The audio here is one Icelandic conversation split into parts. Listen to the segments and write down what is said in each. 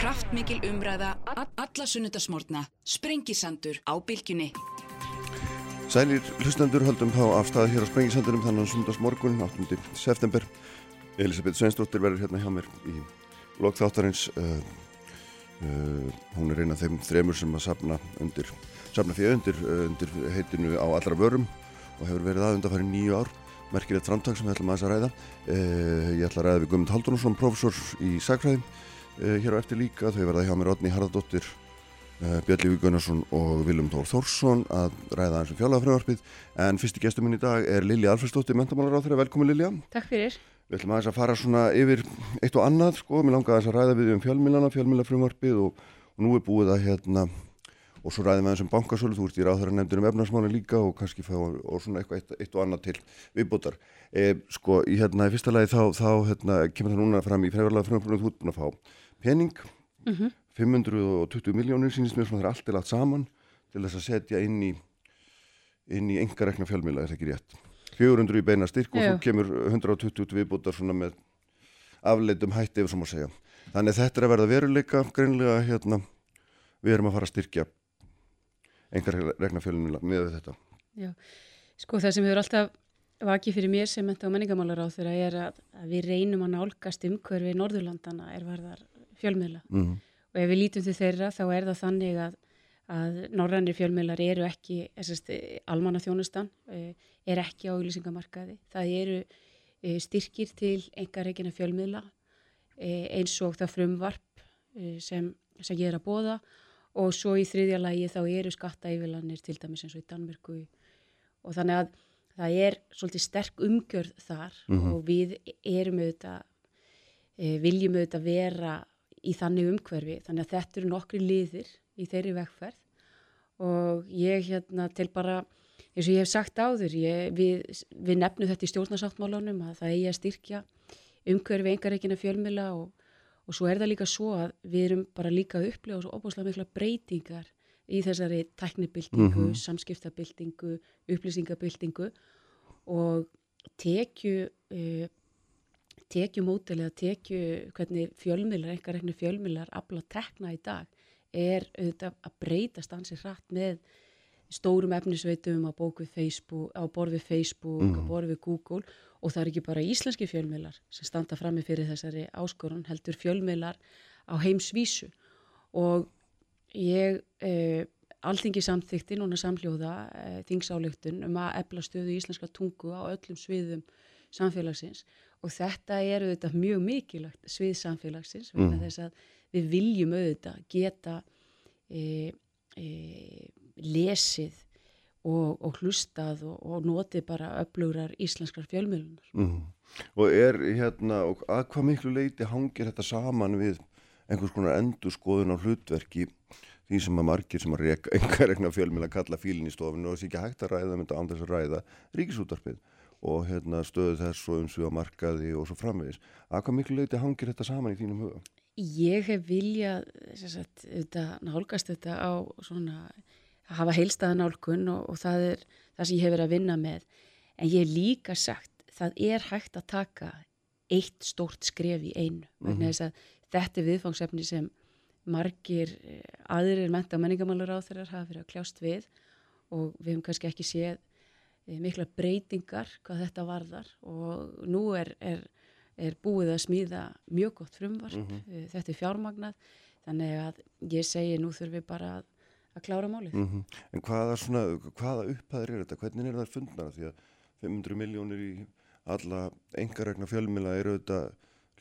Kraftmikil umræða, alla sunnudasmórna, sprengisandur á bylgjunni. Sælir hlustendur höldum þá af stað hér á Sprengisandurum þannig að sundagsmorgun, 8. september. Elisabeth Sveinsdóttir verður hérna hjá mér í lokþáttarins. Uh, uh, hún er eina af þeim þremur sem að sapna undir, sapna fyrir undir, uh, undir heitinu á allra vörum og hefur verið aðundar farið nýju ár. Merkilegt framtak sem við ætlum aðeins að ræða. Ég ætla að ræða við Guðmund Haldunusson, professor í Sækfræði. Hér á eftir líka, þau verða hjá mér Otni Harðardóttir Eh, Björn Lífi Gunnarsson og Viljum Tór Þórsson að ræða og um fjálagafröðarpið en fyrsti gestur minn í dag er Lilja Alfredsdóttir, mentamálar á þeirra, velkomin Lilja. Takk fyrir. Við ætlum aðeins að fara svona yfir eitt og annað sko, mér langar aðeins að ræða við um fjálmilana, fjálmilafröðarpið og, og nú er búið að hérna og svo ræðum við aðeins um bankasölu, þú ert í ráðhverja nefndir um efnarsmáni líka og kannski fá og svona eitthvað eitt, eitt og annað til viðbútar e, sko, í hérna, í fyrsta lagi þá, þá hérna, kemur það núna fram í fræðarlega fröðarpið þú ert búin að fá pening. Mm -hmm. 520 miljónir sínist mér svona það er allt til allt saman til þess að setja inn í inn í engarekna fjölmila, er það ekki rétt? 400 í beina styrk og svo kemur 120 viðbútar svona með afleitum hætti ef svo má segja. Þannig þetta er að verða veruleika greinlega hérna við erum að fara að styrkja engarekna fjölmila með þetta. Já, sko það sem hefur alltaf vakið fyrir mér sem menta á menningamálar á þeirra er að, að við reynum að nálgast umhverfi Norðurlandana er varðar fjölmila mm -hmm og ef við lítum til þeirra þá er það þannig að, að norrannir fjölmjölar eru ekki, almanna þjónustan eh, er ekki á auðlýsingamarkaði. Það eru eh, styrkir til enga reygina fjölmjöla eh, eins og það frumvarp sem, sem ég er að bóða og svo í þriðja lagi þá eru skattaeyfilanir til dæmis eins og í Danmörku og þannig að það er svolítið sterk umgjörð þar mm -hmm. og við erum auðvitað, viljum auðvitað vera í þannig umhverfi þannig að þetta eru nokkri liðir í þeirri vegferð og ég hérna til bara eins og ég hef sagt áður ég, við, við nefnum þetta í stjórnarsáttmálunum að það eigi að styrkja umhverfi engareikina fjölmila og, og svo er það líka svo að við erum bara líka að upplifa svo opáslega mikla breytingar í þessari tæknibildingu, mm -hmm. samskiptabildingu upplýsingabildingu og tekju uh, tekjumótel eða tekju hvernig fjölmilar, einhver reikni fjölmilar afla tekna í dag er auðvitað að breytast ansið hratt með stórum efnisveitum á, Facebook, á borð við Facebook, mm. á borð við Google. Og það er ekki bara íslenski fjölmilar sem standa frammi fyrir þessari áskorun heldur fjölmilar á heimsvísu. Og ég eh, alþingi samþykti núna samljóða eh, þingsáleiktun um að ebla stöðu íslenska tungu á öllum sviðum samfélagsins og þetta er auðvitað mjög mikilvægt svið samfélagsins mm. þess að við viljum auðvitað geta e, e, lesið og, og hlustað og, og notið bara öflugurar íslenskar fjölmjölunar mm. Og er hérna og að hvað miklu leiti hangir þetta saman við einhvers konar endurskoðun á hlutverki því sem að margir sem að regna fjölmjöla kalla fílin í stofinu og þess ekki hægt að ræða mynda án þess að ræða ríkisútarpið og hérna, stöðu þess og umsvið á markaði og svo framvegis. Að hvað miklu leiti hangir þetta saman í þínum huga? Ég hef viljað sagt, þetta, nálgast þetta á svona, að hafa heilstaða nálgun og, og það er það sem ég hef verið að vinna með. En ég hef líka sagt, það er hægt að taka eitt stórt skref í einu. Mm -hmm. Þetta er viðfangsefni sem margir eh, aðrir menta og menningamálur á þeirra hafa verið að kljást við og við hefum kannski ekki séð mikla breytingar hvað þetta varðar og nú er, er, er búið að smíða mjög gott frumvarp, mm -hmm. þetta er fjármagnað þannig að ég segi nú þurfum við bara að, að klára málið. Mm -hmm. En hvaða, svona, hvaða upphæðir er þetta? Hvernig er það fundnara? Því að 500 miljónir í alla engaregna fjölmila eru þetta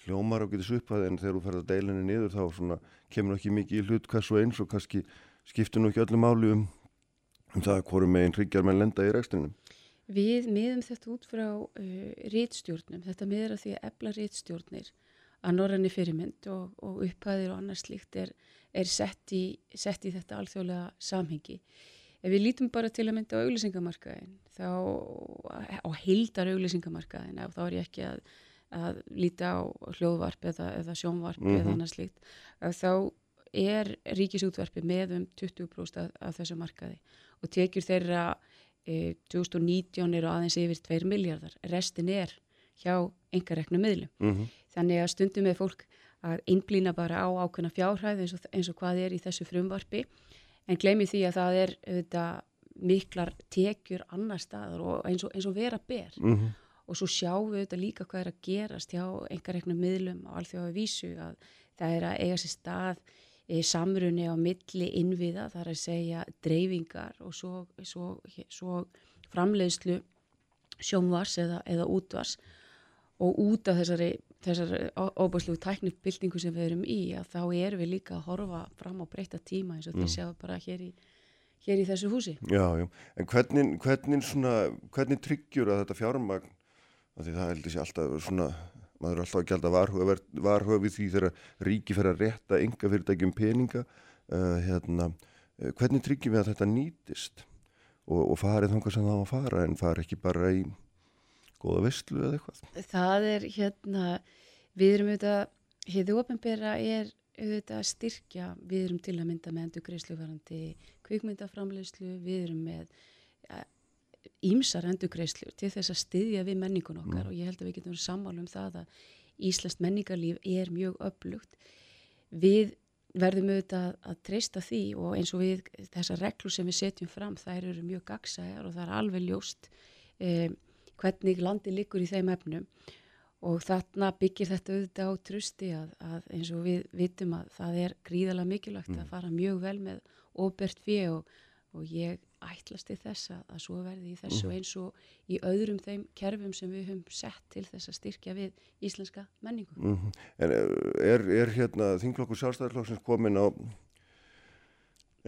hljómar á getis upphæði en þegar þú ferðar deilinni niður þá kemur ekki mikið í hlut hvað svo eins og kannski skiptur nú ekki öllu máli um, um það að hverju meginn hryggjar menn lenda í rekstrinum. Við miðum þetta út frá uh, rítstjórnum, þetta miður að því að ebla rítstjórnir að norranni fyrirmynd og, og upphæðir og annars slíkt er, er sett, í, sett í þetta alþjóðlega samhengi. Ef við lítum bara til að mynda á auglýsingamarkaðin, þá á heildar auglýsingamarkaðin, þá er ég ekki að, að líta á hljóðvarp eða, eða sjónvarp mm -hmm. eða mhm. annars slíkt, þá er ríkisútvarpi með um 20% af, af þessu markaði og tekjur þeirra 2019 eru aðeins yfir 2 miljardar, restin er hjá engareknu miðlum. Mm -hmm. Þannig að stundum með fólk að einblýna bara á ákveðna fjárhæð eins og, eins og hvað er í þessu frumvarfi en gleymi því að það er auðvitað miklar tekjur annar staðar og eins og, eins og vera ber mm -hmm. og svo sjáum við auðvitað líka hvað er að gerast hjá einhverjum miðlum á alþjóða vísu að það er að eiga sér stað e, samrunni á milli innviða, það er að segja dreifingar og svo, svo, svo framleiðslu sjónvars eða, eða útvars og út af þessari, þessari óbærslu tæknibildingu sem við erum í að þá erum við líka að horfa fram á breyta tíma eins og mm. þið sjáum bara hér í hér í þessu húsi. Já, já, en hvernig, hvernig, svona, hvernig tryggjur að þetta fjármagn, því það heldur sér alltaf svona, maður er alltaf að gælda varhuga, við því þegar ríki fer að rétta enga fyrirtækjum peninga, uh, hérna, uh, hvernig tryggjum við að þetta nýtist og, og farið þangar sem það á að fara en fara ekki bara í góða vestlu eða eitthvað? Það er hérna, við erum auðvitað, hefðu ofinbera er auðvitað að styrkja, við erum til að mynda með endur greiðsluvarandi kvikmyndaframleyslu, við erum með ímsar ja, endur greiðslu til þess að styðja við menningun okkar mm. og ég held að við getum sammálu um það að Íslands menningarlíf er mjög upplugt. Við verðum auðvitað að, treysta því og eins og við þessar reglur sem við setjum fram þær eru mjög gagsæðar og það er alveg ljóst eh, hvernig landi likur í þeim efnum og þarna byggir þetta auðvitað á trusti að, að eins og við vitum að það er gríðalega mikilvægt mm. að fara mjög vel með óbert fyrir og, og ég ætlast til þess að, að svo verði í þessu mm. eins og í öðrum þeim kerfum sem við höfum sett til þess að styrkja við íslenska menningu. Mm -hmm. En er, er hérna þinglokkur sjálfstæðarflokksins komin á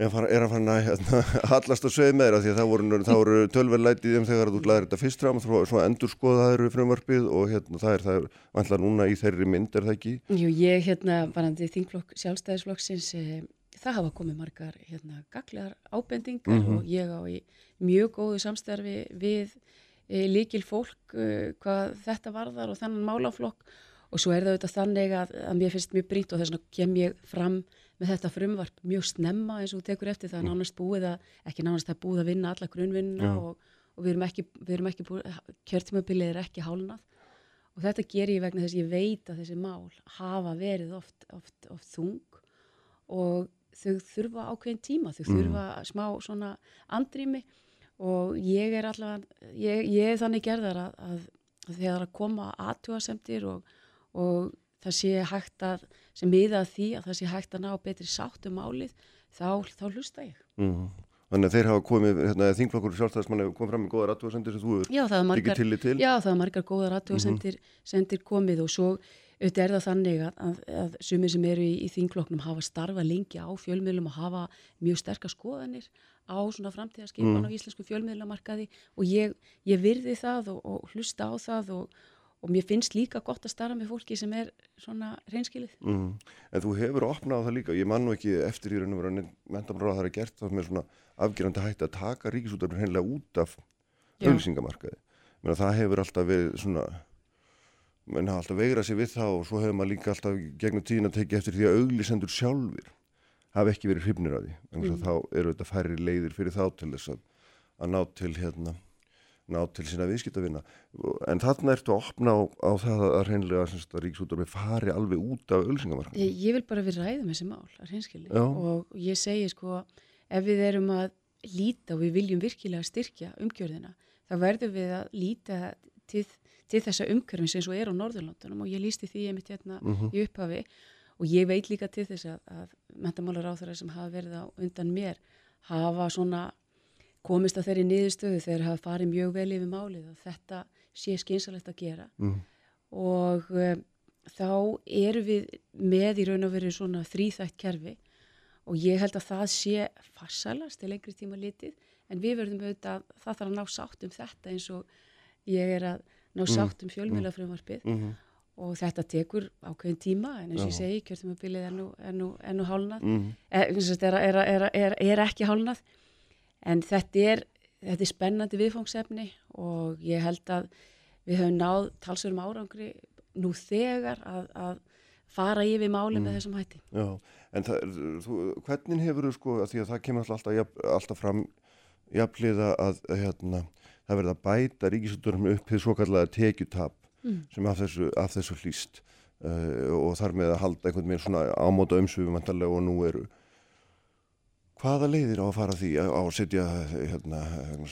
er að fara að hérna, hallast að segja með þér að því að það voru, voru tölverleitið um þegar þú laðir þetta fyrst fram og svo endur skoðaður frumvarpið og hérna, það er það vantla núna í þeirri mynd, er það ekki? Jú, ég hérna varandi þingflokk sjálfstæðisflokksins eh, það hafa komið margar hérna gaglegar ábendingar mm -hmm. og ég á í mjög góðu samstarfi við eh, líkil fólk eh, hvað þetta varðar og þannan málaflokk. Og svo er það auðvitað þannig að, að mér finnst mjög brínt og þess vegna kem ég fram með þetta frumvarp mjög snemma eins og tekur eftir. Það er mm. nánast búið að, ekki nánast það búið að vinna alla grunnvinna og, og við erum ekki, við erum ekki búið, kjörtímabilið er ekki hálnað og þetta ger ég vegna þess að ég veit að þessi mál hafa verið oft, oft, oft þung. Og þau þurfa ákveðin tíma, þau mm. þurfa mm. smá svona andrými og ég er allavega, ég, ég er þannig gerðar að, að, að þegar að koma aðtjóðasemtir og, og það sé hægt að, sem miða því að það sé hægt að ná betri sátt um álið, þá, þá hlusta ég. Mm. Þannig að þeir hafa komið, hérna, þingflokkur sjálfstæðismann hefur komið fram með góða ratúarsendir sem þú hefur ekki tillit til. Já, það er margar góða ratúarsendir mm -hmm. komið og svo auðvitað er það þannig að, að, að sumir sem eru í, í þingflokknum hafa starfa lengi á fjölmiðlum og hafa mjög sterkar skoðanir á svona framtíðarskipan mm. á íslensku fjölmiðlamarkaði og ég, ég virði það og, og hlusta á það og og mér finnst líka gott að starfa með fólki sem er svona reynskilið. Mm. En þú hefur opnað það líka, ég man nú ekki eftir í raun og veru að mentamráða það er gert það með svona afgerandi hætti að taka ríkisútarfinn hennilega út af auðvisingamarkaði. Það hefur alltaf verið svona, menn hafa alltaf veigrað sér við það og svo hefur maður líka alltaf gegnum tíðin að tekið eftir því að auðlisendur sjálfur hafi ekki verið hrifnir af því. En mm. þá eru þetta færri leiðir fyrir þá til þess að, að ná til hérna ná til sína viðskiptavina en þarna ertu að opna á, á það að reynlega að ríksútur fari alveg út af ölsingamarka ég, ég vil bara við ræðum þessi mál og ég segi sko ef við erum að líta og við viljum virkilega styrkja umgjörðina þá verðum við að líta til, til þessa umgjörðin sem svo er á Norðurlandunum og ég lísti því ég mitt hérna mhm. -huh. í upphafi og ég veit líka til þess að, að mentamálar á þeirra sem hafa verið á undan mér hafa svona komist að þeirri niðurstöðu þegar hafa farið mjög vel yfir málið og þetta sé skynsalegt að gera mm. og um, þá eru við með í raun og verið svona þrýþægt kerfi og ég held að það sé farsalast til lengri tíma litið en við verðum auðvitað, það þarf að ná sátt um þetta eins og ég er að ná mm. sátt um fjölmjölafröðumarfið mm -hmm. og þetta tekur ákveðin tíma en eins og ég segi, kjörðum að bylið er nú, er nú, er nú hálnað, -hmm. er, er, er ekki hálnað en þetta er, þetta er spennandi viðfóngsefni og ég held að við höfum náð talsverðum árangri nú þegar að, að fara yfir máli mm. með þessum hætti. Já, en það, þú, hvernig hefur þú sko, að því að það kemur alltaf, alltaf fram jafnliða að hérna, það verða að bæta ríkisöldurum upp því svo kallega tekjutab mm. sem af þessu, af þessu hlýst. uh, og þar með að halda einhvern veginn svona ámóta vantarlega og nú eru hvaða leiðir á að fara því á að setja hérna,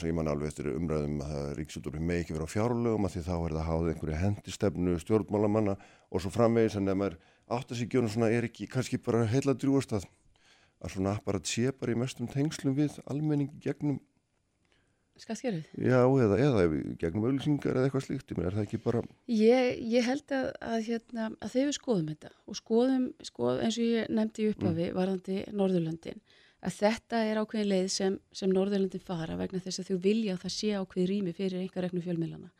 ég man alveg eftir umræðum að ríksútturinn með ekki vera á fjárlögum að því þá er það háð einhverju hendistefnu stjórnmálamanna og svo framvegis en ef maður átt að sig gjónu svona er ekki kannski bara heila drúast að, að svona apparat sé bara í mestum tengslum við almenningi gegnum Skattskerfið? Já, eða, eða gegnum auðlýsingar eða eitthvað slíkt, er það ekki bara... Ég, ég held að, að, hérna, að þegar við skoðum þetta og skoðum, skoðum eins og ég nefndi upp af við mm. varðandi Norðurlöndin, að þetta er ákveðin leið sem, sem Norðurlöndin fara vegna þess að þau vilja að það sé ákveði rými fyrir einhver reknu fjölmiðlana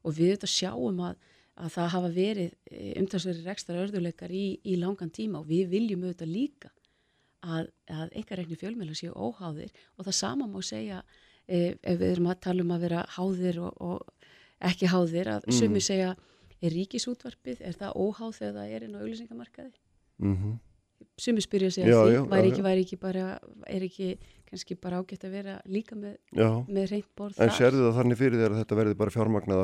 og við þetta sjáum að, að það hafa verið e, umtalsverðir ekstra örðuleikar í, í langan tíma og við viljum auðvitað líka að einhver reknu fjölmiðla séu óháðir og það sama má segja ef við erum að tala um að vera háðir og, og ekki háðir að mm. sumi segja er ríkisútvarpið, er það óháð þegar það er inn á auglýsingamarkaði mm -hmm. sumi spyrja sig að því væri, ekki, væri ekki bara er ekki kannski bara ágætt að vera líka með, með reynd borð En sérðu það þannig fyrir þér að þetta verði bara fjármagnað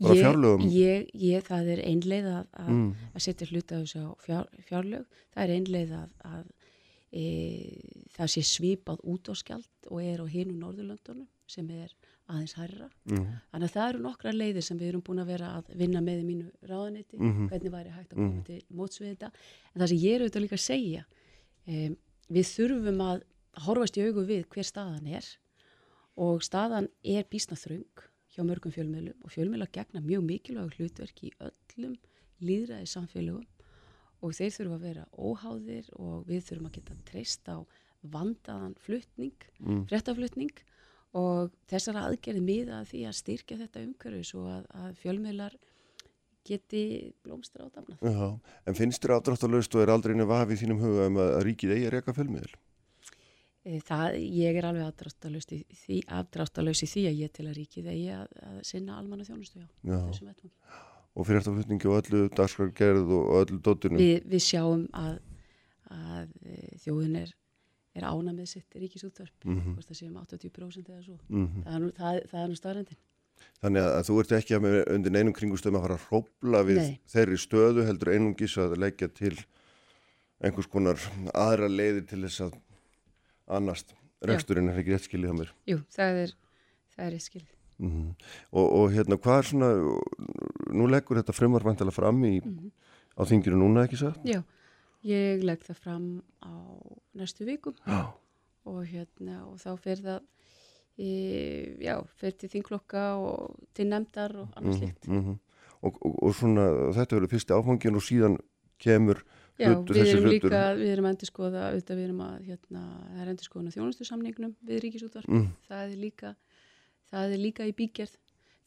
bara ég, fjárlögum? Ég, ég, það er einleið að, mm. að setja hluta á þessu fjár, fjárlög það er einleið að, að e, það sé svipað út á skjald og er á hinu Norðurlöndunum sem er aðeins hærra. Mm -hmm. Þannig að það eru nokkra leiðir sem við erum búin að vera að vinna með í mínu ráðanetti, mm -hmm. hvernig væri hægt að koma mm -hmm. til mótsviðita. En það sem ég er auðvitað líka að segja, e, við þurfum að horfast í augu við hver staðan er og staðan er bísnaþröng hjá mörgum fjölmiðlum og fjölmiðla gegna mjög mikilvæg hlutverk í öllum líðræði samfélögum og þeir þurfa að vera óháðir og við þurfum að geta treyst á vandaðan flutning, mm. frettaflutning og þessar aðgerði miða því að styrkja þetta umhverfis og að, að fjölmiðlar geti blómstra á damna. Já, en finnst þér afdráttalöst og er aldrei einu vafið þínum huga um að ríkið eigi að reyka fjölmiðl? Eh, það, ég er alveg afdráttalöst í því, afdráttalöst í því að ég til að ríkið eigi að, að sinna almanna þjónustu, já, já. þessum vettum og fyrirtaflutningi og öllu dagskargerð og öllu dóttinu. Vi, við sjáum að, að e, þjóðin er, er ána með sitt ríkisútvarp, mm -hmm. það séum 80% eða svo. Mm -hmm. Það er nú, nú staðrendin. Þannig að þú ert ekki að með undir neinum kringustöðum að fara að hrópla við Nei. þeirri stöðu heldur einungis að leggja til einhvers konar aðra leiði til þess að annast reksturinn er ekki rétt skilið á mér. Jú, það er, það er rétt skilið. Mm -hmm. og, og hérna hvað er svona nú leggur þetta frumvarvæntilega fram í, mm -hmm. á þinginu núna ekki sagt? Já, ég legg það fram á næstu vikum já. og hérna og þá fer það í, já, fer til þinglokka og til nefndar og annars mm -hmm. líkt og, og svona þetta verður fyrsti áfangin og síðan kemur Já, hlutu, við erum hlutur. líka, við erum að endur skoða auðvitað við erum að, hérna, það er endur skoðan á þjónustu samningnum við ríkisútvarp, mm. það er líka það er líka í bígerð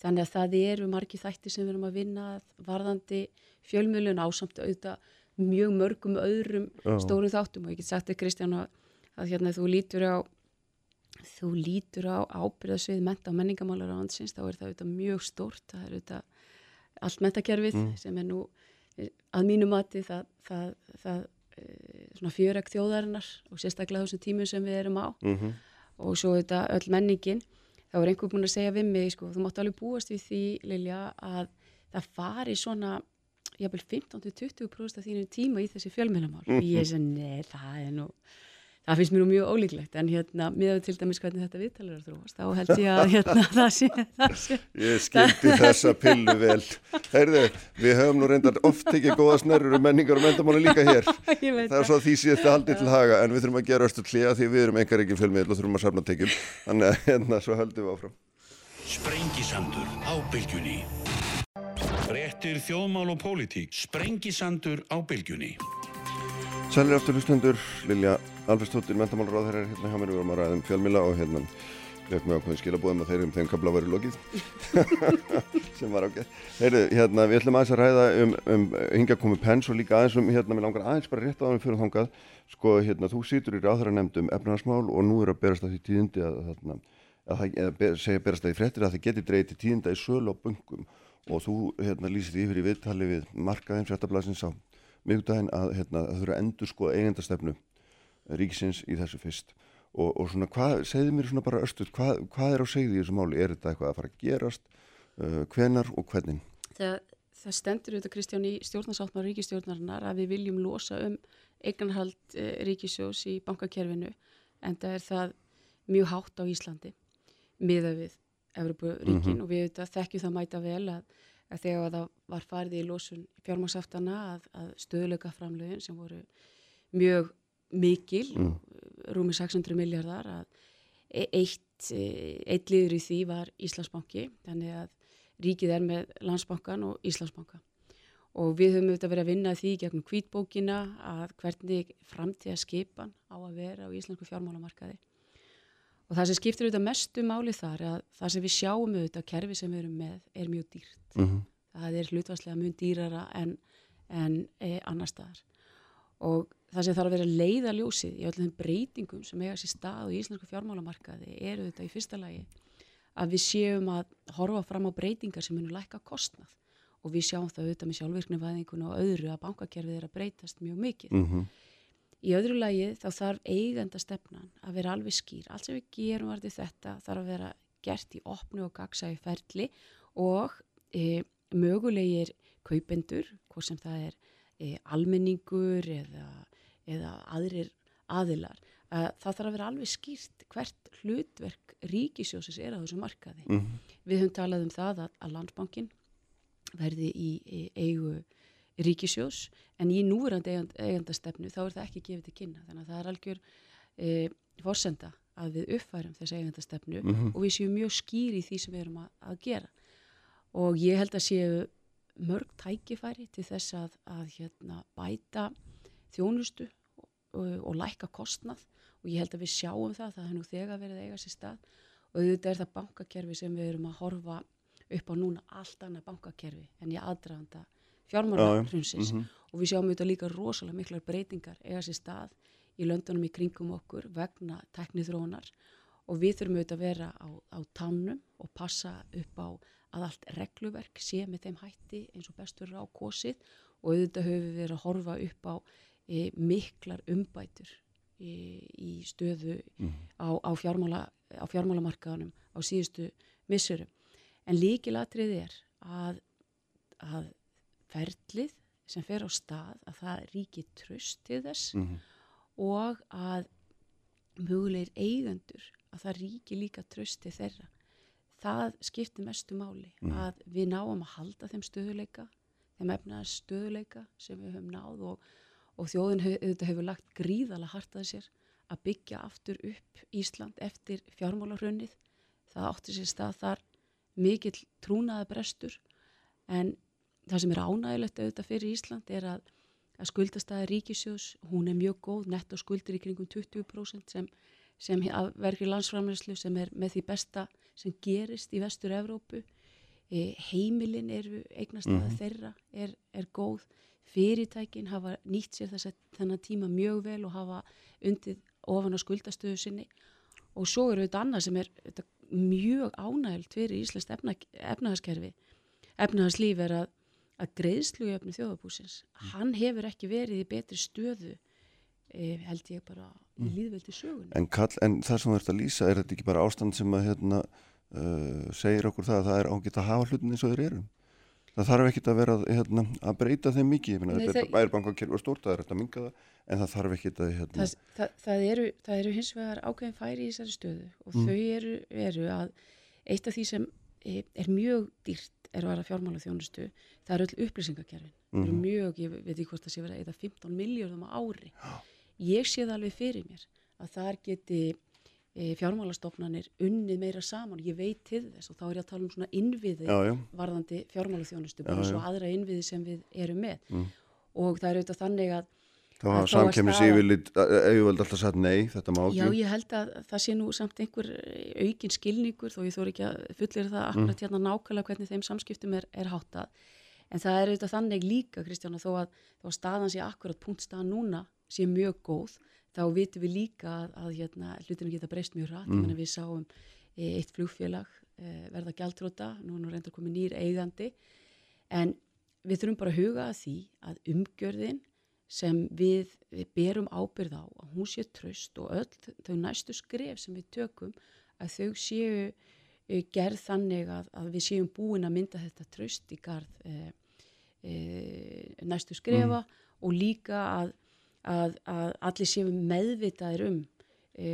þannig að það eru margi þætti sem við erum að vinna varðandi fjölmjölun ásamt auðvitað mjög mörgum öðrum Já. stórum þáttum og ég get sagt þig Kristján að, að hérna þú lítur á þú lítur á ábyrðasvið menta og menningamálar á hansins þá er það auðvitað mjög stórt það er auðvitað allt mentakerfið mm. sem er nú að mínu mati það, það, það e, svona fjöreg þjóðarinnar og sérstaklega þessum tímum sem við erum á mm -hmm. og svo auðvitað öll menningin þá er einhver búin að segja við mig, sko, þú mátt alveg búast við því, Lilja, að það fari svona, jábel 15-20% af þínu tíma í þessi fjölmennamál. Mm -hmm. Ég er svona, nei, það er nú, það finnst mér nú mjög ólíklegt, en hérna, miðað til dæmis hvernig þetta viðtalar er að þróast, þá held ég að hérna, það sé, það sé. Ég skildi þessa pillu vel. Heyrðu, við höfum nú reyndar oft ekki góða snerrur um menningar og mendamáli líka hér. það er svo að því sé þetta haldið til haga, en við þurfum að gera östu klíða því við erum engar ekki fjölmiðl og þurfum að safna tekjum. Þannig að hérna, svo höldum við áfram. Sprengisandur á bylgjunni. Réttir þjóðmál og pólitík. Sprengisandur á bylgjunni. Sælir aftur hlustendur, Lilja Alferstóttir, mentamálur á þeirra hérna hjá mér, við vorum að ræða um fjölmila og hérna vekk með ákveðin skilabóðum að þeir um þeim kabla varu lokið. Sem var ágæð. Heyrðu, hérna við ætlum aðeins að ræða um, um hingja komu pens og líka aðeins um, hérna við langar aðeins bara rétt á um fyrir þángað, sko hérna þú situr í ráðhæra nefndum efnarsmál og nú er að berast það í tíðindi að þarna, eða segja berast það í frettir að það geti dreyið til tíðinda í sölu á böngum og þú hérna lýsir yfir í viðtali við markaðin fréttablasins á miðugdægin að, hérna, að þurfa að endur sko eigendastefnu ríkisins í þessu fyrst og, og svona hvað, segði mér svona bara östuð, hvað, hvað er á segði í þessu máli, er þetta eitthvað að fara að gerast, uh, hvenar og hvernig? Það, það stendur auðvitað Kristján í stjórnarsáttmar ríkistjórnarinnar að við viljum losa um eignarhald uh, ríkisjós í bankakerfinu en það er það mjög hátt á Íslandi miða við Evroparíkin mm -hmm. og við auðvitað þekkjum það mæta vel að, að þegar það var farið í losun fjármagsaftana að, að stöðleika framlögin sem voru mjög mikil, mm. rúmi 600 miljardar að e, eitt, e, eitt liður í því var Íslandsbanki, þannig að ríkið er með landsbankan og Íslandsbanka. Og við höfum auðvitað verið að vinna því gegnum kvítbókina að hvernig framtíða skipan á að vera á íslensku fjármálamarkaði. Og það sem skiptir auðvitað mestu máli þar er að það sem við sjáum auðvitað kerfi sem við erum með er mjög dýrt mm -hmm. það er hlutvarslega mjög dýrara en, en e, annar staðar og það sem þarf að vera leiðaljósið í öllum breytingum sem eiga sér stað í íslensku fjármálamarkaði er auðvitað í fyrsta lagi að við séum að horfa fram á breytingar sem munum lækka kostnað og við sjáum það auðvitað með sjálfvirknivæðingun og öðru að bankakerfið er að breytast mjög mikið mm -hmm. Í öðru lagi þá þarf eigenda stefnan að vera alveg skýr. Allt sem við gerum varðið þetta þarf að vera gert í opnu og gagsægi ferli og e, mögulegir kaupendur, hvort sem það er e, almenningur eða, eða aðrir aðilar. Að það þarf að vera alveg skýrt hvert hlutverk ríkisjósis er á þessu markaði. Mm -hmm. Við höfum talað um það að, að landsbankin verði í, eigu ríkisjós en í núverandi eigandastefnu þá er það ekki gefið til kynna þannig að það er algjör e, fórsenda að við uppfærum þessi eigandastefnu mm -hmm. og við séum mjög skýri í því sem við erum að, að gera og ég held að séu mörg tækifæri til þess að, að hérna, bæta þjónustu og, og, og læka kostnað. Og ég held að við sjáum það það er nú þegar verið eiga sér stað. Og þetta er það bankakerfi sem við erum að horfa upp á núna allt annað bankakerfi en ég aðdraðanda fjármálarhrunsins mm -hmm. og við sjáum auðvitað líka rosalega miklar breytingar eiga sér stað í löndunum í kringum okkur vegna teknithrónar og við þurfum auðvitað að vera á, á tánum og passa upp á að allt regluverk sé með þeim hætti eins og bestur á kosið og auðvitað höfum við verið að horfa upp á e, miklar umbætur e, í stöðu mm. á, á, fjármála, á fjármálamarkaðunum á síðustu missurum. En líkilatrið er að, að ferlið sem fer á stað að það ríki tröst til þess mm -hmm. og að mögulegir eigendur að það ríki líka tröst til þeirra það skiptir mestu máli mm. að við náum að halda þeim stöðuleika þeim efnaðar stöðuleika sem við höfum náð og, og þjóðin hefur, hefur lagt gríðala hartaði sér að byggja aftur upp Ísland eftir fjármálarhrunnið það átti sér stað þar mikill trúnaða brestur en það sem er ánægilegt auðvitað fyrir Ísland er að, að skuldastæði ríkisjós, hún er mjög góð, netto skuldir í kringum 20% sem, sem verður landsframleyslu sem er með því besta sem gerist í vestur Evrópu. E, heimilin eru eignastæða mm -hmm. þeirra, er, er góð. Fyrirtækin hafa nýtt sér þess að þennan tíma mjög vel og hafa undið ofan á skuldastöðu sinni og svo eru þetta annað sem er mjög ánægilt fyrir Íslands efna, efnahagskerfi. Efnahagslíf er að að greiðslujöfni þjóðabúsins mm. hann hefur ekki verið í betri stöðu held ég bara í mm. líðveldi sögun en, en það sem þú ert að lýsa, er þetta ekki bara ástand sem að hérna, uh, segir okkur það að það er ágætt að hafa hlutin eins og þeir eru það þarf ekki að vera hérna, að breyta þeim mikið Nei, þetta það, er bankakerfi stórt, það er þetta að minga það en það þarf ekki að hérna... það, það, það eru, eru hins vegar ákveðin færi í þessari stöðu og mm. þau eru, eru að eitt af því sem eh, er mjög dýrt er að vera fjármála þjónustu það eru öll upplýsingakerfin mm. mjög, ég veit ekki hvort það sé verið eða 15 miljóðum á ári Já. Ég sé það alveg fyrir mér að þar geti e, fjármálastofnanir unnið meira saman ég veit til þess og þá er ég að tala um svona innviði já, já. varðandi fjármála þjónustu bara svo aðra innviði sem við erum með mm. og það eru auðvitað þannig að Það var samkemmis yfirleitt, auðvöld alltaf sagt nei, þetta má ekki. Já, ég held að það sé nú samt einhver aukin skilningur þó ég þóri ekki að fullir það akkurat mm. hérna nákvæmlega hvernig þeim samskiptum er, er háttað. En það er auðvitað þannig líka, Kristján, þó að, þó að staðan sé akkurat punktstaðan núna sé mjög góð, þá vitum við líka að, að hérna, hlutinu geta breyst mjög rætt. Mm. Við sáum e, eitt flugfélag e, verða gæltróta, nú er reyndar komið nýr eigandi, en við þurfum bara að huga að því að umgjörðin sem við, við berum ábyrð á að hún sé tröst og öll þau næstu skref sem við tökum að þau séu uh, gerð þannig að, að við séum búin að mynda þetta tröst í garð uh, e, næstu skrefa og líka að, að, að allir séu meðvitaðir um e,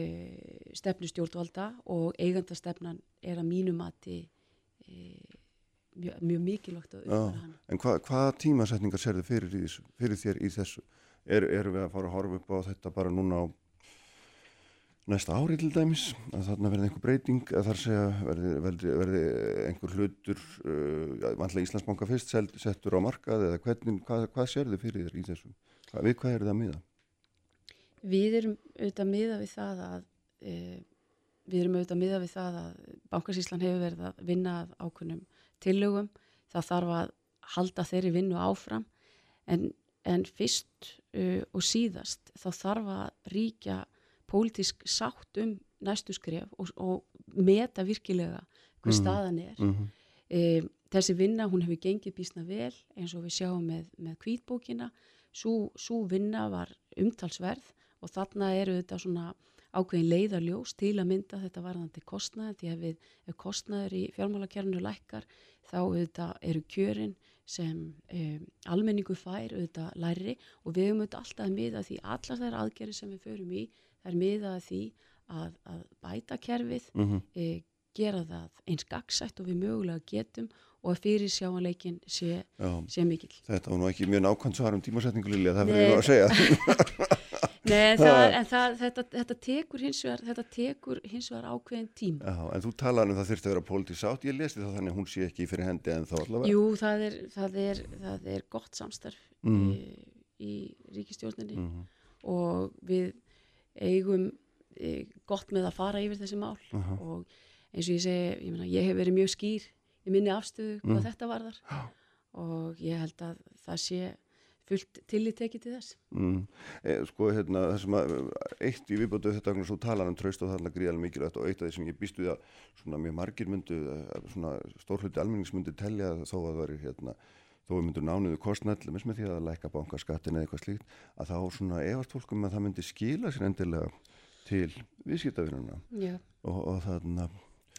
stefnu stjórnvalda og eigandastefnan er að mínu mati e, mjög, mjög mikilvægt að uppfæra hana. En hva, hvaða tímasetningar serðu fyrir, fyrir þér í þessu? Er, erum við að fara að horfa upp á þetta bara núna á næsta ári til dæmis? Að þarna verði einhver breyting? Að þar segja verði, verði, verði einhver hlutur, uh, vantlega Íslandsbanka fyrst settur á markað eða hvernig, hvað, hvað serðu fyrir þér í þessu? Við hvað er það að miða? Við erum auðvitað að miða við það að e, við erum auðvitað að miða við það að Bankasíslan hefur verið að vinna að ákunnum tillögum. Það þarf að halda þeirri vinnu áfram en, en fyrst uh, og síðast þá þarf að ríkja pólitísk sátt um næstu skref og, og meta virkilega hvað Mhm. staðan er. Mm -hmm. e, þessi vinna hún hefur gengið bísna vel eins og við sjáum með, með kvítbókina svo vinna var umtalsverð og þarna eru þetta svona ákveðin leiðarljós til að mynda þetta varðandi kostnaði því að við, ef kostnaður í fjármálakerfinu lækkar þá auðvitað eru kjörin sem um, almenningu fær auðvitað læri og við höfum auðvitað alltaf að miða því allar þær aðgerri sem við förum í þær miða að því að, að bæta kerfið Mm e, gera það eins gagsætt og við mögulega getum og að fyrir sjáanleikin sé, sé mikill. þetta var nú ekki mjög nákvæmt svar um tímasetningu Lilja, það ég nú að segja. Nei, það, en það, þetta, þetta, tekur hins vegar, ákveðin tíma. Já, en þú talaði um það þurfti að vera pólitísk sátt, ég lesti það þannig að hún sé ekki fyrir hendi en þá allavega. Jú, það er, það er, það er gott samstarf Mhm. e, í ríkistjórninni Mhm. og við eigum e, gott með að fara yfir þessi mál Aha. og eins og ég segi, ég, meina, ég hef verið mjög skýr í minni afstöðu hvað Mm. þetta varðar og ég held að það sé fullt tillit tekið til þess. Mm. E, sko, hérna, það sem að eitt í viðbótu þetta er svo talan um traust og þarna gríðarlega mikilvægt og eitt af því sem ég býst við að svona mjög margir myndu, eh, svona stórhluti almennings myndi telja þó að það veri hérna, þó við myndum nánuðu kostnæll með því að lækka bankaskattin eða eitthvað slíkt að þá svona efast fólkum að það myndi skila sér endilega til viðskiptavinnuna Já. og, og þarna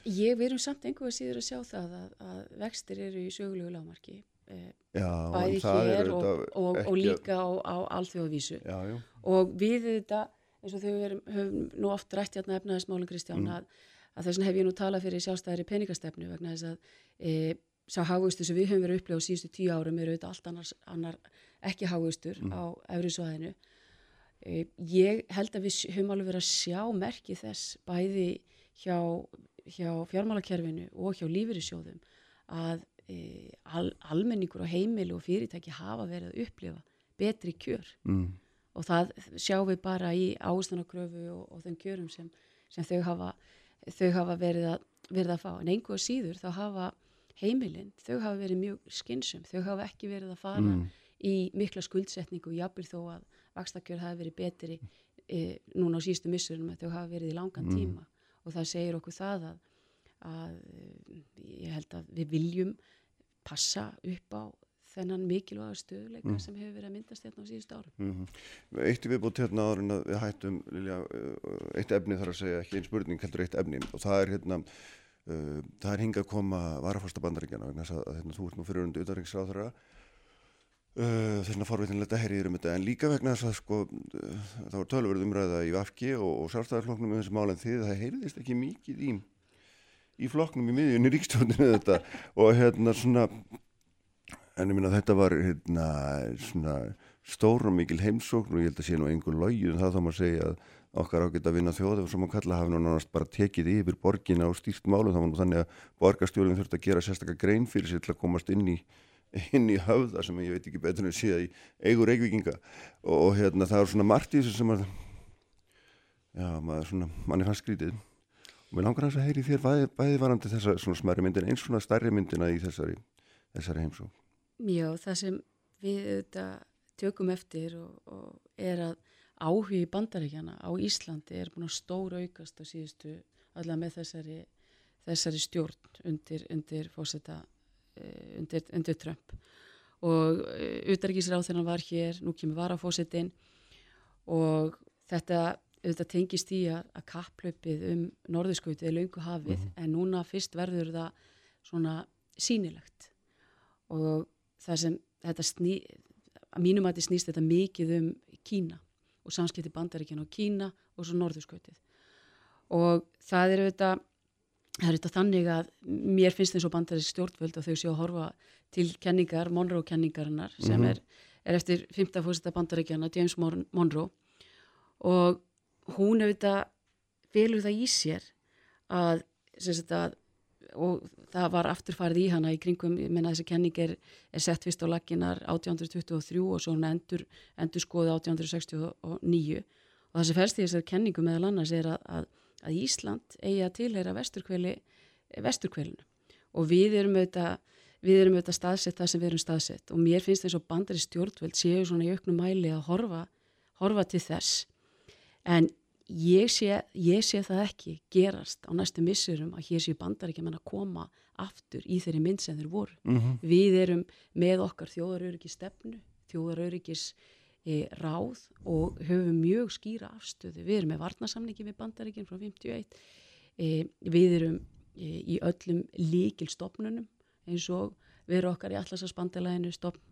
Ég við erum samt einhverja síður að sjá það að, að vextir eru í sögulegu lágmarki eh, já, bæði hér og, og, og líka á, á já, og við þetta eins og þau höfum, nú oft rætt hérna efnaðismálum Kristján að, að þess vegna hef ég nú talað fyrir sjálfstæðari peningastefnu vegna þess að e, sá hágustu sem við höfum verið upplegað á síðustu tíu árum eru auðvitað allt annars, annar ekki hágustur á efrisvæðinu e, ég held að við höfum alveg verið að sjá merki þess bæði hjá, hjá fjármálakerfinu og hjá lífyrirsjóðum að e, al, almenningur og heimili og fyrirtæki hafa verið að upplifa betri kjör. Mm, og það sjáum við bara í áhustanarkröfu og, og þeim kjörum sem, sem þau, hafa, þau hafa verið að, verið að fá. En einhver síður þá hafa heimilinn, þau hafa verið mjög skynsum, þau hafa ekki verið að fara mm, í mikla skuldsetningu, jafnvel þó að vakstakjör hafi verið betri e, núna á síðustu missurum að þau hafa verið í langan Mm. tíma og það segir okkur það að, að e, ég held að við viljum passa upp á þennan mikilvæga stöðuleika Mm. sem hefur verið að myndast hérna á síðustu árum. mm Eitt í viðbútt hérna en að við hættum Lilja, uh, eitt efni þar að segja ekki einn spurning heldur eitt efni og það er hérna uh, það er hingað að koma varafasta bandaríkjana vegna þess að, að hérna, þú ert nú fyrir undir utanriksráðara uh, þess vegna forvitinlega herriður um þetta. En líka vegna þess að sko uh, það var tölverð umræða í Vafki og, og sjálfstæðarflokknum um þessi mál en þið það heyrðist ekki mikið í í flokknum í miðjunni ríkstjóðinu þetta. Og hérna svona en ég minna þetta var hérna svona stór og mikil heimsókn og ég held að sé nú einhver logið það þá maður segja að okkar ágætt að vinna þjóð sem að kalla hafi nú nánast bara tekið yfir borgina og stýrt málum. Þá var nú þannig að borgarstjórinn þurfti að gera sérstaklega grein fyrir sér til að komast inn í inn í höfða sem ég veit ekki betur en síða í eigur reykvikinga og, hérna það er svona margt í þessu sem að já maður svona manni fannst skrítið. Og mér langar hans að heyri þér bæði, bæði varandi þessa svona smæri myndin eins svona stærri myndina í þessari, þessari heimsókn. Já, það sem við auðvitað tökum eftir og, og er að áhugi bandaríkjana á Íslandi er búin að stóra aukast á síðustu allavega með þessari, þessari stjórn undir, undir fósetta uh, undir, undir Trump. Og uh, utarikisráð þegar hann var hér, nú kemur varafósettin og þetta auðvitað tengist í að, að kapplaupið um norðurskautið er löngu hafið en núna fyrst verður það svona sýnilegt. Og það sem þetta sný, að mínum að þetta snýst þetta mikið um Kína og samskipti bandaríkjana á Kína og svo norðurskautið. Og það er auðvitað það er auðvitað þannig að mér finnst eins og bandarísk stjórnvöld og þau séu að horfa til kenningar, Monroe kenningarinnar sem Mhm. er, er eftir 15. fórseta bandaríkjana, James Mon Monroe og hún auðvitað velur það í sér að, sagt að og það var afturfarið í hana í kringum, ég menna þessi kenning er, er sett fyrst á laginar 1823 og svo hún endur, endur skoði 1869 og það sem færst í þessari kenningu meðal annars er að, að, að Ísland eigi að tilheyra vesturkveli vesturkvelinu og við erum auðvitað við erum auðvitað staðsett það sem við erum staðsett og mér finnst eins og bandari stjórnveld séu svona í auknum mæli að horfa, horfa til þess en ég sé, ég sé það ekki gerast á næstu missurum að hér séu bandaríkja menn að koma aftur í þeirri mynd sem þeir voru. Mhm. Við erum með okkar þjóðaröryggis stefnu, þjóðaröryggis ráð og höfum mjög skýra afstöðu. Við erum með varnasamningi með bandaríkjum frá 51. E, við erum e, í öllum líkil stopnunum eins og við erum okkar í allarsasbandalæðinu stopn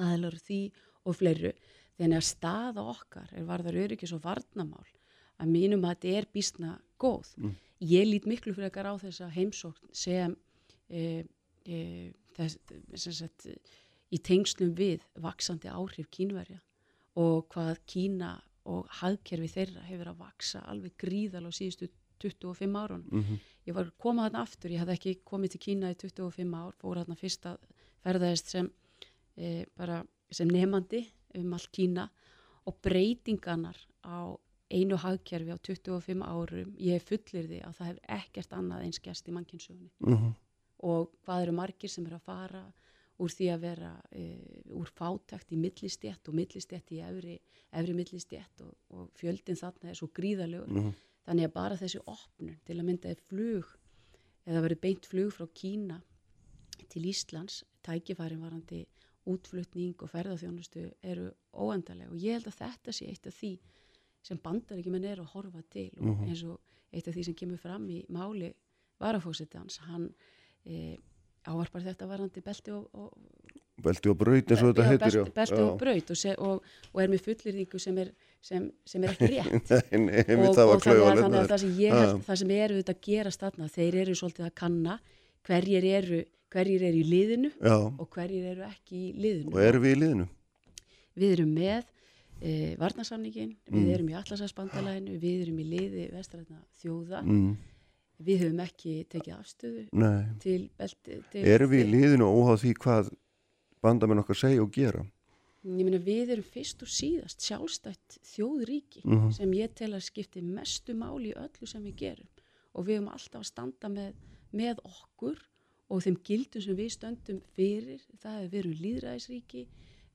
aðlar því og fleiru. Þannig að staða okkar er varðar öryggis og varnamál að mínum að þetta er bísna góð. Mm. Ég lít miklu frekar á þessa heimsókn sem, e, e, þess, sem sagt, í tengslum við vaksandi áhrif kínverja og hvað Kína og hagkerfi þeirra hefur að vaksa alveg gríðal á síðustu 25 árun. Mhm. Ég var komað þarna aftur, ég hafði ekki komið til Kína í 25 ár, fór þarna fyrst að ferðaðist sem, e, bara, sem nefandi um allt Kína og breytinganar á einu hagkerfi á 25 árum, ég fullir því að það hefur ekkert annað eins gæst í mannkynnsögunni Mhm. og hvað eru margir sem eru að fara úr því að vera e, úr fátækt í millistjett og millistjett í efri, efri millistjett og, og fjöldin þarna er svo gríðalegur Mhm. þannig að bara þessi opnun til að mynda er flug eða verið beint flug frá Kína til Íslands tækifærin varandi útflutning og ferðarþjónustu eru óendalega og ég held að þetta sé eitt af því sem bandaríkjumenn eru að horfa til og Mhm. eins og eitt af því sem kemur fram í máli varafósitans hann e, ávarpar þetta varandi belti og, og Belti og braut eins og þetta heitir belti, belti og braut og, og, og er með fullirðingu sem er, sem, sem er ekki rétt Nei, nei, og, þannig að, þannig að það sem ég held, það sem er auðvitað að gerast þarna, þeir eru svolítið að kanna hverjir eru, hverjir eru í liðinu Já, og hverjir eru ekki í liðinu. og erum við í liðinu? Við erum með e, varnarsamningin, við Mm. erum í allarsafsbandalæðinu, við erum í liði vestræðna þjóða, Mm. Við höfum ekki tekið afstöðu Nei, til belti. Til, erum við í liðinu óháð því hvað bandamenn okkar segja og gera? Ég meina við erum fyrst og síðast sjálfstætt þjóðríki Mhm. sem ég tel að skipti mestu máli í öllu sem við gerum og við höfum alltaf að standa með, með okkur og þeim gildum sem við stöndum fyrir, það er við erum líðræðisríki,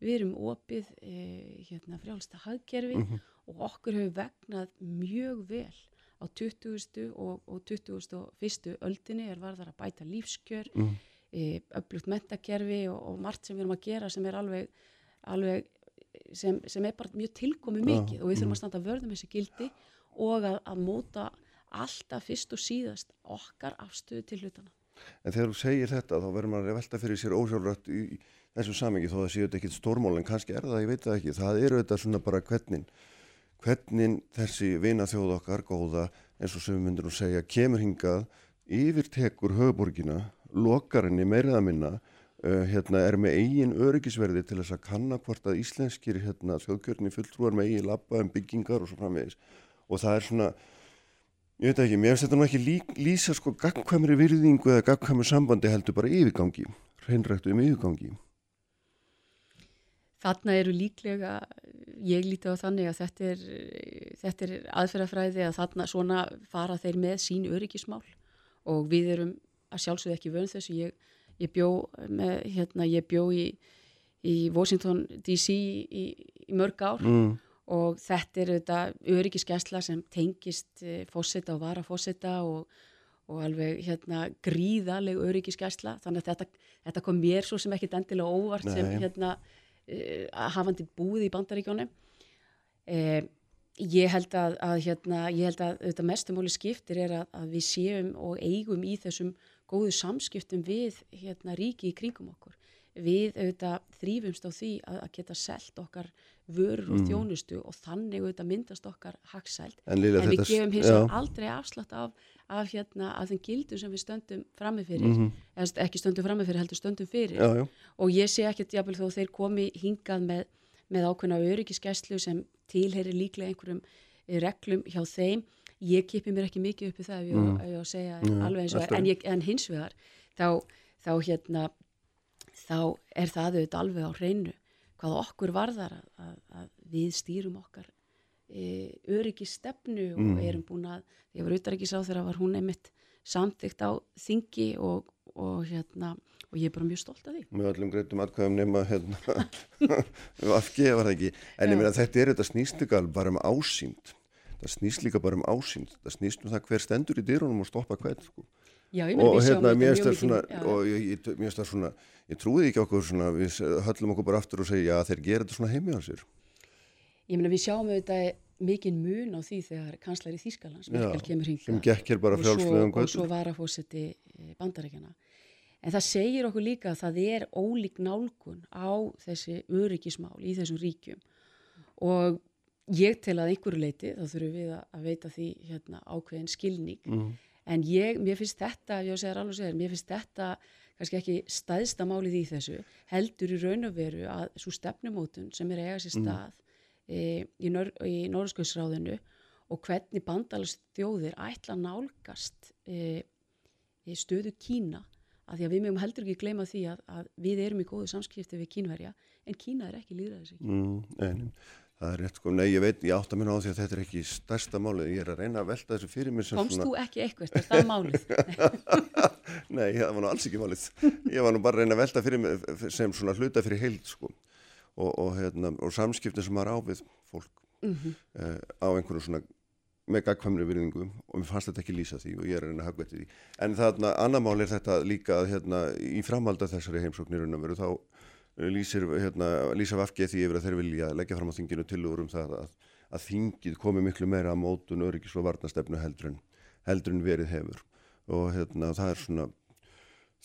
við erum opið e, hérna, frjálsta hagkerfi Mhm. og okkur hefur vegnað mjög vel á 20. og, og 21. öldinni er varðar að bæta lífskjör Mm. e, öflugt mentakerfi og, og margt sem við erum að gera sem er alveg, alveg sem, sem er bara mjög tilkomi Já, mikið og við þurfum mm. að standa vörðum þessi gildi og að, að móta alltaf fyrst og síðast okkar afstöðu til hlutana. En þegar þú segir þetta þá verður maður að velta fyrir sér ósjálfrætt í, í þessu samengi þó það séu þetta ekkit stórmál en kannski er það, ég veit það ekki. Það eru þetta svona bara hvernig, hvernig þessi vina þjóð okkar góða eins og sem við myndir nú segja kemur hingað, yfirtekur höfuborgina, lokar henni meiriða minna, uh, hérna er með eigin öryggisverði til þess að kanna hvort að íslenskir hérna, þjóðkjörni fulltrúar með eigin labba um byggingar og svo framvegis. Og það er svona Ég veit ekki, mér finnst þetta nú ekki lí, lýsa sko gagkvæmri virðingu eða gagkvæmri sambandi heldur bara yfirgangi, hreinrættu um yfirgangi. Þarna eru líklega, ég líti á þannig að þetta er, þetta er aðferðafræði að þarna svona fara þeir með sín öryggismál og við erum að sjálfsögðu ekki vönd þessu. Ég, ég bjó, með, hérna, ég bjó í, í Washington DC í, í mörg ár Mm, og þetta er þetta öryggiskesla sem tengist eh, fósita og varafósita og, og alveg hérna gríðaleg öryggiskesla þannig að þetta, þetta kom mér svo sem ekkit endilega óvart sem Nei. hérna uh, hafandi búið í bandaríkjónum eh, ég held að, að hérna, ég held að þetta mestumáli skiptir er að, að við séum og eigum í þessum góðu samskiptum við hérna ríki í kringum okkur. Við auðvitað þrýfumst á því að, að geta selt okkar vörur og Mm. þjónustu og þannig auðvitað myndast okkar hagsælt En, en við gefum hins aldrei afslátt af, af, hérna, af þeim gildum sem við stöndum frammi fyrir, Mhm. eða ekki stöndum frammi fyrir heldur stöndum fyrir Já, já, og ég sé ekkert jafnvel þó þeir komi hingað með, með ákveðna öryggiskeslu sem tilheyri líklega einhverjum eh, reglum hjá þeim ég kipi mér ekki mikið upp í það ef ég, Mm. ef ég á að segja Nei, alveg eins og alltaf. en, ég, en hins vegar þá, þá hérna þá er það auðvitað alveg á hreinu hvað okkur varðar að, að, að við stýrum okkar e, öryggistefnu og Mm. erum búin að að var utaríkis á þegar var hún einmitt samþygt á þingi og, og hérna og ég er bara mjög stolt af því með öllum greitum atkvæðum nema hérna, afgefa það ekki en ég meina þetta er þetta snýst alveg bara um ásýnd það snýst líka bara um ásýnd það snýst um það hver stendur í dyrunum og stoppa hvern sko. Já, ég meina og við sjáum hérna þetta mjög mikið- svona já. og ég, ég, það svona ég trúði ekki okkur svona við höllum okkur bara aftur og segja að þeir gera þetta svona sér Ég meina við sjáum auðvitað mikinn mun á því þegar kanslari Þýskalands, Merkel kemur hinga bara frjálslegum og svo göttum varafósiti bandarækjana. En það segir okkur líka að það er ólík nálgun á þessi öryggismál í þessum ríkjum. Og ég tel að einhverju leiti, þá þurfum við að, að veita því hérna, ákveðin skilning. Mm. en ég, mér finnst þetta, ég segir alveg segir, mér finnst þetta kannski ekki staðsta málið í þessu heldur í raun og veru að svo stefnumótun sem er að eiga sér stað e, í, í Norðskjöðsráðinu og hvernig bandalast þjóðir ætla að nálgast e, e, stöðu Kína að því að við mögum heldur ekki gleyma því að, að við erum í góðu samskipti við Kínverja en Kína er ekki líðræðis. Mm, það er rétt sko, nei ég veit, ég átta mér á því að þetta er ekki stærsta málið, ég er að reyna að velta þessu fyrir mér sem Komst þú ekki eitthvað, er það málið? Nei, það var nú alls ekki málið. Ég var nú bara að reyna að velta fyrir mig sem svona hluta fyrir heild sko og, og, hérna, og samskiptin sem maður á við fólk Mm uh, á einhverju svona með gagkvæmri virðingu og mér fannst þetta ekki lýsa því og ég er að hagvætti því. En þarna, annar mál er þetta líka að hérna, í framhalda þessari heimsóknir veru þá uh, lýsir, hérna, lýsa vafgið því yfir að þeir vilja leggja fram á þinginu tilugur um það að, að þingið komi miklu meira að mótun öryggis og varnastefnu heldur en, heldur en verið hefur og hérna, það er svona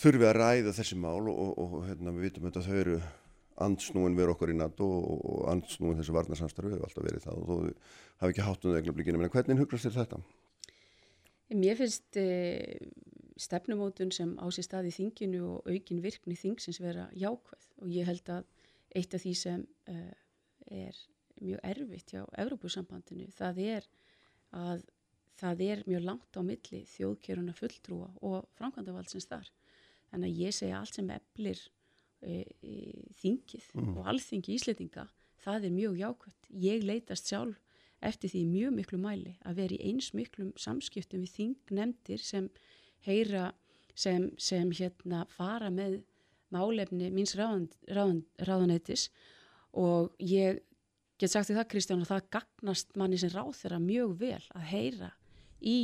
þurfi að ræða þessi mál og, og, og hérna, við vitum að þau eru andsnúin verið okkur í NATO og, andsnúin þessi varnarsamstarfi hefur alltaf verið það og þó hafi ekki hátt um það eignablikinu, menn hvernig hugrast þér þetta? Mér finnst e, stefnumótun sem á sér stað í þinginu og aukin virkni þingsins vera jákvæð og ég held að eitt af því sem e, er mjög erfitt hjá Evrópusambandinu það er að það er mjög langt á milli þjóðkeruna fulltrúa og framkvæmdavaldsins þar. Þannig að ég segja allt sem eflir e, e, þingið og alþingi íslendinga, það er mjög jákvæmt. Ég leitast sjálf eftir því mjög miklu mæli að vera í eins miklum samskiptum við þingnemndir sem heyra, sem, sem hérna fara með málefni míns ráðan, ráðan, ráðanætis og ég get sagt því það Kristján að það gagnast manni sem ráð þeirra mjög vel að heyra í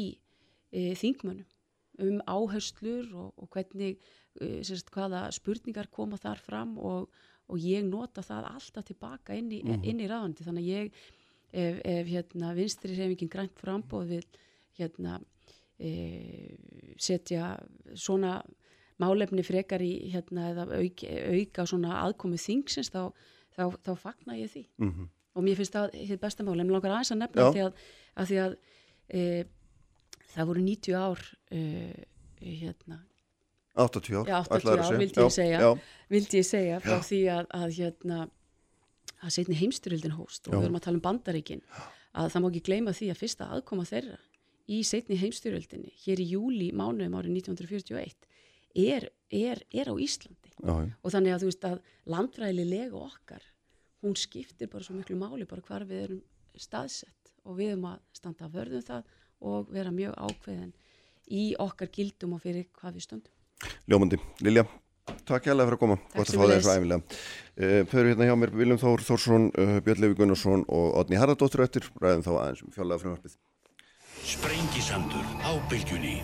e, þingmönnum um áherslur og, og hvernig e, sérst, hvaða spurningar koma þar fram og, og ég nota það alltaf tilbaka inn í, mm. inn í ráðandi þannig að ég ef, ef hérna, vinstri reyfingin grænt frambóð vil hérna, e, setja svona málefni frekar í hérna, eða auk, auka svona aðkomi þingsins þá, þá, þá fagna ég því Mm -hmm. og mér finnst það hitt besta mál en mér langar aðeins að nefna Já. því að, að, því að e, það voru 90 ár e, hérna, 80 ár, Já, 80 ætlaðirðu að ár, vildi Já, ég segja. Já, vildi ég segja frá því að, að hérna að setni heimstyrildin hóst og Já. við erum að tala um bandaríkin að það má ekki gleyma því að fyrsta aðkoma þeirra í setni heimstyrildinni hér í júli mánuðum árið 1941 er, er, er á Íslandi. Já, já. og þannig að þú veist að landfræðilega okkar hún skiptir bara svo miklu máli bara hvar við erum staðsett. Og við erum að standa að vörðum það og vera mjög ákveðin í okkar gildum og fyrir hvað við stöndum Ljómandi, Lilja, takk hérlega fyrir að koma, Takk sömuleiðis. æfilega. Uh, Föru hérna hjá mér Viljum Þór Þórsson, uh, Björn Levi Gunnarsson og Odni Haraldóttur eftir, ræðum þá aðeins um fjárlega frumvarpið. Sprengisandur á bylgjunni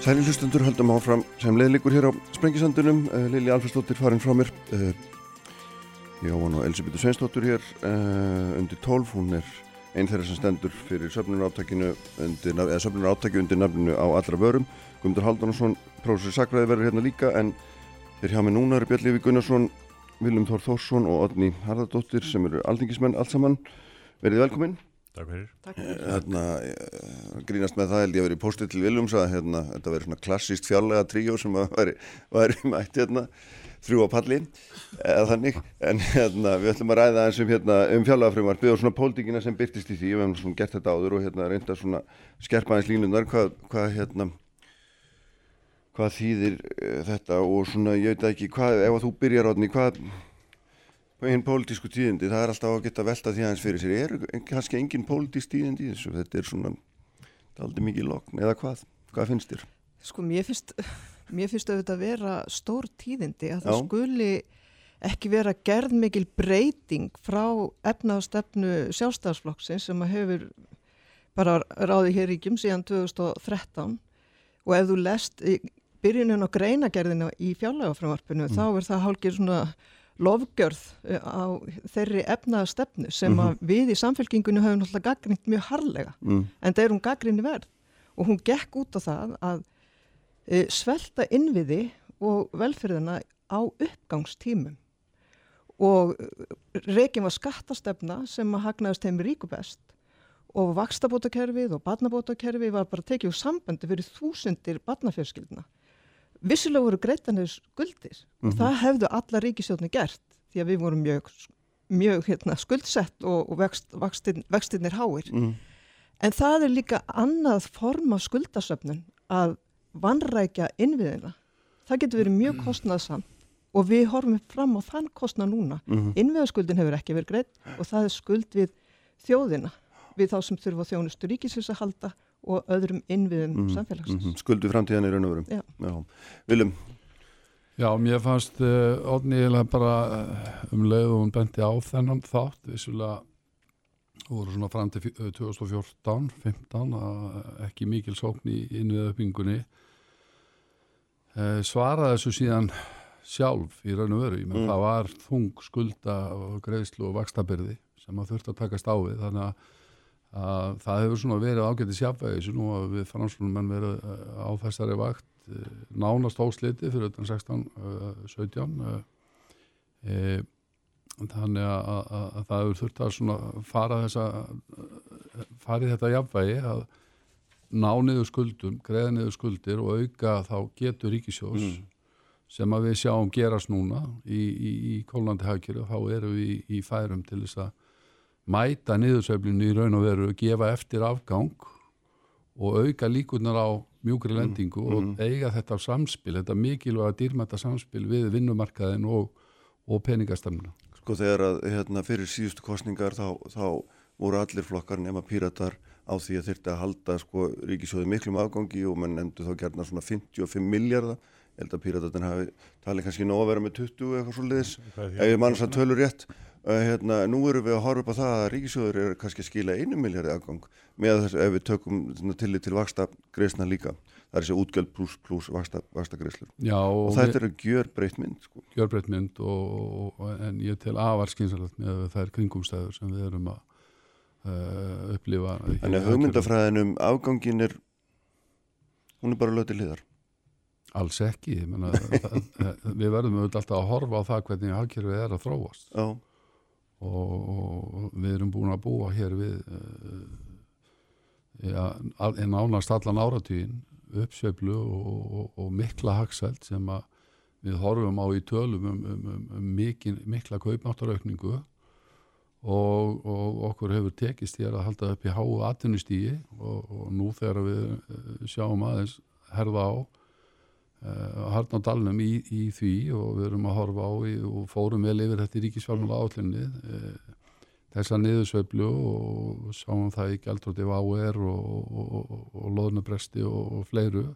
Sæli hlustundur höldum áfram sem leiðlikur hér á Sprengisandunum, uh, Lilja Alfersdóttir farin frá mér. Uh, Jóhann og Elisabethu Sveinsdóttur hér uh, undir 12, hún er einn þeirra sem stendur fyrir söfnunaráttakinu undir, undir nafninu á allra vörum. Guðmundur Haldunarsson prófessor Sakræði verður hérna líka en þeir hjá mig núna eru Björn Lífi Gunnarsson, Viljum Þór Þórsson og Odni Harðardóttir sem eru aldingismenn allt saman. Verðið velkominn. Takk fyrir. Hérna, eh, grínast með það held ég að vera í postið til Viljums að hérna, þetta veri svona klassíst fjárlega tríó sem að væri, væri mætt hérna þrjú á palli eða þannig, en hérna við ætlum að ræða eins um, hérna, um fjárlagafrömmarfið og svona pólitíkina sem byrtist í því. Við hefum svona gert þetta áður og hérna reynda svona skerpa aðeins línunar hvað, hvað hérna hvað þýðir uh, þetta og svona ég veit ekki hvað, ef að þú byrjar átni hvað hinn pólitísku tíðindi, það er alltaf að geta velta því aðeins fyrir sér, er kannski engin pólitísk tíðindi í þessu, þetta er svona aldrei mikið lokn, eða hvað? Hvað finnst þér? Sko mér finnst mér finnst auðvitað að vera stór tíðindi að það Já. skuli ekki vera gerð mikil breyting frá efnaðastefnu sjálfstæðarsflokksins sem að hefur bara ráði hér ríkjum síðan 2013 og ef þú lest í byrjunin á greinagerðina í fjárlægafrömmarpinu þá er það hálfgeir svona lofgjörð eh, á þeirri efnaðastefnu sem að við í samfélkingunni höfum náttúrulega gaggrind mjög harlega Mm. en það er hún gaggrinni verð og hún gekk út á það að svelta innviði og velferðina á uppgangstímum og reygin var skattastefna sem að hagnaðist þeim ríku best og vakstabótakerfið og barnabótakerfið var bara tekið úr sambandi fyrir þúsundir barnafjörskildina. Vissilega voru greitanir skuldir og það hefðu alla ríkisjóðni gert því að við vorum mjög, mjög hérna, skuldsett og, og vext, vaxtin, vextinir háir. Mm. En það er líka annað form af skuldasöfnun að vannrækja innviðina. Það getur verið mjög kostnaðsamt og við horfum fram á þann kostnað núna. Mm Innviðaskuldin hefur ekki verið greitt og það er skuld við þjóðina, við þá sem þurfa þjónustu ríkisins að halda og öðrum innviðum samfélagsins. Mm Skuldu framtíðan í raun og verum Já. Viljum, Já, mér fannst uh, Odni eiginlega bara uh, um leið og hún benti á þennan þátt, vissulega voru svona fram til fjö- 2014, 15, að ekki mikil sókn í innviðaupingunni. Uh, svaraði þessu síðan sjálf í raun og veru, menn það var þung skulda og greiðslu og vakstabyrði sem að þurfti að takast á við, þannig að að það hefur svona verið ágætið sjafvægis nú að við franslunum menn verið á þessari vakt nánast ósliti fyrir utan 16, uh, 17 uh, e, þannig að, að, að, að það hefur þurft að svona fara þessa farið þetta jafnvægi að ná niður skuldum, greiða niður skuldir og auka þá getur ríkisjós sem að við sjáum gerast núna í, í, í kólandi hagkjöru þá erum við í, í færum til þess að mæta niðursveiflinu í raun og veru, gefa eftir afgang og auka líkurnar á mjúkri lendingu og eiga þetta samspil, þetta mikilvæga dýrmæta samspil við vinnumarkaðin og, og peningastamina. Sko þegar að hérna, fyrir síðustu kostningar þá, þá voru allir flokkar nema píratar á því að þyrfti að halda sko ríkisjóði miklum afgangi og mann nefndu þá gerna svona 55 miljardar ég held að píratarnir hafi talið kannski nóg að vera með 20 eitthvað svo liðis ef ég mann að tölur rétt. Hérna, nú erum við að horfa upp á það að ríkisjóður er kannski að skila einu miljardi afgang með þess ef við tökum tillit til vaksta greiðsna líka það er þessi útgjöld pluss pluss greiðslur Já, og þetta er að gjör breytt mynd sko. gjörbreytt mynd og, og, en ég tel afar skynsalegt með þær kringumstæður sem við erum að uh, upplifa. Þannig að hagkerfinu. hugmyndafræðin um afgangin er hún er bara lög til hliðar Alls ekki, það, við verðum auðvitað alltaf að horfa á það hvernig hagkerfið er að þróast Já, og, og við erum búin að búa hér við uh, ja, en ánast allan áratugin uppsveiflu og, og, og mikla hagsælt sem við horfum á í tölum um, um, um, um mikil, mikla kaupmáttaraukningu og, og okkur hefur tekist hér að halda upp í háu atvinnustígi og, nú þegar við eh, sjáum aðeins herða á uh, harn á dalnum í, í því og við erum að horfa á í, og fórum vel yfir þetta í ríkisfjármála átlunni uh, þessa niðursveiflu og sáum það í gældróti VAUR og, og, og, loðnubresti og, fleiru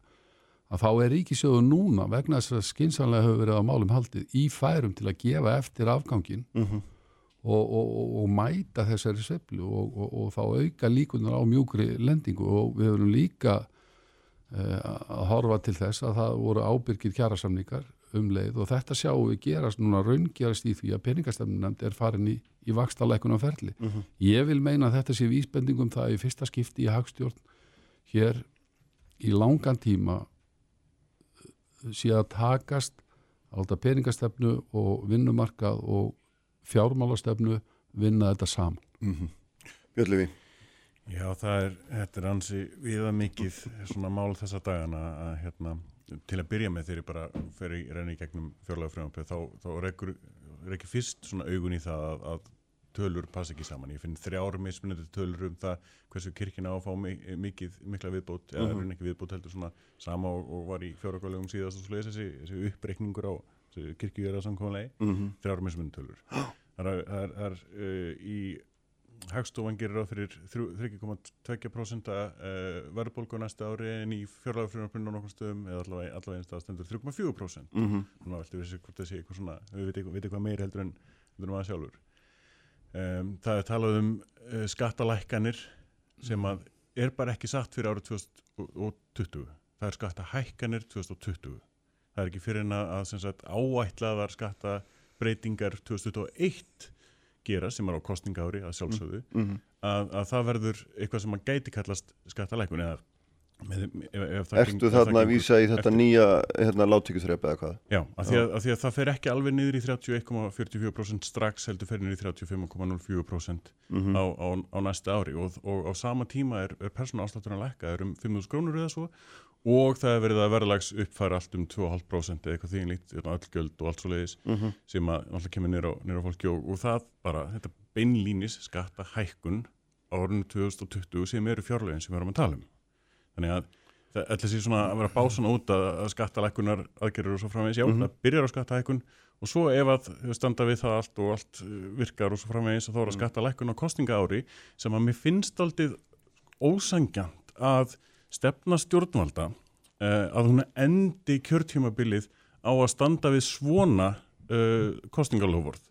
að þá er ríkisjóðu núna vegna þess að skinsanlega hefur verið á málum haldið í færum til að gefa eftir afgangin Mhm. og, og, og, mæta þessari sveiflu og, og, og þá auka líkunar á mjúkri lendingu og við höfum líka uh, að horfa til þess að það voru ábyrgir kjærasamningar um leið og þetta sjáum við gerast núna raungerast í því að peningastefnunemnd er farin í, í vakstalækunum ferli. Ég vil meina að þetta sé vísbendingum það í fyrsta skipti í hagstjórn hér í langan tíma sé að takast að láta peningastefnu og vinnumarkað og fjármálastefnu vinna þetta saman. Mm Björnlefi, Já, það er, þetta er ansi viða mikið svona mál þessa dagana að hérna, til að byrja með þegar ég bara fer í reyni í gegnum fjárlega frumömpið þá, þá rekur, rekur fyrst svona augun í það að, að tölur passa ekki saman. Ég finn þrjár mismunandi tölur um það hversu kirkina á að fá mi- mikið, mikla viðbót, eða mm ekki viðbót heldur svona sama og, og var í fjárlega síðast og svoleiðis þessi, þessi uppreikningur á kirkjugjara samkvæmulegi, Mhm. þrjár mismunandi tölur. Það er, uh, í Hagstofan gerir ráð fyrir þrjú- 3,2% uh, verðbólgu næsta ári en í fjárlega frumvarpinu á nokkur stöðum eða allavega, allavega einstað stendur 3,4%. mm -hmm. Veltu við sér hvort það sé eitthvað svona, við veitum veit eitthvað meir heldur en, heldur en maður sjálfur. Um, það er talað um uh, skattalækkanir sem að er bara ekki satt fyrir árið 2020. Það er skattahækkanir 2020. Það er ekki fyrir en að, sagt, áætlaðar skattabreitingar 2021 gera sem er á kostningaári að sjálfsögðu Mhm. að, að það verður eitthvað sem að gæti kallast skattalækun eða með, ef, ef Ertu þarna að vísa í þetta eftir- nýja hérna, láttökjusþrepa eða hvað? Já, af því, því að það fer ekki alveg niður í 31,44% strax heldur fer niður í 35,04% Mm á, á, á næsta ári og, og á sama tíma er, er persónu áslátturinn að lækka, það er um 5.000 krónur eða svo og það er verið að verðlags uppfæra allt um 2,5% eða eitthvað þýnlíkt, öll göld og allt svo leiðis -hmm. sem að alltaf kemur niður á, á fólki og, og það bara, þetta beinlínis skatta hækkun á árinu 2020 sem eru fjárlegin sem við erum að tala um þannig að það ætla sér svona að vera að bá svona út að, að skattalækkunar aðgerður og svo framvegis, já, Mhm. það byrjar á skattahækkun og svo ef að þau standa við það allt og allt uh, virkar og svo framvegis þá er að skattalækkun á kostninga ári sem að mér finnst aldrei ósangjant að stefna stjórnvalda uh, að hún endi kjörtjumabilið á að standa við svona uh, kostningalofvörð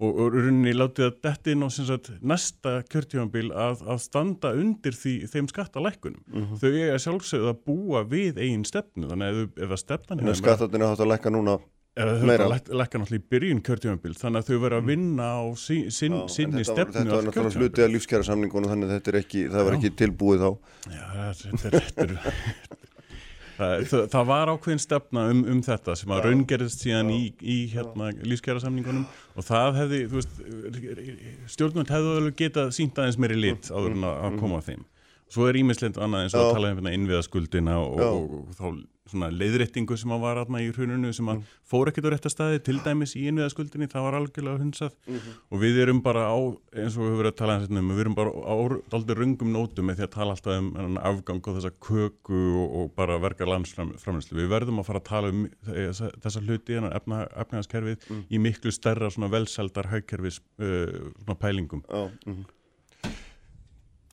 og, og rauninni látið að detti inn á sagt, næsta kjörtjöfambil að, að standa undir því, þeim skattalækkunum. Mhm. Þau eiga sjálfsögðu að búa við eigin stefnu, þannig að ef, ef að stefnan En skattatinn er hægt að lækka núna þau meira. að lækka- náttúrulega í byrjun kjörtjöfambil, þannig að þau verða að vinna á sí, sin, Já, sinni þetta var, stefnu þetta var náttúrulega kjörtímabil. af lífskjæra samningunum þannig að þetta er ekki, það var Já. ekki tilbúið þá Já, þetta er, þetta er, það, það, var ákveðin stefna um, um þetta sem að raungerðist síðan í, í hérna, lífskjæra samningunum og það hefði, þú veist, stjórnvöld hefðu alveg getað sínt aðeins meiri lit áður en að, að koma að þeim. Svo er ímislegt annað eins og að tala um hérna innviðaskuldina og, og, og, þá svona leiðréttingu sem að var aðna í hrununu sem að fór ekkert á rétta staði, til dæmis í innviðaskuldinni, það var algjörlega hunsað og við erum bara á, eins og við höfum verið að tala eins um, við erum bara á aldrei rungum nótum með því að tala alltaf um afgang og þessa köku og, og bara verka landsframlýslu. Við verðum að fara að tala um þessa, þessa hluti, þennan efna, efnagaskerfið í miklu stærra svona velseldar haugkerfis uh, svona pælingum. Já, mhm.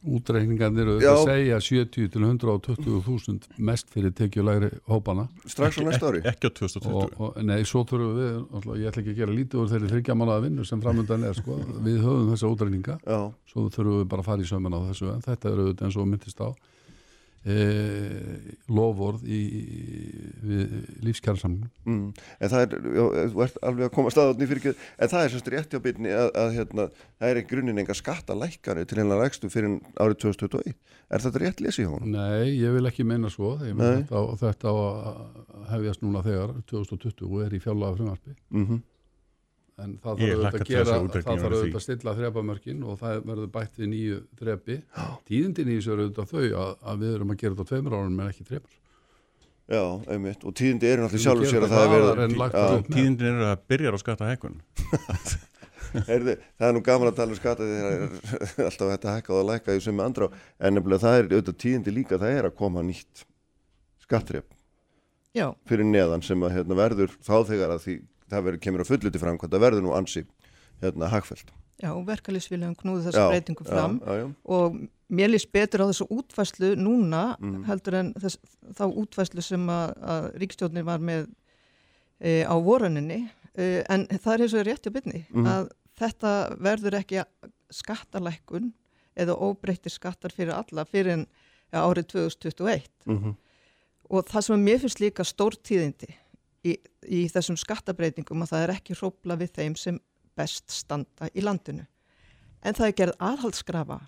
Útreikningarnir Já. að segja 70 til 120.000 mest fyrir tekjulegri hópana strax á næsta ári Ekki á 2020. og, og nei, svo þurfum við, alltaf, ég ætla ekki að gera lítið úr þeirri þryggja mánuða vinnu sem framöndan er sko. við höfum þessa útreininga Já, svo þurfum við bara að fara í sömuna á þessu en þetta eru auðvitað eins og myndist á e, lofvorð í, við lífskjærasamning mm. en það er, já, þú ert alveg að koma staðotni fyrir ekki, en það er sérst rétt hjá byrni að, að hérna, það er ekki grunin enga skattalækkari til hérna rækstu fyrir árið 2021 er þetta rétt lesið honum? Nei, ég vil ekki meina svo Nei. þetta, á, þetta á að hefjast núna þegar 2020 og er í fjárlaga frumvarpi Mm en það þarf auðvitað að gera að það þarf auðvitað að stilla þrepamörkin og það verður bætt við nýju þrepi tíðindin í þessu eru auðvitað þau að, að við erum að gera þetta á tveimur árunum en ekki þrepur Já, einmitt, og tíðindi eru náttúrulega sjálfur sér að það með. Tíðindin eru að byrja á skattahækkun. Heyrðu, það er nú gaman að tala um skatta þegar það er alltaf hægt að hækka og að lækka í sem andra á. en nefnilega það er auðvitað tíðindi líka það er að koma nýtt skattrep Já, fyrir neðan sem að hérna, verður þá þegar að því það verður, kemur að fullu til framkvæmt það verður nú ansi hérna, hagfælt já, verkalýsviljum knúði þessa breytingu fram. já, já, og mér líst betur á þessu útfæslu núna Mm. heldur en þess, þá útfæslu sem að, að ríkstjórnir var með e, á voruninni. E, en það er eins og rétt á byrni Mhm. að þetta verður ekki skattalækkun eða óbreyttir skattar fyrir alla fyrir en árið 2021 mm og það sem að mér finnst líka stórtíðindi í, í þessum skattabreitingum að það er ekki hrópla við þeim sem best standa í landinu en það er gerð aðhaldsgrafa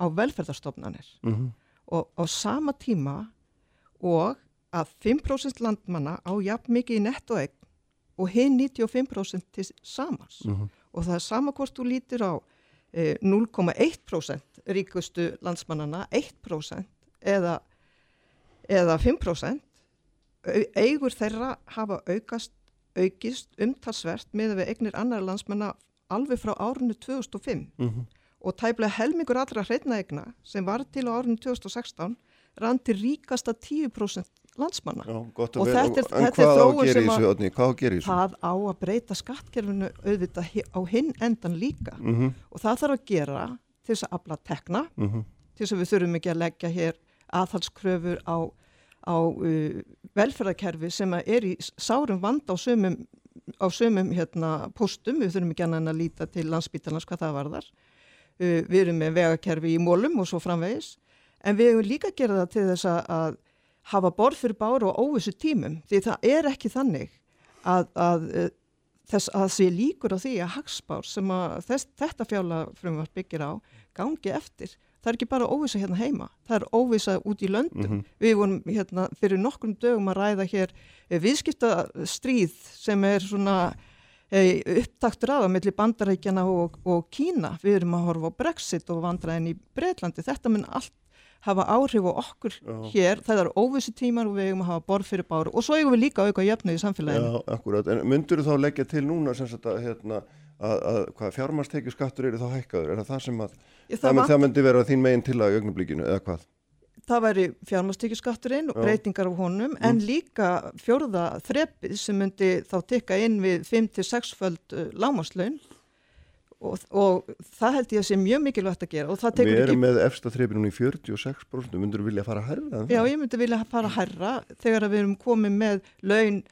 á velferðarstofnanir Mhm. og á sama tíma og að 5% landmanna á jafn mikið í netto eign og hinn 95% til samans Mhm. og það er sama hvort þú lítir á eh, 0,1% ríkustu landsmannana 1% eða, eða 5% au- eigur þeirra hafa aukast, aukist umtalsvert með við eignir annar landsmanna alveg frá árinu 2005 Mhm. og tæplega helmingur allra hreitna eigna sem var til á árinu 2016 rann til ríkasta 10% landsmanna. Já, Og að vera, þetta er- þetta er að þróun sem að- að þessu? Það á að breyta skattkerfinu auðvitað á hinn endan líka Mhm, og það þarf að gera til þess að afla tekna, mhm, til þess að við þurfum ekki að leggja hér aðhalskröfur á, á uh, velferðarkerfi sem er í sárum vand á sömum, á sömum hérna, postum, við þurfum ekki annan að líta til landsbítalans hvað það varðar. Uh, við erum með vegakerfi í mólum og svo framvegis, en við hefum líka að gera það til þess að, hafa borð fyrir báru og óvissu tímum, því það er ekki þannig að, að uh, þess að sé líkur á því að hagspár sem að þess, þetta fjála frumvart byggir á gangi eftir. Það er ekki bara óvisa hérna heima, það er óvisa út í löndum. mhm. Við vorum hérna fyrir nokkrum dögum að ræða hér eh, viðskiptastríð sem er svona e, upptaktur aða mellir bandarækjana og, og Kína. Við erum að horfa á Brexit og vandræðin í Breitlandi. Þetta mun allt hafa áhrif á okkur Já. hér. Það er óvissu tímar og við eigum að hafa borð fyrir báru. Og svo eigum við líka auka jöfnu í samfélaginu. Já, akkurat, en myndur þá leggja til núna sem sagt að, hérna, að, að hvað fjármarstekju skattur eru þá hækkaður, er það það sem að Ég, það, það, vant, það myndi vera þín megin til að í augnablikinu eða hvað? það væri fjármastíkjuskatturinn og Já. breytingar á honum en líka fjórða þrepið sem myndi þá tikka inn við 5-6 föld uh, lámaslaun og, og það held ég að sé mjög mikilvægt að gera og það Við erum ekki með efsta þreipinu í 46%, myndur vilja fara að herra Já, ég myndi vilja fara hærra þegar að við erum komið með laun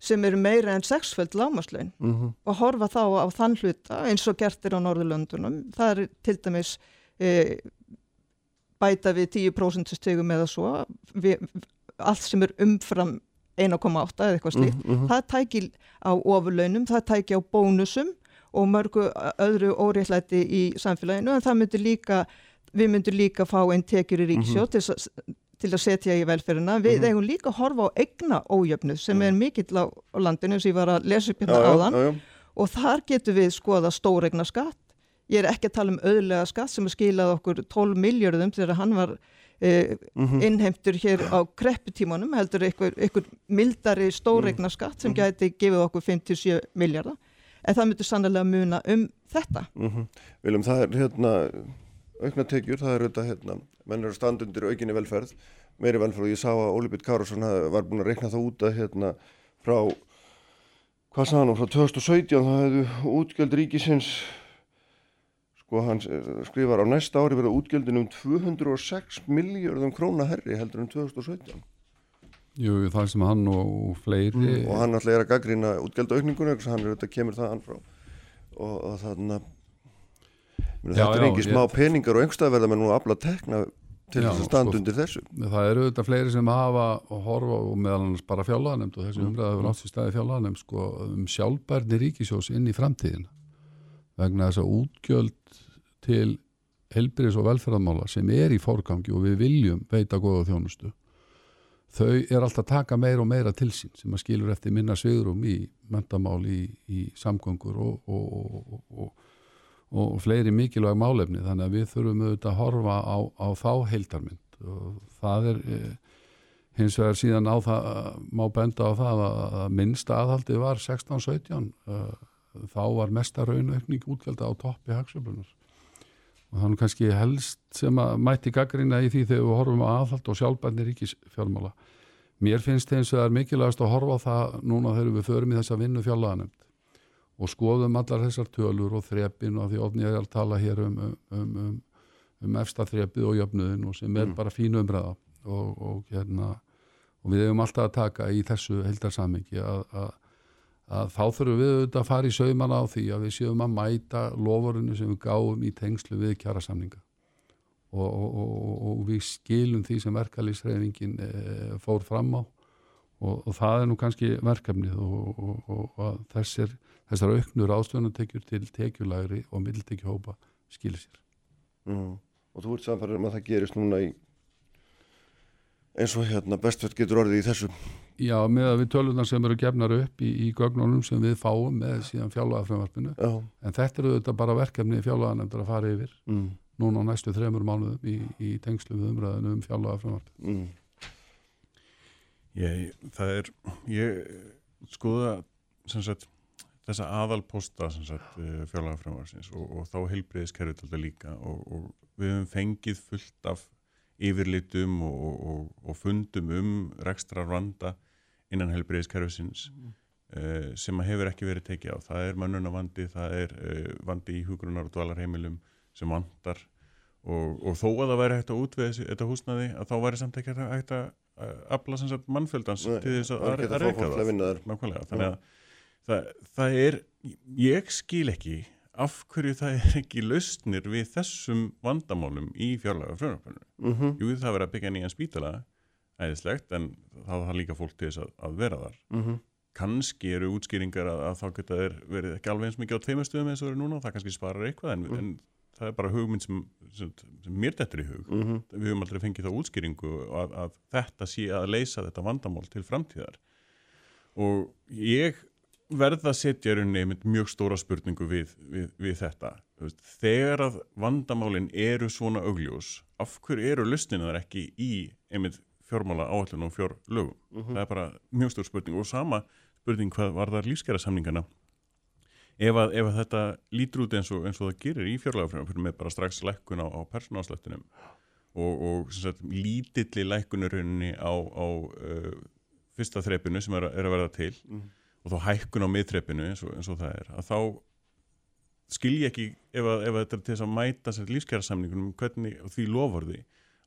sem eru meira en sexföld lámaslaun mm -hmm. og horfa þá á þann hluta eins og gert er á Norðurlöndunum. Það er til dæmis e, bæta við 10% stegum eða svo, við, allt sem er umfram 1,8 eða eitthvað slíkt. Mhm, Það tæki á ofurlaunum, það tæki á bónusum og mörgu öðru óréttlæti í samfélaginu en það myndi líka, við myndum líka fá einn tekjur í ríksjóð til, þess að- til að setja í velferðina. Við eigum líka að horfa á egna ójöfnu sem er mikill á, landinu sem ég var að lesa upp hérna áðan já, já. og þar getum við skoða stóregna skatt. Ég er ekki að tala um auðlega skatt sem er skilað okkur 12 miljardum þegar hann var eh, Mhm. innheimtur hér á krepputímanum, heldur einhver, einhver mildari stóregna skatt sem gæti gefið okkur 57 miljardar. En það myndur sannlega muna um þetta. Mm Viljum, það er hérna aukna tekjur, það er auðvitað hérna menn eru standundir aukinni velferð meiri velferð. Og ég sá að Óli Bitt Kárasson var búin að reikna það út að hérna frá hvað sagði hann, frá 2017 það hefðu útgjöld ríkisins sko hann eh, skrifar á næsta ári verið útgjöldin um 206 miljardum króna herri heldur en 2017 Jú, það sem hann og fleiri og hann alltaf er að gaggrina útgjöldaukningunni hann er auðvitað kemur það hann frá. Og, og þannig að þetta er ekki smá peningar og einhverstað verða með nú að afla tekna til þess að standa sko, undir þessu. það eru auðvitað fleiri sem hafa og horfa og meðal annars bara fjárlaganemnd og Mm. þessi umræða hefur átt sér staði fjárlaganemnd sko, um sjálfbærni ríkisjós inn í framtíðin vegna þess að útgjöld til helbriðs og velferðarmála sem er í fórgangi og við viljum veita góða þjónustu þau er alltaf að taka meira og meira til sín sem að skilur eftir minna svigrum í mentamál í, í samgöngur og, og, og, og, og fleiri mikilvæg málefni. Þannig að við þurfum auðvitað að horfa á, á þá heildarmynd. Og það er eh, hins vegar síðan á það má benda á það að, minnsta aðhaldi var 16-17 eh, þá var mesta raunaukning útgjölda á toppi hagsöflunar og nú kannski helst sem að mætti gaggrina í því þegar við horfum á aðhald og sjálfbærni ríkisfjármála. Mér finnst það er mikilvægast að horfa á það núna þegar við förum í þessa vinnu fjárlaganemnd og skoðum allar þessar tölur og þrepin og því ofni ég er að tala hér um, um, um, um, um efsta þrepið og jöfnuðin og sem er bara fínu umræða og, og, hérna, og við hefum alltaf að taka í þessu heldarsamingi að, að, að þá þurfum við auðvitað að fara í saumana á því að við séum að mæta lofurinu sem við gáum í tengslu við kjærasamninga og, og, og, og við skilum því sem verkalýsreifingin e, fór fram á og, og það er nú kannski verkefnið og, og, og að þessir, þessar auknur ástöðunatekjur til tekjulægri og middeltekjuhópa skilir sér. mm. og þú ert samfæður um að það gerist núna í eins og hérna bestfett getur orðið í þessu. Já, með að við tölunar sem eru gefnar upp í, í gögnunum sem við fáum með síðan fjárlagafrömmarpinu Já, en þetta eru þetta bara verkefni fjárlaganemndar að fara yfir mm, núna á næstu þremur mánuðum í, í tengslu við umræðinu um fjárlagafrömmarpinu mm, Ég, það er, ég skoða sem sagt, þessa aðalposta sem sagt, fjárlagafrömmarsins og, og þá heilbreyðiskerfið alltaf líka og, og við höfum fengið fullt af yfirlitum og, og, og fundum um rekstra randa innan heilbreyðiskerfisins mm. uh, sem að hefur ekki verið tekið á. Það er mönnunavandi, það er uh, vandi í hugrunar og dvalarheimilum sem vandar og, og þó að það væri hægt að útvega þessi, þetta húsnaði að þá væri samt ekki hægt að afla sem sagt mannfjöldans Nei, til þess að, það að, að reyka fólk til að vinna þar. Nákvæmlega, þannig að það, það er, ég skil ekki af hverju það er ekki lausnir við þessum vandamálum í fjárlega frumvarpinu. mhm, Jú, það verður að byggja nýjan spítala, æðislegt, en þá þarf líka fólk til þess að, að vera þar. mhm, Kanski eru útskýringar að, að þá geta verið ekki alveg eins mikið á tveimur stöðum eins og eru núna, það kannski sparar eitthvað, en, en það er bara hugmynd sem, sem, sem mér dettur í hug. mhm, Við höfum aldrei fengið þá útskýringu að, að þetta sé að leysa þetta vandamál til framtíðar. Og ég verð að setja rauninni mjög stóra spurningu við, við, við þetta. Þegar að vandamálin eru svona augljós, af hverju eru lusninar ekki í einmitt fjármála áallun og fjárlögum? Það er bara mjög stór spurning og sama spurning hvað var það lífskjara samningana ef að, ef að þetta lítur út eins og, eins og það gerir í fjárlagafröðum með bara strax lækkun á, á persónáslættunum og, og sagt, lítilli lækkunarunni á, á uh, fyrsta þrepinu sem er, er að verða til og þá hækkun á miðtrepinu eins og, eins og það er að þá skil ég ekki ef, að, ef að þetta er til þess að mæta sér lífskjærasamningunum hvernig því lofurði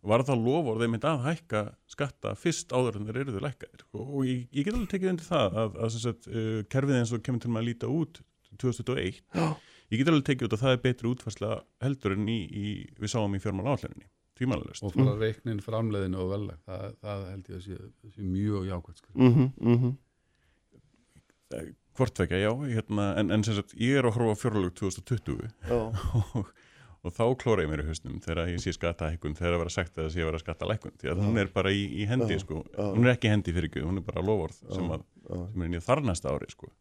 var það lofurði mynd að hækka skatta fyrst áður en þeir eru þau lækkaðir? Og, og ég, ég get alveg tekið undir það að, að sagt, uh, kerfið eins og kemur til með að líta út 2021 Já. ég get alveg tekið út að það er betri útfærsla heldur en í, í, við sáum í fjármál áhlenninni tvímælalust og fara reiknin framleiðinu og veleg það, það held ég að sé, sé mjög jákvæmt sko. mhm, mhm, hvort vekja, já, hérna, en, en sem sagt, ég er að horfa fjárlög 2020 já, og, og þá klóra ég mér í hausnum þegar ég sé skattahækkun þegar að vera sagt að sé að vera skattalækkun því að hún er bara í, í hendi Já, sko. já. hún er ekki hendi fyrir ekki, hún er bara lofórð sem, að, já. sem er inn í þar næsta ári sko.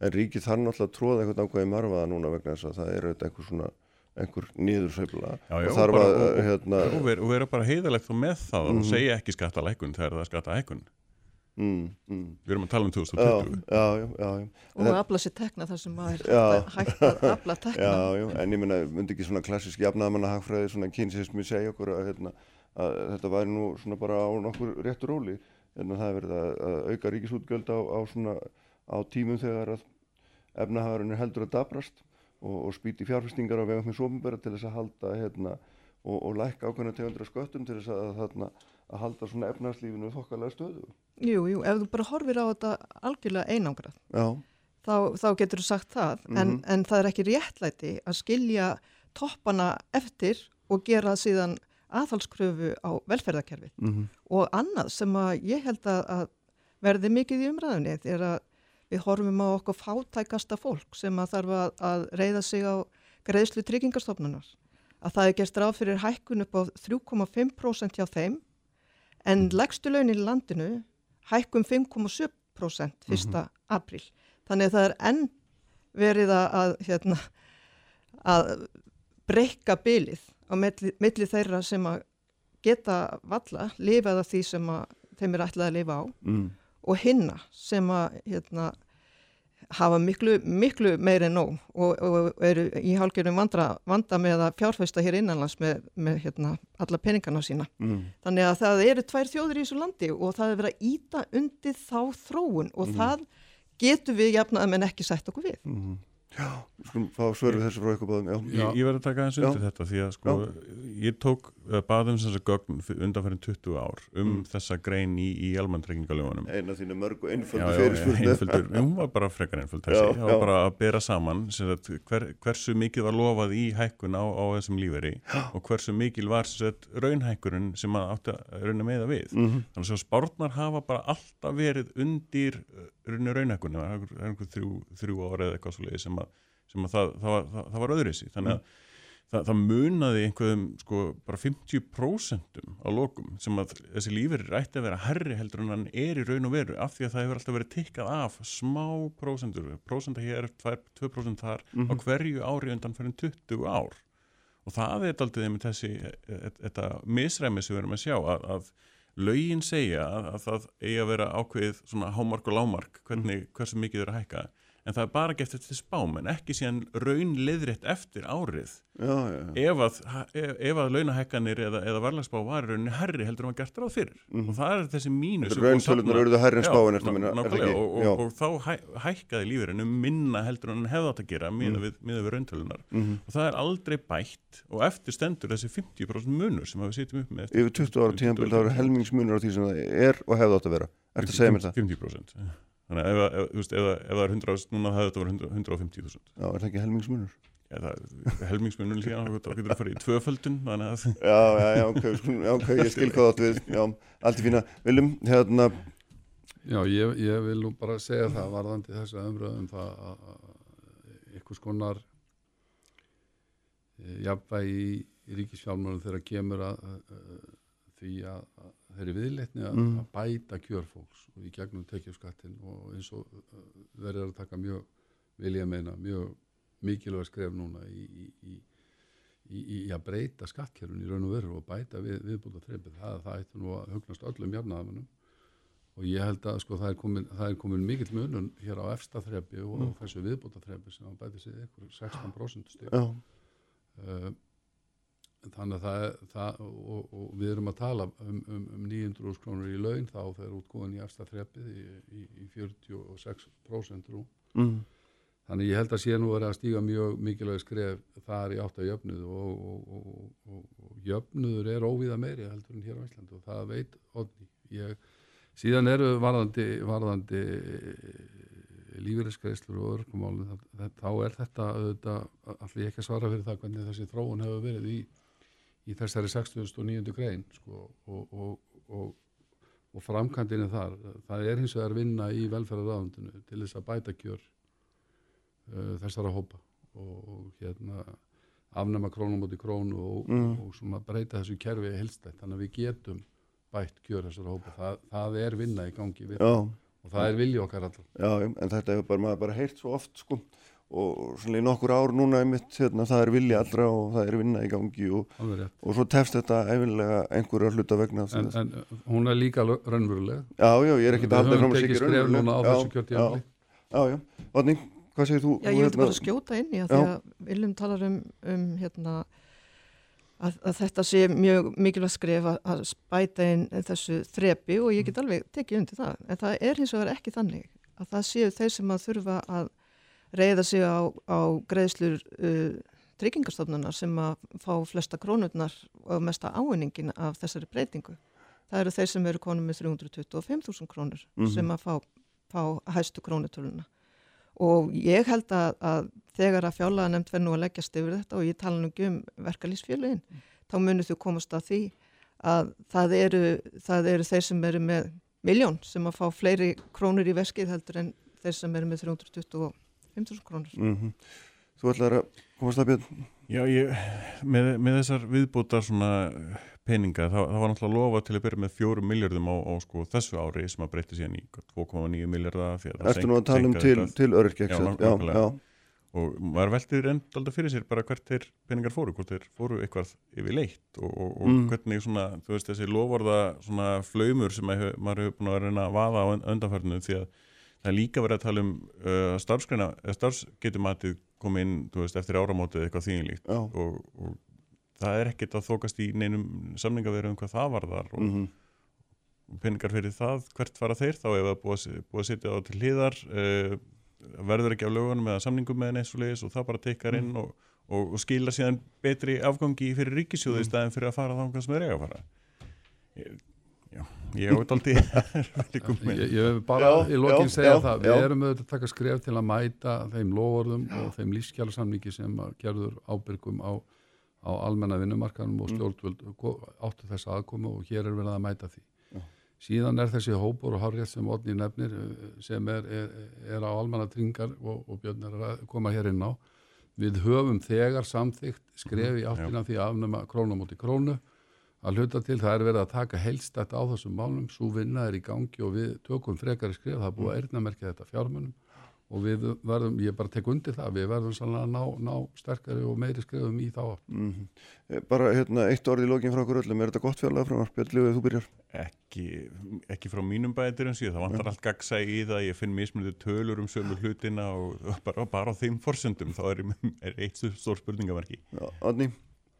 En ríkið þarf náttúrulega að tróða eitthvað ákveði marfaða núna vegna þess að það er auðvitað einhver svona einhver niðursveifla Já, já, og þarf að og- og- hérna, og vera, og bara heiðalegt þá með það Mhm. og segja ekki skattalækkun þegar það er skattahækkun mm, mm, við erum að tala um já, 2020 já, já, já, já. og að afla sér tekna þar sem maður Já. hægt að afla tekna Já, já, en ég meina, myndi ekki svona klassisk jafnaðamanna hagfræði, svona kynsismi segja okkur að, hérna, að þetta væri nú svona bara á nokkur réttur róli en það er verið að, að auka ríkisútgjöld á, á svona á tímum þegar að efnahagurinn er heldur að dabrast og, og spýti fjárfestingar á vegum með sofumbera til þess að halda hérna og, og lækka ákveðna tegundra sköttum til þess að, þarna, að halda svona efnahagslífinu þokkalega stöðu. Jú, jú, ef þú bara horfir á þetta algjörlega einangrað þá, þá getur þú sagt það. En, Mhm. en það er ekki réttlæti að skilja toppana eftir og gera síðan aðhalskröfu á velferðarkerfið. Mm og annað sem að ég held að, verði mikið í umræðunni er að við horfum á okkur fátækasta fólk sem að þarf að, að reyða sig á greiðslu tryggingastofnunar. Að það er gert ráð fyrir hækkun upp á 3,5% hjá þeim en legstu launin í landinu hækkun 5,7% fyrsta apríl. Þannig að það er enn verið að, hérna, að breyka bylið á milli, milli þeirra sem að geta valla, lifað af því sem að þeim er ætlað að lifa á mm, og hinna sem að hérna, hafa miklu, miklu meiri en nóg og, og eru í hálfgerðum vanda, vanda með að fjárfæsta hér innanlands með, með hérna, alla peningana sína. mm, Þannig að það eru tvær þjóður í þessu landi og það er verið að íta undir þá þróun og það getur við jafnað en ekki sætt okkur við. mm. Já, við skulum fá svör við þessu frá eitthvað báðum, já. Ég, ég verði að taka aðeins undir Já. þetta því að sko, ég tók uh, baðum þessa gögn undanfærin 20 ár um þessa grein í, í almanntrekkingalöfunum Eina þínu mörg og einföldu fyrirspurnu. hún var bara frekar einföld þessi, það var bara að bera saman sagt, hver, hversu mikið var lofað í hækkun á, á þessum líferi og hversu mikil var sagt, raunhækkurinn sem að átti að rauna með það við. Mhm. þannig að spárnar hafa bara alltaf verið undir raunni raunhækkunni það er einhver- þrjú, þrjú ára eða eitthvað svo sem að, sem að það, það, það, var öðruðsi þannig að það, það munaði einhverjum sko bara 50% á lokum sem að þessi lífeyrir ætti að vera herri heldur en hann er í raun og veru af því að það hefur alltaf verið tikkað af smá prósentur, prósenta hér 2% þar á hverju ári undan fyrir 20 ár. Og það er aldrei með þessi þetta misræmi sem við erum að sjá að, að lögin segja að, að það eigi að vera ákveðið svona hámark og lámark hvernig, hversu mikið að hækka en það er bara gett eftir spám en ekki síðan raun liðrétt eftir árið já, já, já. ef að, ef að launahekkanir eða, eða varlagsbá var rauninni herri heldur en var gert ráð fyrir og það er þessi Rauntölunar safna- eruðu hærri en spáin eftir minna, og, og, og þá hæ, hækkaði lífurinn um minna heldur en hefði átt að gera miða Mm. við, miða við rauntölunar Mhm. og það er aldrei bætt og eftir stendur þessi 50% munur sem við sitjum upp með eftir- Yfir 20 ára tíðanbíl þá eru helmingsmunur á því sem það er og hefði átt að vera. Ertu að segja mér það? 50% þannig að ef, ef, ef, ef, ef það er 100 núna hefði þetta verið 150.000 Já, er það ekki helmingsmunur? ja, það- helmingsmunur líka þá getur það farið í tvöföldun þannig að Já, já, já, ok, skulum- já, ok, ég skil hvað átt við. Já, allt í fína. Viljum, hérna, Já, ég, ég vil nú bara segja það varðandi þessa umröðum það að að einhvers konar e, jafnvægi í, í ríkisfjálmörnum þegar kemur að, að, að því að, að þeirri viðleitni að, Mm. að bæta kjör fólks og í gegnum tekjuskattin og eins og uh, verður að taka mjög, vil ég meina, mjög mikilvæg skref núna í, í, í, í, í að breyta skattkerfun í raun og veru og bæta við, viðbúta þreipið. Það, það ætti nú að hugnast öllum jafnaðamunum og ég held að sko, það, er komin, það er komin mikill munun hér á efsta þrepi og Mm. þessu viðbúta þrepi sem bæti sig ykkur 16% stík já, uh, þannig að það, er- það og, og við erum að tala um, um, um 900 krónur í laun þá þegar útgóðin í efsta þrepið í, í, í 46% rúm mm, Þannig ég held að sé nú verið að stíga mjög mikilvæg skref þar í átt að jöfnuð og, og, og, og, og jöfnuður er óvíða meiri heldur en hér á Íslandi og það veit Odni. Ég, síðan eru varðandi, varðandi lífeyriskreislur og örgumálum þá er þetta auðvitað, allir ekki að svara fyrir það hvernig þessi þróun hefur verið í, í þessari 60.900 grein sko, og, og, og, og framkantinu þar. Það er hins vegar vinna í velferðarraðundinu til þess að bæta kjör uh, þessara hópa og, og hérna afnema krónum í krónu og, Mm. og svona breyta þessu kerfi heilstætt þannig að við getum bætt kjör þessara hópa. Það, það er vinna í gangi við, og það er vilji okkar allar já, já, en þetta hefur bara, maður bara heyrt svo oft, sko, og svona í nokkur ár núna einmitt, hérna, það er vilja allra og það er vinna í gangi og, og svo tefst þetta æfinlega einhverja hluta vegna en, en hún er líka raunveruleg Já, já, ég er halda höfum fram að á raunveruleg. Já, Já, já, Vatni, hvað segir þú? Já, ég vildi hérna- bara skjóta inn í að því að Viljum talar um, um hérna, að, að þetta sé mjög mikilvægt skref að, að spæta inn þessu þrepi og ég get alveg tekið undir það. En það er hins vegar ekki þannig að það séu þeir sem að þurfa að reyða sig á, á greiðslur uh, tryggingastofnunar sem að fá flesta krónurnar og mesta ávinningin af þessari breytingu. Það eru þeir sem eru konum með 325.000 krónur Mhm. sem að fá, fá hæstu krónutöluna og ég held að, að þegar að fjárlega nefnd verð nú að leggjast yfir þetta og ég tala nú ekki um verkalýsfélagin þá munir þú komast að því að það eru, það eru þeir sem eru með miljón sem að fá fleiri krónur í veskið heldur en þeir sem eru með 325.000 krónur. Mhm. Þú ætlar að komast að björn Já, ég, með, með þessar viðbútar svona peninga, það, það var náttúrulega lofa til að byrja með fjórum miljardum á, á sko, þessu ári sem að breytti síðan í 2,9 miljardar Ertu nú að tala um til, til öryrkja, Já? Já, já, og maður veltir endalda fyrir sér bara hvert þeir peningar fóru, hvort þeir fóru eitthvað yfir leitt og, og, og Mm. hvernig svona, þú veist, þessi loforða svona flaumur sem maður hefur búin að reyna að vaða á undanfærinu því að það er líka verið að tala um uh, starfsgreina, starfsgetumatið kom inn, þú veist, eftir áramótið eitthvað þýnilíkt og, og það er ekkert að þókast í neinum samningaveru um hvað það varðar og mhm. peningar fyrir það, hvert fara þeir þá ef það er búið, búið að setja á til hliðar uh, verður ekki af lögunum eða samningum með eins og leiðis og það bara tekkar inn og, og, og skila síðan betri afgangi fyrir ríkisjóðu í staðin fyrir að fara þangað sem þeir eiga að fara Já, ég átt aldrei ég, ég vil bara Já, í lokin já, segja það við erum auðvitað að taka skref til að mæta þeim lofórðum og þeim lífskjælarsamningi sem að gerður ábyrgum á, á almenna vinnumarkanum og Mm. stjórnvöld áttu þessa aðkomu og hér er verið að mæta því. Já. síðan er þessi hópur og harrið sem Odni nefnir eh, sem er, er, er á almenna tringar og, og Björn er að koma hér inn á. Við höfum þegar samþygt skrefi áttina því að afnema krónu á móti krónu að hluta til það er verið að taka helstætt á þessum málum, svo vinna er í gangi og við tökum frekari skref, það er búið að erðnamerkja þetta fjármunum og við verðum, ég bara tek undir það, við verðum sannlega að ná, ná sterkari og meiri skrefum í þá átt. Eh, Bara hérna, eitt orð í lokin frá okkur öllum, er þetta gott fjárlega frumvarp? Björn þú byrjar. ekki, ekki frá mínum bæðir en síðan, það vantar allt gagsa í það, ég finn mismunandi tölur um sömu hlutina og bara, bara á þeim forsendum. Þá er, er eitt stór spurningamarki. Nei,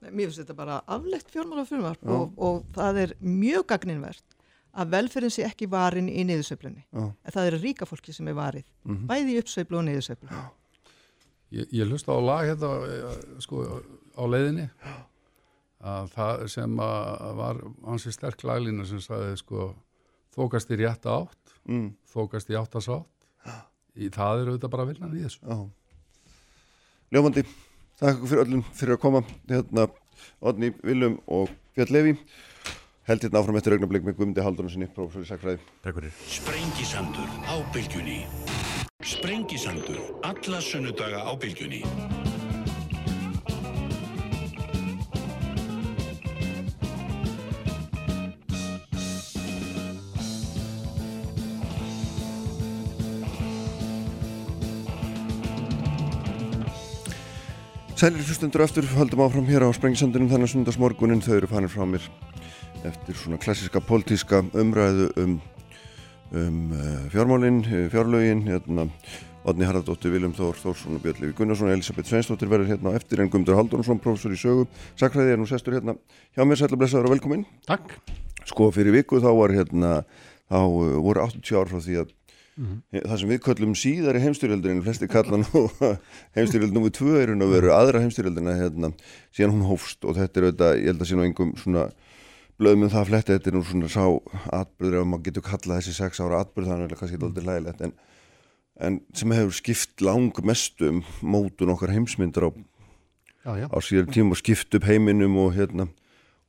Mér finnst þetta bara aflegt fjármálafrumvarp og, og það er mjög gagninvert að velferðin sé ekki varin í niðursveiflunni. Já. En það er ríka fólki sem er varið, bæði í uppsveiflu og niðursveiflu. Ég, ég hlusta á lag hérna eh, sko, á leiðinni að það sem að var hansi sterk laglína sem sagði sko þókast í rétta átt, mm, þókast í áttasátt í það er auðvitað bara vinnan í þessu. já. Ljómandi, þakka ykkur fyrir öllum fyrir að koma. Hérna, Átni, Viljum og Björn Levi. Held hérna áfram eftir augnablik með Guðmundi Haldunum sinni, prófessor í Sækfræði. Takk fyrir. Sprengisandur á bylgjunni. Sprengisandur. Alla sunnudaga á bylgjunni. Sælir hlustundur aftur, höldum áfram hér á Sprengisandunum þennan sundagsmorgunin, þau eru fanir frá mér eftir svona klassiska pólitíska umræðu um, um uh, fjármálin, uh, fjárlögin, hérna, Odni Haraldóttir, Viljum Þór, Þórsson og Björn Levi Gunnarsson, Elisabeth Sveinsdóttir verður hérna eftir en Guðmundur Haldunusson, prófessor í sögu, sakræði er nú sestur hérna hjá mér, sætla blessaður og velkomin. Takk. Sko fyrir viku þá var hérna, þá uh, voru 80 ár frá því að það sem við köllum síðari heimstyrjöldurinn, flesti kallan og heimstyrjöld nummið tvö er hún að vera aðra heimstyrjöldina hérna, síðan hún hófst og þetta er auðvitað, ég held að sé nú engum svona blöðum um það að fletta, þetta er nú svona sá atbyrður ef maður getur kallað þessi sex ára atbyrð, þannig að kannski ekki aldrei lægilegt en, en sem hefur skipt lang mestu um mótun okkar heimsmyndar á, Já, já. á síðan tíma og skipt upp heiminum og hérna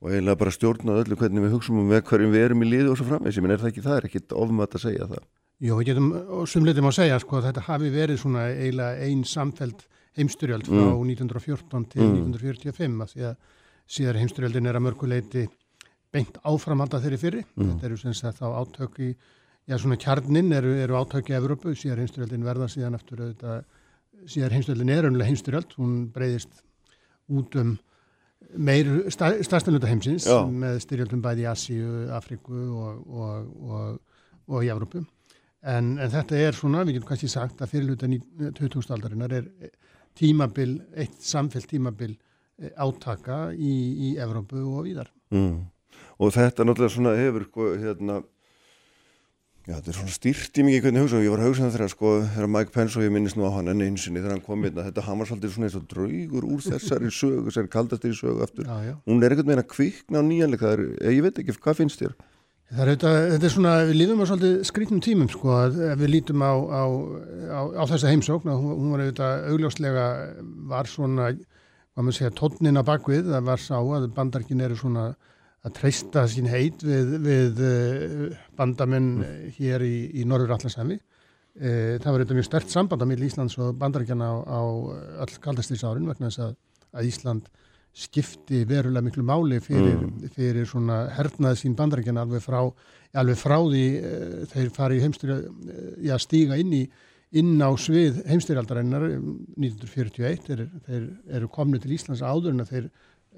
og eiginlega bara stjórnað öllu hvernig við hugsaum um hverjum við erum í liði og svo framvegs, ég minn er það ekki það, er ekkit ofmætt að segja það. Jó, við getum sumleitum að segja sko, að þetta hafi verið svona eiginlega einn samfeld heimstyrjöld frá 1914 til 1945 að því að síðar heimstyrjöldin er að mörguleiti beint áframhanda þeirri fyrri. Þetta eru sem sagt þá átök í, já svona kjarnin eru, eru átök í Evrópu, síðar heimstyrjöldin verða síðan eftir auðvitað, síðar heimstyrjöldin er önnulega heimstyrjöld, hún breyðist út um meir starfstæðluta heimsins Já. með styrjöldum bæði í Asíu, Afriku og, og, og, og í Evrópu. En, en þetta er svona, við getum kannski sagt að fyrirluta 2000 aldarinnar er eh, tímabil, eitt samfell tímabil eh, átaka í, í Evrópu og víðar. Mm. Og þetta náttúrulega svona hefur sko, hérna, já þetta er svona stýrt í mikið hvernig hugsa og ég var að hugsa það þegar sko þegar Mike Pence og ég minnist nú á hann enn einsinni þegar hann kom hérna, þetta hann var svolítið svona eins og draugur úr þessari sögu, þessari kaldastir í sögu aftur. Já, já. Hún er veginn að kvikna á nýjanleika, það er, eh, ég veit ekki, hvað finnst þér? Það er auðvitað, þetta er svona, við lífum á svolítið skrítnum tímum sko, að við lítum á, á, á, á þessa heimsókn, að hún, hún var auðvitað augljóslega, var svona, hvað maður segja, tónnin að bakvið, það var sá að bandarkin eru svona að treysta sín heit við, við eh, bandamenn mm. hér í, í Norður Allandsæmi. Það var auðvitað mjög stert samband á milli Íslands og bandarkjana á, á öll kaldastíðsárin vegna þess að, að Ísland skipti verulega miklu máli fyrir, fyrir svona hernaði sín bandarækjana alveg frá, alveg frá því uh, þeir fari heimstyrja uh, stíga inn í inn á svið heimstyrjaldarinnar 1941 þeir, þeir eru komni til Íslands áður en þeir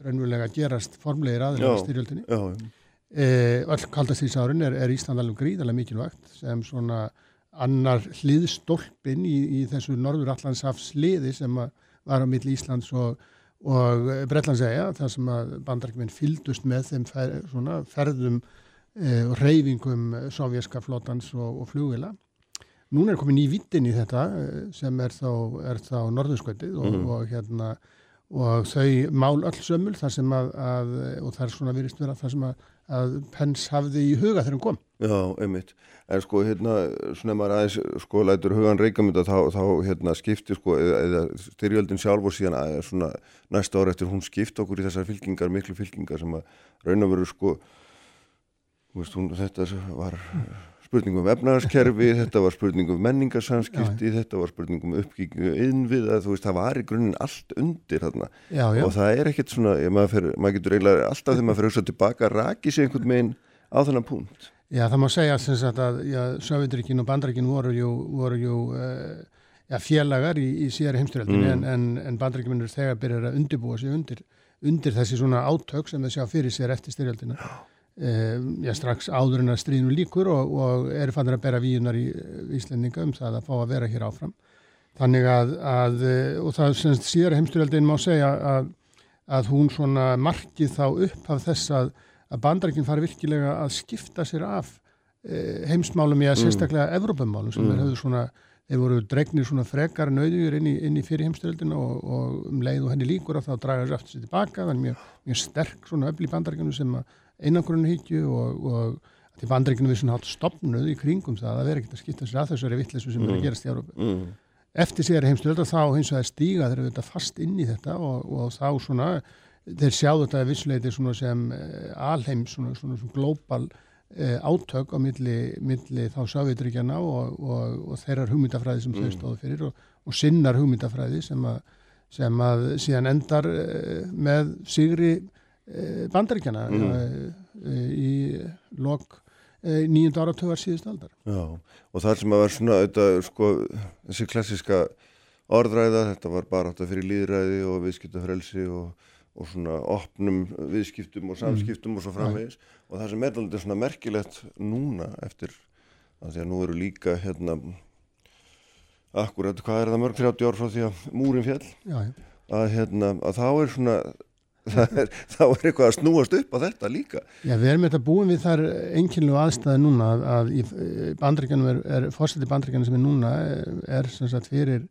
raunverulega gerast formlegir í styrjöldinni. Já, já. Eh, öll kaldastíðsárin er, er Ísland alveg gríðarlega mikilvægt sem svona annar hliðstólpin í, í þessu norður allanshafs hliði sem var á milli Íslands og og Bretlandsæja þar sem að bandarækjuminn fyldust með þeim fer, svona, ferðum e, og reyfingum sovjerska flotans og, og flugvila. Núna er komin ný vittin í þetta eh, sem er þá, þá norðurskvöldið og, og, hérna, og þau mál öll sömul þar sem að, að og það er svona virist vera þar sem að, að Pence hafði í huga þegar hann kom. Já, einmitt. En sko, hérna, svona maður aðeins, sko, lætur hugan reikamönda, þá, þá, hérna, skipti, sko, eða, eða styrjöldin sjálf og síðan að, svona, næsta ára eftir hún skipti okkur í þessar fylkingar, miklu fylkingar sem að raun og veru, sko, veist, hún, þetta var spurning um efnaðarskerfi, þetta var spurning um menningarsamskipti, þetta var spurning um uppgíkingu innvið, þú veist, það var í grunninn allt undir þarna Já, já. og það er ekkert svona, ég, maður, fer, maður getur eiginlega alltaf þegar maður fyrir að hugsa tilbaka, raki sig einhvern veginn á þennan punkt. Já, það má segja sem sagt að já, Sovjetrikinn og Bandaríkinn voru jú, voru jú uh, já, félagar í, í síðari heimstyrjaldinni Mm. en, en, en Bandaríkinn er þegar byrjar að undirbúa sig undir, undir þessi svona átök sem þeir sjá fyrir sér eftir styrjaldina. Uh, já, strax áður en að stríðinu líkur og, og eru fannir að bera víunar í Íslendinga um það að fá að vera hér áfram. Þannig að, að eh, og það sem sagt síðari heimstyrjaldin má segja að, að hún svona markið þá upp af þess að að bandarækinn fari virkilega að skipta sér af e, heimsmálum í að sérstaklega Evrópumálum sem Mm. mm. hefur svona, þeir voru dregnir svona frekar nöðjur inn í, inn í fyrir heimstöldina og, og um leið og henni líkur að þá draga sér aftur sér tilbaka, þannig mjög, mjög sterk svona öfl í bandarækinu sem að einangrunni hyggju og, og til bandarækinu við svona hátt stopnuð í kringum það að vera ekkert að skipta sér að þessari vittlesu sem er að gerast í Evrópu. Mm. eftir síðar heimstöld og þá hins vegar stíga þeir eru þetta fast inn í þetta og, og þá svona þeir sjáðu þetta vissuleiti svona sem uh, alheim svona, svona, svona glóbal uh, átök á milli, milli þá Sovjetríkjana og, og, og þeirrar hugmyndafræði sem þau stóðu fyrir og, og sinnar hugmyndafræði sem að, sem að síðan endar uh, með sigri bandaríkjana Mm. uh, í lok uh, nýjönda áratögar síðust aldar. Já, og það sem að var svona þetta, sko, þessi klassiska orðræða, þetta var bara að fyrir líðræði og viðskiptafrelsi og, og svona opnum viðskiptum og samskiptum og svo framvegis og það sem er alveg svona merkilegt núna eftir að því að nú eru líka hérna akkurat, hvað er það mörg 30 ár frá því að múrin fjall Já, já. að hérna, að þá er svona er, þá er eitthvað að snúast upp á þetta líka Já, við erum þetta búin við þar einkynlu aðstæði núna að, í bandrækjanum er, er fórseti bandrækjanum sem er núna eh, er sem sagt fyrir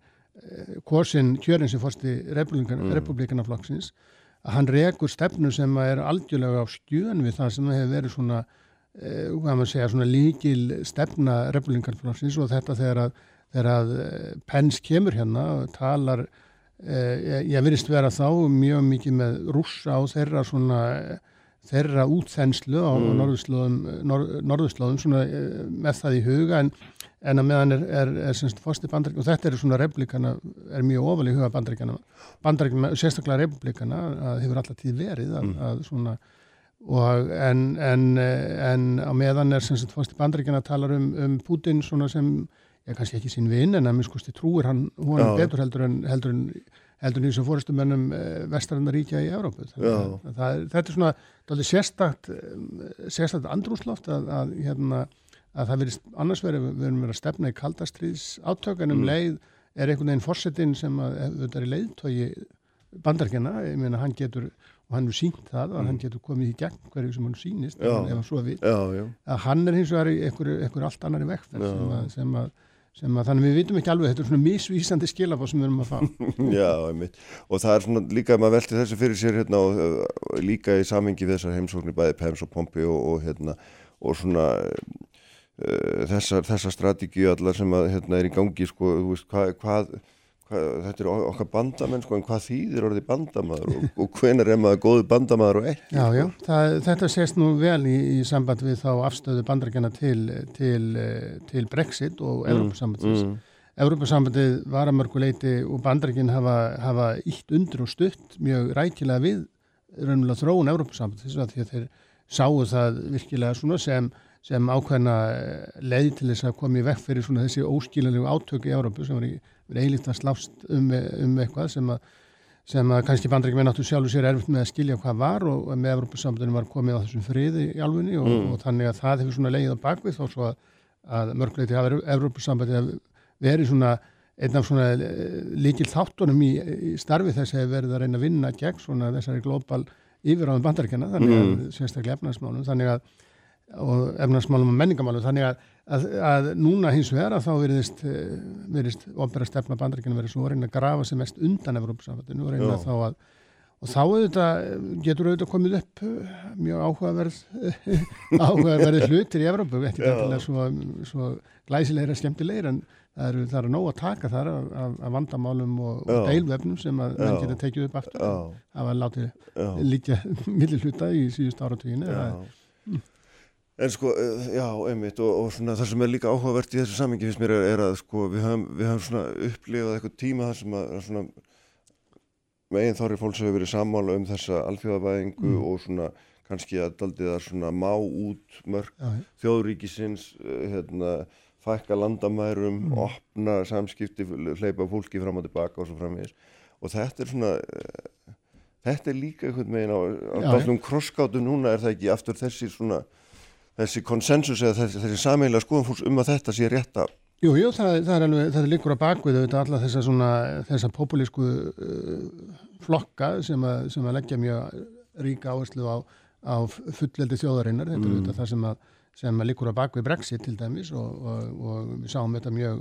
korsin kjörin sem fórsti Mm. republikanaflokksins að hann rekur stefnu sem er algjörlega á skjön við það sem hefur verið svona eh, hvað maður segja, svona líkil stefna republikanaflokksins og þetta þegar að, þegar að eh, Pence kemur hérna og talar eh, ég, ég virðist vera þá mjög mikið með rússa og þeirra svona eh, þeirra útþenslu á Mm. norðurslóðum, nor, norðurslóðum svona, eh, með það í huga en, en að meðan er, er, er semst fórsti bandarík og þetta er svona republikana, er mjög ofal í huga bandaríkana, bandaríkana sérstaklega republikana að hefur alltaf tíð verið að, Mm. að svona og en, en, eh, en á meðan er semst fórsti bandaríkana talar um, um Putin svona sem ég kannski ekki sín vinn en að miskusti trúir hann honum Já. betur heldur en heldur en heldur því sem fórstumennum eh, vestarinnar ríkja í Já. það er- Þetta er svona dálítið sérstakt, eh, sérstakt andrúsloft að, að, hérna, að það verið annars verið, við erum verið að stefna í kaldastriðs átök en um Mm. leið er einhvern veginn fórsetin sem að þetta er í leiðtói bandarkina, ég meina hann getur og hann er sínt það að hann getur komið í gegn hverju sem hann Mm. Já. ef hann svo Já, já, að hann er hins vegar í einhverju allt annari vegferð Já. sem að, sem, að, sem að þannig við vitum ekki alveg þetta er svona misvísandi skilabá sem við erum að fá Já, einmitt. Og það er svona líka að maður velti þessu fyrir sér hérna og uh, líka í samhengi við þessar heimsóknir bæði Pems og Pompi og, og hérna og svona uh, þessar, þessar strategíu allar sem að hérna er í gangi sko, þú veist, hvað, hvað, hvað þetta er okkar bandamenn sko, en hvað þýðir orðið bandamaður og, og hvenar er maður góðu bandamaður og ekki? Já, já, það, þetta sést nú vel í, í samband við þá afstöðu bandarækjana til, til, til Brexit og Evrópusambandsins. mm. Evrópusambandið var að mörgu leiti og bandarækjinn hafa, hafa ítt undir og stutt mjög rækilega við raunverulega þróun Evrópusambandins af því að þeir sáu það virkilega svona sem, sem ákveðna eh, leið til þess að koma í vekk fyrir svona þessi óskiljanlegu átök í Evrópu sem var í eilíkt að slást um, um eitthvað sem að sem að kannski bandarækjum er náttúrulega sjálfur sér erfitt með að skilja hvað var og og með Evrópusambandinu var komið á þessum friði í alfunni og, Mm. og þannig að það hefur svona leið á bakvið þó svo að, að mörgleiti hafa Evrópusambandinu verið svona einn af svona líkil þáttunum í, í starfi þess að verið að reyna að vinna gegn svona þessari glóbal yfiráðum bandaríkjana þannig að Mm. sérstaklega efnarsmálum þannig að og efnarsmálum og menningamálum þannig að, að, að núna hins vegar að þá veriðist, eh, veriðist opera stefna bandaríkjana verið svo að reyna að grafa sem mest undan Evrópusambandinu og reyna Já. þá að og þá auðvitað, getur auðvitað komið upp eh, mjög áhugaverð áhugaverði hlutir í Evrópu ekki Já. endilega svo, svo glæsilegra skemmtilegir en það eru, það eru nóg að taka þar af, af, af vandamálum og, og deilvefnum sem að menn geta tekið upp aftur var látið já. líka millir hluta í síðust áratuginu Já. En sko, eh, já, einmitt og, og svona það sem er líka áhugavert í þessu samingi finnst mér er, er að sko við höfum, við höfum svona upplifað eitthvað tíma þar sem að svona megin þorri fólks hefur verið sammála um þessa alþjóðavæðingu Mm. og svona kannski að daldið að svona má út mörg Já, þjóðríkisins eh, hérna, fækka landamærum, Mm. opna samskipti, hleypa fólki fram og tilbaka og svo framvegis og þetta er svona eh, þetta er líka einhvern veginn á, á Já, daldum krosskátu núna er það ekki aftur þessi svona þessi konsensus eða þessi, þessi sameiginlega skoðum fólks um að þetta sé rétta Jú, jú, það, það er alveg, það er líkur á bakvið auðvitað alla þessa svona, þessa populísku uh, flokka sem að, sem að leggja mjög ríka áherslu á, á fulleldi þjóðarinnar, þetta er auðvitað það sem að, sem að líkur á bakvið Brexit til dæmis og, og, og við sáum þetta mjög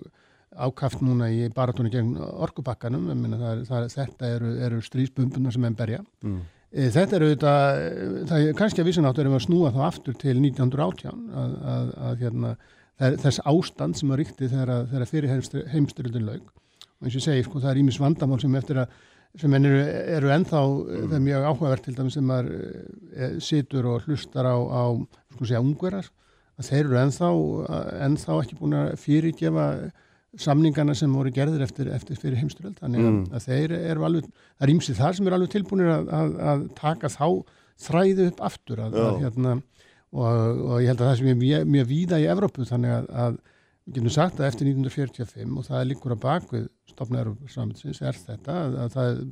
ákaft núna í baratónu gegn orkubakkanum, ég meina það, er- það, er- þetta eru, eru strísbumbunar sem enn berja. mm. E, Þetta er auðvitað, eh, það er kannski að vissináttu erum við að snúa þá aftur til 1918 að, að, að hérna, þess ástand sem að ríkti þegar, þegar fyrir heimstyrildin laug og eins og ég segi, sko, það er ímis vandamál sem eftir að sem eru, eru ennþá mm. það er mjög áhugavert til dæmis sem maður e, situr og hlustar á, á sko segja ungverar að þeir eru ennþá, ennþá ekki búin að fyrirgefa samningana sem voru gerðir eftir, eftir fyrir heimstyrjöld þannig að, Mm. að þeir eru alveg það er ímsið þar sem eru alveg tilbúinir að, að, að taka þá þræði upp aftur að, hérna, og, og ég held að það sem er mjög, mjög víða í Evrópu þannig að, að við getum sagt að eftir 1945 og það er líkur að bakvið stofna Evrópusaminsins er þetta að, að það,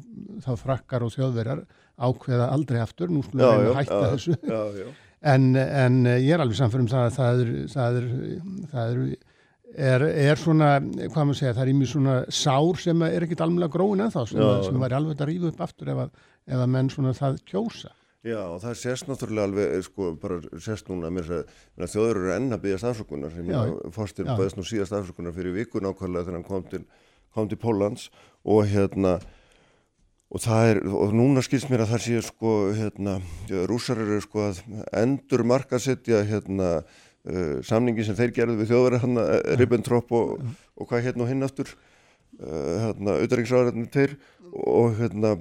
þá frakkar og þjóðverjar ákveða aldrei aftur, nú skulum við reyna að hætta já, þessu já, já. en, en ég er alveg samfærum það að það er, það er, það er, er, er svona, hvað maður segja, það er ímið svona sár sem er ekkit alveg gróin sem, Já, að- sem já. væri alveg að rífa upp aftur ef að, ef að menn svona það kjósa. Já, og það sést náttúrulega alveg, eh, sko, bara sést núna mér að þjóður eru enn að byggja stafsökunar sem fórstir bæðist nú síðast stafsökunar fyrir viku nákvæmlega þegar hann kom til, kom til Póllands og hérna og það er, og núna skilst mér að það sé sko, hérna, ja, rússar eru sko að endur markasetja hérna uh, samningi sem þeir gerðu við þjóðverið hann, Ribbentrop og, og hvað hérna og hinn aftur uh, hérna, auðvitaðriksræðarinn tveir og hérna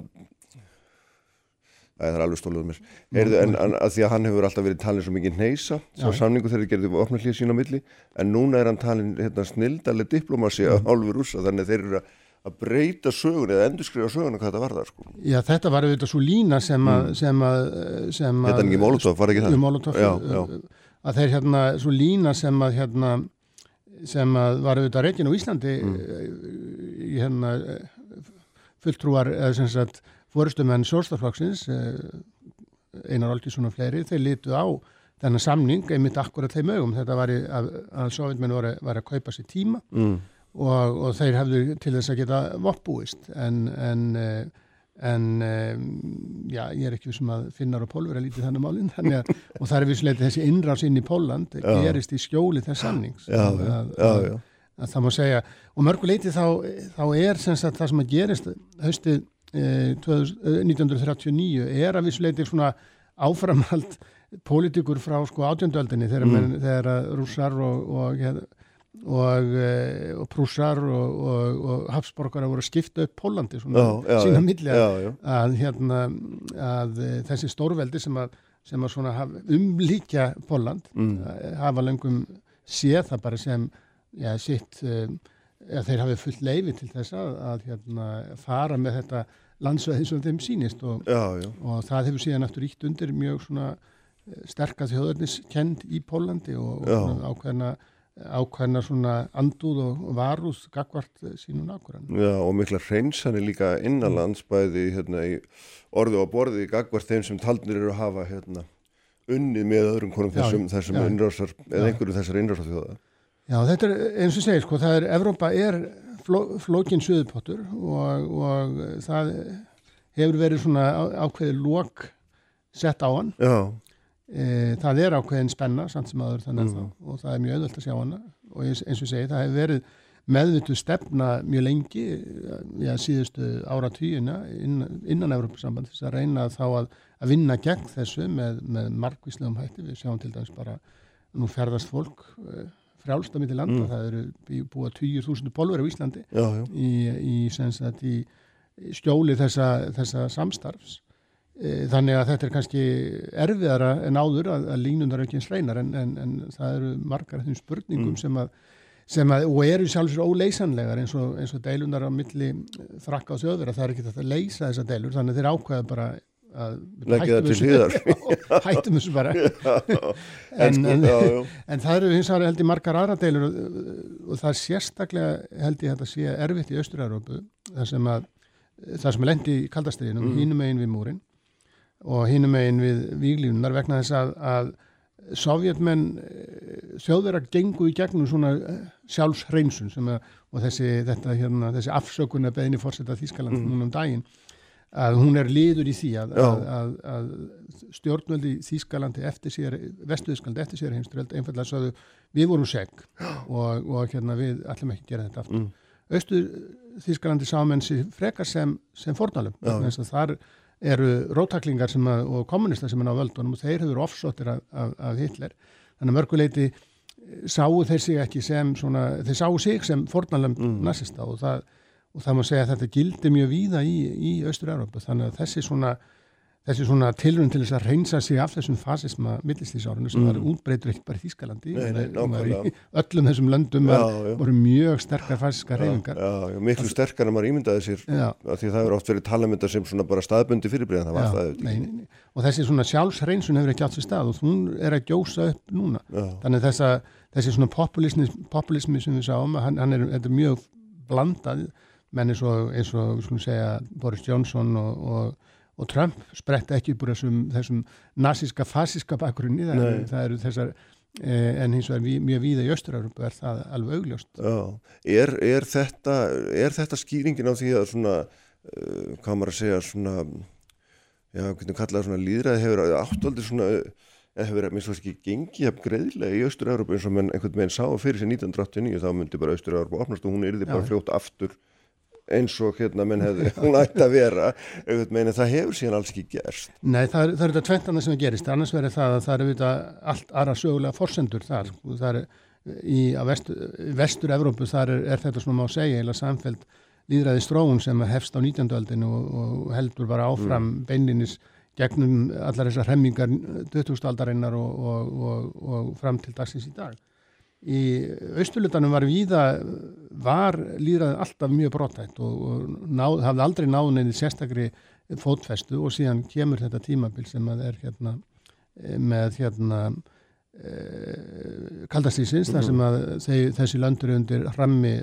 það er alveg stóluð mér. Heyrðu, en, en að því að hann hefur alltaf verið talin svo mikið neysa, svo samningu þið gerðu opna hlýja sín á milli, en núna er hann talin hérna, snildaleg diplomasi á hálfu rússa, þannig að þeir eru að, að breyta sögun eða endurskrifa söguna hvað þetta var það, sko. Já, þetta var auðvitað svo lína sem að, sem að, sem að Hérna ekki Molotov, var ekki það? Molotov, Já, já. Að þeir hérna, svo lína sem að hérna, sem að var auðvitað reikin á Íslandi Mm. í hérna eh, fulltrúar, eða sem sagt fórustumenn Sjórstaflokksins Einar Olgisson og fleiri, þeir litu á þennan samning, einmitt akkurat þeim augum þetta var í, að, að sovjetmenn var, var að kaupa sér tíma Mm. og, og þeir hefðu til þess að geta voppbúist en, en, eh, en um, já, ég er ekki sem að finnar og pólver að lítið þannig málinn þannig að, og það er vissulega þessi innrás inn í Póland gerist í skjóli þess samnings. Já, að, að, já, að, það má segja og mörguleiti þá, þá er sem sagt, það sem að gerist haustið eh, 2000 eh, 1939 er að vissuleiti svona áframhald pólitíkur frá sko átjöndöldinni þegar, Mm. þegar rússar og, og, og, eh, og prússar og, og, og hafsborgara voru að skipta upp Pólandi svona Já, já, sína milli að, að, hérna, að eh, þessi stórveldi sem að, sem að svona haf, umlíkja Póland Mm. eh, hafa löngum séð það bara sem já, sitt að þeir hafi fullt leifi til þess að, að hérna, fara með þetta landsveið eins og þeim sýnist og, það hefur síðan aftur ítt undir mjög svona eh, sterka þjóðarniskend í Pólandi og, ákveðna ákveðna svona andúð og varúð gagvart eh, sínum nákvæðan. Já, og mikla hreinsanir líka innanlands bæði hérna orðu og borði gagvart þeim sem taldnir eru að hafa hérna unnið með öðrum konum Já, þessum, þessum innrásar, eða einhverju þessar innrásar þjóða. Já, þetta er eins og segir, sko, það er, Evrópa er fló, flókin suðupottur og, og það hefur verið svona ákveðið lók sett á hann. Já, E, það er ákveðin spenna, samt sem aður þannig Mm. mm. og það er mjög auðvöld að sjá hana og eins, og segi, það hefur verið meðvitu stefna mjög lengi já, síðustu ára tíuna innan, innan Evrópusamband þess að reyna þá að, að vinna gegn þessu með, með markvíslegum hætti, við sjáum til dæmis bara nú ferðast fólk e, frjálst á milli landa, Mm. það eru búa 20.000 pólver á Íslandi já, já. í, í, í í skjóli þessa, þessa samstarfs e, þannig að þetta er kannski erfiðara en áður að, að línunar ekki eins reynar en, en, en það eru margar þeim spurningum Mm. sem að sem að, og eru sjálfsögur óleysanlegar eins og, eins og deilunar á milli frakka og þjóðverða, það er ekki þetta að leysa þessar deilur, þannig að þeir ákveða bara að hættum til þessu-. Já, hættum þessu bara en, já, já. en það eru hins vegar held ég margar aðra deilur og, og það er sérstaklega held að þetta sé erfitt í Östur-Európu þar sem að það sem er lendi í kaldastriðinum, mm. hínum megin við múrin og hínum megin við víglínunar vegna þess að, að sovjetmenn þjóðverðar gengu í gegnum svona eh, sjálfshreinsun sem að, og þessi, þetta, hérna, þessi afsökunna beðinni fórseta Þískaland núna um daginn að hún er liður í því að, að, að, stjórnvöldi Þískalandi eftir sér, Vestuðskalandi eftir sér heimsturöld einfallega sögðu við vorum seg og, og hérna við ætlum ekki að gera þetta aftur. Mm. Austuð Þískalandi sámenn sér frekar sem, sem fornalum, þess að þar eru rótaklingar að, og kommunistar sem er á völdunum og þeir hefur offsóttir af, af, af Hitler. Þannig að mörguleiti sáu þeir sig ekki sem svona, þeir sáu sig sem fornalum mm. nazista og það, og það má segja að þetta gildi mjög víða í, í Östur-Európa þannig að þessi svona þessi svona tilrun til þess að reynsa sig af þessum fasisma millistísárunu sem mm. var útbreytur ekki bara í Þískalandi Nei, nei, nákvæmlega. öllum þessum löndum Já, var, já. voru mjög sterkar fasiska reyfingar Já, miklu sterkar en maður ímyndaði sér því það hefur oft verið talamynda sem svona bara staðbundi fyrirbreyðan, það var það nei, nei, nei. og þessi svona sjálfsreinsun hefur ekki átt sér stað og hún er að gjósa upp núna þannig þessa, þessi svona populismi, populismi sem við sáum, hann, hann er, er mjög blandað menn eins og, eins og segja Boris Johnson og, og, og Trump spretta ekki úr þessum, þessum nazíska, fasíska bakgrunni það, Nei. það eru þessar eh, en hins vegar mjög víða í Östuraröfu er það alveg augljóst er, er, þetta, er þetta skýringin á því að svona, uh, hvað maður að segja, svona, já, hvernig kallaða svona líðræði hefur áttaldi svona, eða hefur verið, minnst ekki gengið jafn greiðlega í Austur-Európa eins og menn einhvern veginn sá fyrir sér 1989 þá myndi bara Austur-Európa opnast og hún yrði bara Já. fljótt aftur eins og hérna menn hefði, hún ætti að vera en það hefur síðan alls ekki gerst. Nei, það er, það er þetta tventana sem gerist, annars verður það að það er auðvitað allt aðra sögulega forsendur þar, er í vestur, vestur Evrópu þar er, er þetta svona má segja, eða samfelt líðræði stróun sem hefst á 19. öldinu og, og heldur bara áfram beinlinis gegnum allar þessar hemmingar 20. aldarinnar og, og, og, og fram til dagsins í dag. Í austurlutanum var víða, var líðræði alltaf mjög brottætt og, og náð, hafði aldrei náð neðið sérstakri fótfestu og síðan kemur þetta tímabil sem að er hérna eh, með hérna e, kaldastísins þar sem að þeir, þessi löndur undir hrammi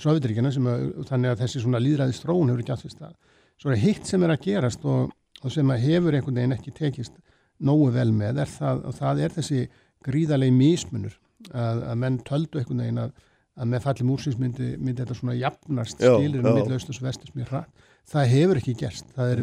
Sovjetríkina sem að þannig að þessi svona líðræði stróun hefur ekki við stað. Svo er hitt sem er að gerast og, og sem að hefur einhvern veginn ekki tekist nógu vel með er það, og það er þessi gríðalegi mismunur að, að menn töldu einhvern veginn að, að með falli múrsins myndi, myndi þetta svona jafnast já. milli austurs og vesturs mjög hratt. Það hefur ekki gerst. Það er,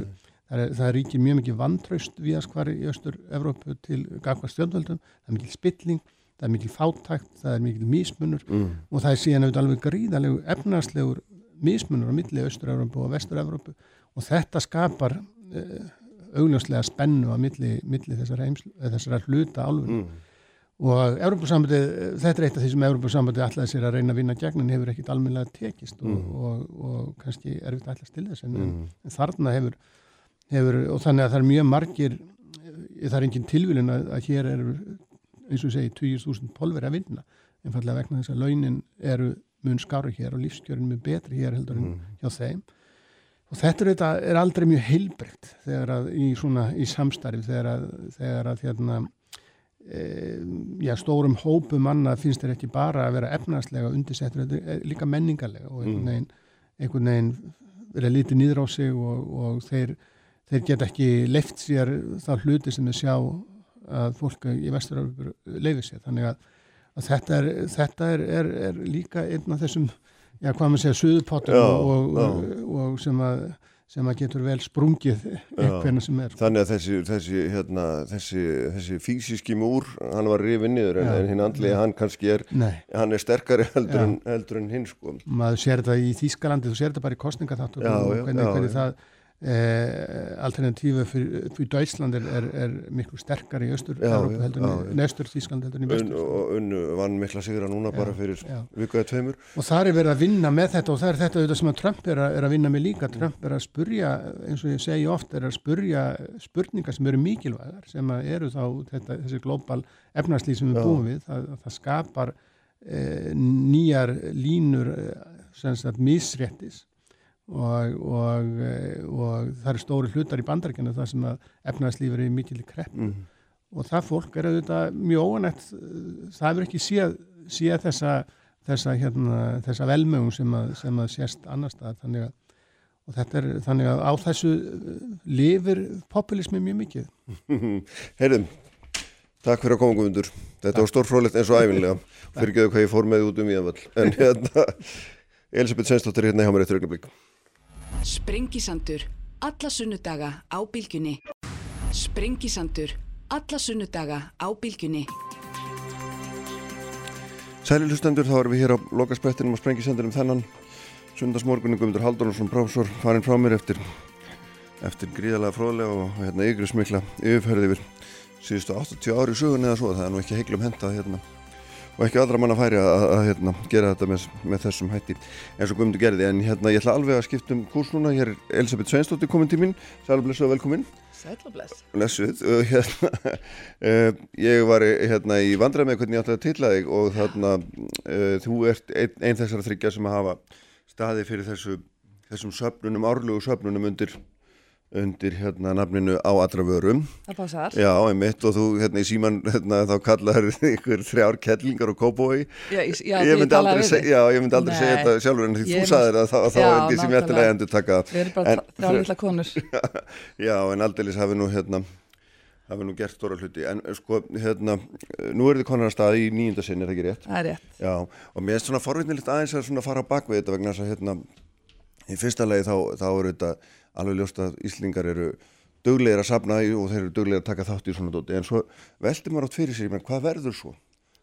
það er, það er ríkir mjög mikið vantraust viðast hvar í Östur-Evrópu til gagva stjórnvöldum, það er mikil spilling, það er mikil fátækt, það er mikil mismunur Mm. og það er síðan auðvitað alveg gríðalegu efnarslegur mismunur á milli Östur-Evrópu og Vestur-Evrópu og þetta skapar uh, augljóslega spennu á milli, milli þessar, heims, eh, þessar hluta álfur Mm. Og þetta er eitt af því sem Evrópusambandi ætlaði sér að reyna að vinna gegn en hefur ekkit almennilega tekist og, Mm. og, og kannski erfitt að ætla til þess en, Mm. en þarna hefur, hefur og þannig að það er mjög margir það er engin tilvílun að, að hér eru eins og segi 20.000 pólveri að vinna einfallega vegna þess að launin eru mun skári hér og lífskjörin mjög betri hér heldur en hjá þeim og þetta er, er aldrei mjög heilbreytt þegar að í svona í samstarfi þegar að, þegar að hérna já, stórum hópu manna finnst þeir ekki bara að vera efnarslega undirsettur, er líka menningarlega og einhvern veginn, einhvern veginn verið lítið nýður á sig og, og þeir, þeir geta ekki leift sér þá hluti sem þeir sjá að fólk í vestur leifir sér, þannig að, að þetta, er, þetta er, er, er líka einn af þessum, já hvað maður segja suðupottum og, og, og sem að sem að getur vel sprungið einhverna sem er. Þannig að þessi, þessi, hérna, þessi, þessi físiski múr, hann var rifið niður en, en hinn andlið, hann kannski er, Nei, hann er sterkari heldur, en, heldur en hinn sko. maður sér þetta í Þýskalandi, þú sér þetta bara í kostningaþáttu Já, og hvernig, hvernig það Eh, Alternatífa fyrir, fyrir Deutschland er, er, er miklu sterkar í östur Já, já, já, já. nestur Þískland heldur en í vestur og unnu vann mikla sigra núna bara fyrir já. viku eða tveimur og það er verið að vinna með þetta og það er þetta auðvitað sem að Trump er að, er að vinna með líka Trump er að spurja, eins og ég segi oft er að spurja spurningar sem eru mikilvægar sem eru þá þetta, þessi global efnarslýð sem við Já. búum við það, það skapar e, nýjar línur e, sem sagt misréttis og, og, e, og það eru stóri hlutar í bandaríkjana það sem að efnarslýfur er í mikil krepp mm. og það fólk er auðvitað mjög óanætt það hefur ekki séð, séð þessa, þessa, hérna, þessa velmögum sem að, sem að sést annar stað þannig að, og þetta er þannig að á þessu uh, lifir populismi mjög mikið. Heyrðum, takk fyrir að koma Guðmundur. Þetta var stórfrólegt eins og æfinlega fyrir ekki hvað ég fór með út um í það en hérna Elisabeth Svensdóttir hérna hjá mér eftir augnablik Sprengisandur, alla sunnudaga á bylgjunni. Sprengisandur, alla sunnudaga á bylgjunni. Sæli hlustendur, þá erum við hér á lokasprettinum og sprengisendurum þennan sundarsmorgunni Guðmundur Halldórsson, prófessor, farin frá mér eftir, eftir gríðalega fróðlega og hérna yggrusmikla yfirferði yfir síðustu 80 ári sögun eða svo, það er nú ekki heiklum henda hérna og ekki aðra mann að færi að, að, að hérna, gera þetta með, með þessum hætti eins og Guðmundur gerði, en hérna ég ætla alveg að skipta um kurs núna, hér er Elisabeth Sveinsdóttir komin til mín, sælblessu og velkomin. Uh, hérna, uh, ég var hérna í vandræð með hvernig ég átti að tilla þig og þarna uh, þú ert einn ein þessara þryggja sem að hafa staði fyrir þessu, þessum söfnunum, árlugu söfnunum undir, undir hérna nafninu á allra vörum. Það passar. Já, einmitt og þú hérna í síman hérna, þá kallar ykkur þrjár kettlingar og kóbói. Já, ég, Ég myndi aldrei, seg, já, ég myndi aldrei segja þetta sjálfur en því þú sagðir það þá, er ég sem ég ættilega endur taka Við erum bara En- þrjá litla konur. Já, en aldeilis hafi nú hérna hafi nú gert stóra hluti en sko, hérna, nú er þið konar að staði í nýjunda sinn, er það ekki rétt? Það er rétt. Já, og mér er svona forvitnilegt aðeins að svona fara á bakvið þetta vegna þess að hérna í fyrsta lagi þá, þá eru þetta alveg ljóst að Íslingar eru duglegir að safna í og þeir eru duglegir að taka þátt í svona dóti en svo veltir maður átt fyrir sér, menn hvað verður svo?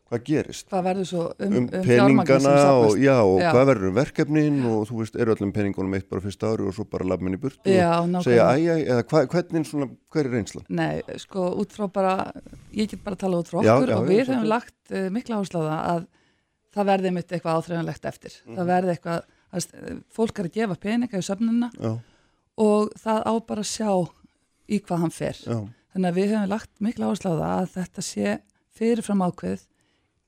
Hvað gerist? Hvað verður svo um, um, um, peningana og, já, og Já. hvað verður um verkefnin og þú veist, eru öllum peningunum eitt bara fyrsta ári og svo bara lafminni burt Já, og nákvæmlega. segja æj, æj, eða hva, hvernig svona, hver er reynslan? Nei, sko, út frá bara, ég get bara að tala út frá Já, okkur já, og já, við hefum lagt uh, mikla áherslu á það að það verði mitt eitthvað áþreifanlegt eftir. Mhm. Það verði eitthvað, að, fólk er að gefa peninga í söfnuna Já, og það á bara að sjá í hvað hann fer. já, Þannig að við hefum lagt mikla áherslu á það að þetta sé fyrirfram ákveð